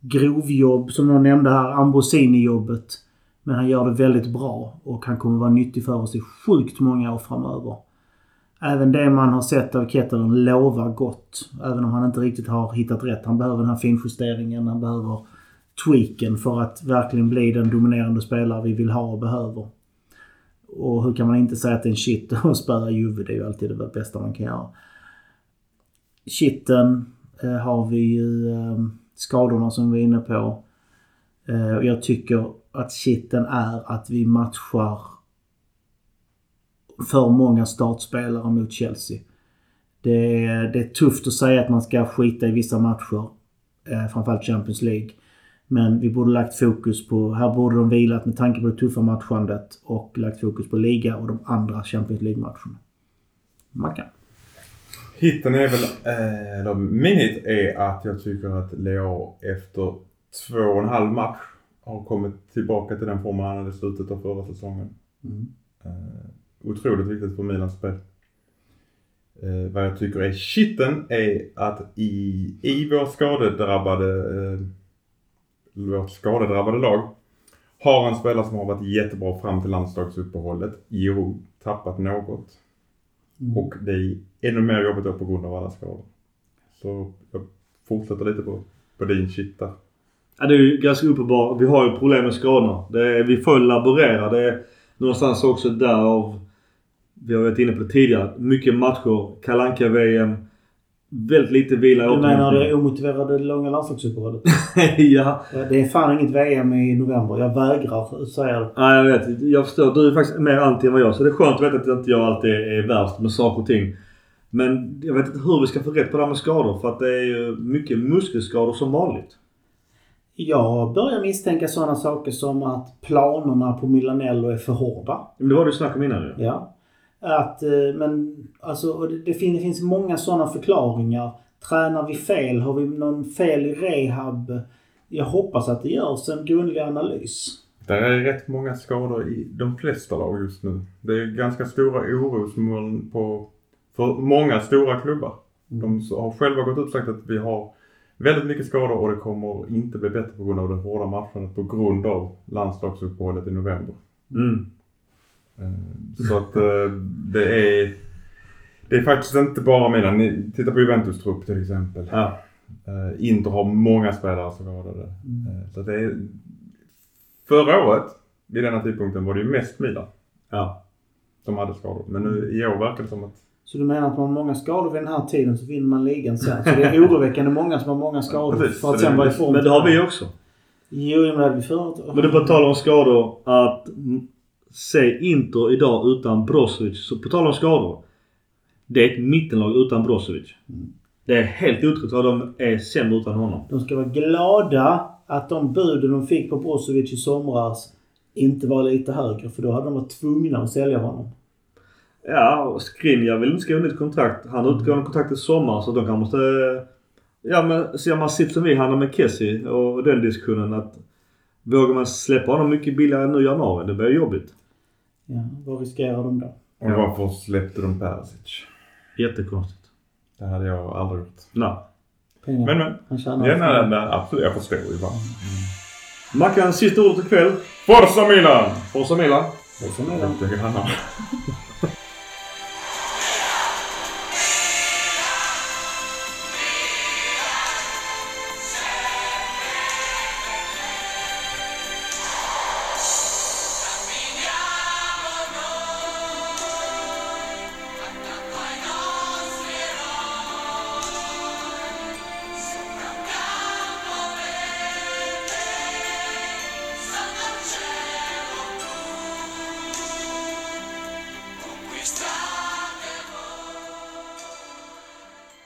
S4: grovjobb, som någon nämnde här, Ambrosini-jobbet. Men han gör det väldigt bra och han kommer vara nyttig för oss i sjukt många år framöver. Även det man har sett av Kettelen lovar gott. Även om han inte riktigt har hittat rätt. Han behöver den här finjusteringen. Han behöver tweaken för att verkligen bli den dominerande spelare vi vill ha och behöver. Och hur kan man inte säga att det är en shit att spöa Juve? Det är ju alltid det bästa man kan göra. Shitten Eh, har vi ju eh, skadorna som vi är inne på. Eh, jag tycker att kitten är att vi matchar för många startspelare mot Chelsea. Det är, det är tufft att säga att man ska skita i vissa matcher. Framförallt Champions League. Men vi borde lagt fokus på... Här borde de vilat med tanke på det tuffa matchandet och lagt fokus på liga och de andra Champions League-matcherna. Mackan.
S2: Hitten är väl, eh, eller min hit är att jag tycker att Leo efter två och en halv match har kommit tillbaka till den formen han hade i slutet av förra säsongen.
S4: Mm.
S2: Eh, otroligt viktigt för Milans spel. Eh, vad jag tycker är shitten är att i, i vår skadedrabbade, eh, vårt skadedrabbade lag har en spelare som har varit jättebra fram till landslagsuppehållet. Jo, tappat något.
S4: Mm.
S2: Och det är ännu mer jobbigt då på grund av alla skador. Så jag fortsätter lite på, på din shit där.
S3: Ja, det är ju ganska uppenbart. Vi har ju problem med skadorna. Det är, vi får laborera. Det är någonstans också därav, vi har varit inne på det tidigare, mycket matcher. kalanka VM Väldigt lite vila
S4: Du menar det omotiverade långa landslagsuppehållet?
S3: ja.
S4: Det är fan inget VM i november. Jag vägrar säga det.
S3: ja, jag vet. Jag förstår. Du är faktiskt mer anti än vad jag Så det är skönt att veta att inte jag alltid är värst med saker och ting. Men jag vet inte hur vi ska få rätt på det här med skador. För att det är ju mycket muskelskador som vanligt.
S4: Jag börjar misstänka sådana saker som att planerna på Milanello är för hårda.
S3: Men det var det du snackade om innan ju.
S4: Ja. Att, eh, men alltså, det, det fin- det finns många sådana förklaringar. Tränar vi fel? Har vi någon fel i rehab? Jag hoppas att det görs en grundlig analys.
S2: Det är rätt många skador i de flesta lag just nu. Det är ganska stora orosmoln på, för många stora klubbar. De har själva gått ut och sagt att vi har väldigt mycket skador och det kommer inte bli bättre på grund av det hårda matchandet på grund av landslagsuppehållet i november.
S3: Mm.
S2: Eh, Så att eh, det är det är faktiskt inte bara. Ni- Titta på Juventus trupp till exempel.
S3: Ja.
S2: Eh, Inter har många spelare skadade. Eh, Så att det är... Förra året vid denna tidpunkten var det ju mest Milan
S3: Ja.
S2: som hade skador. Men nu i år verkar det som att...
S4: Så du menar att man har många skador vid den här tiden så vinner man ligan sen? Så det är oroväckande många som har många skador
S2: Precis,
S4: för att sen
S2: det-
S4: vara i form.
S3: Men det har vi också.
S4: Jo, men det hade vi förut.
S3: Men det är på tal om skador att mm, se Inter idag utan Brozovic. Så på tal om skador. Det är ett mittenlag utan Brozovic. Det är helt otroligt vad de är sämre utan honom.
S4: De ska vara glada att de buden de fick på Brozovic i somras inte var lite högre. För då hade de varit tvungna att sälja honom.
S3: Ja, och Skriniar vill inte skriva nytt kontrakt. Han utgår en kontrakt i sommar så de kan måste... Ja men ser man sitt som vi handlar med Kessie och den diskussionen att Vågar man släppa honom mycket billigare nu i januari? Det blir jobbigt.
S4: Ja, vad riskerar de då?
S2: Och varför släppte de Perisic?
S3: Jättekonstigt.
S2: Det hade jag aldrig gjort.
S3: Nej.
S4: Pengar.
S2: Men men.
S4: Han tjänar
S2: Ja, nej, nej, absolut. Jag förstår ju bara.
S3: Mackan, sista ordet ikväll.
S2: Forza Milan!
S3: Forza Milan.
S4: Är det.
S2: Jag tycker han har-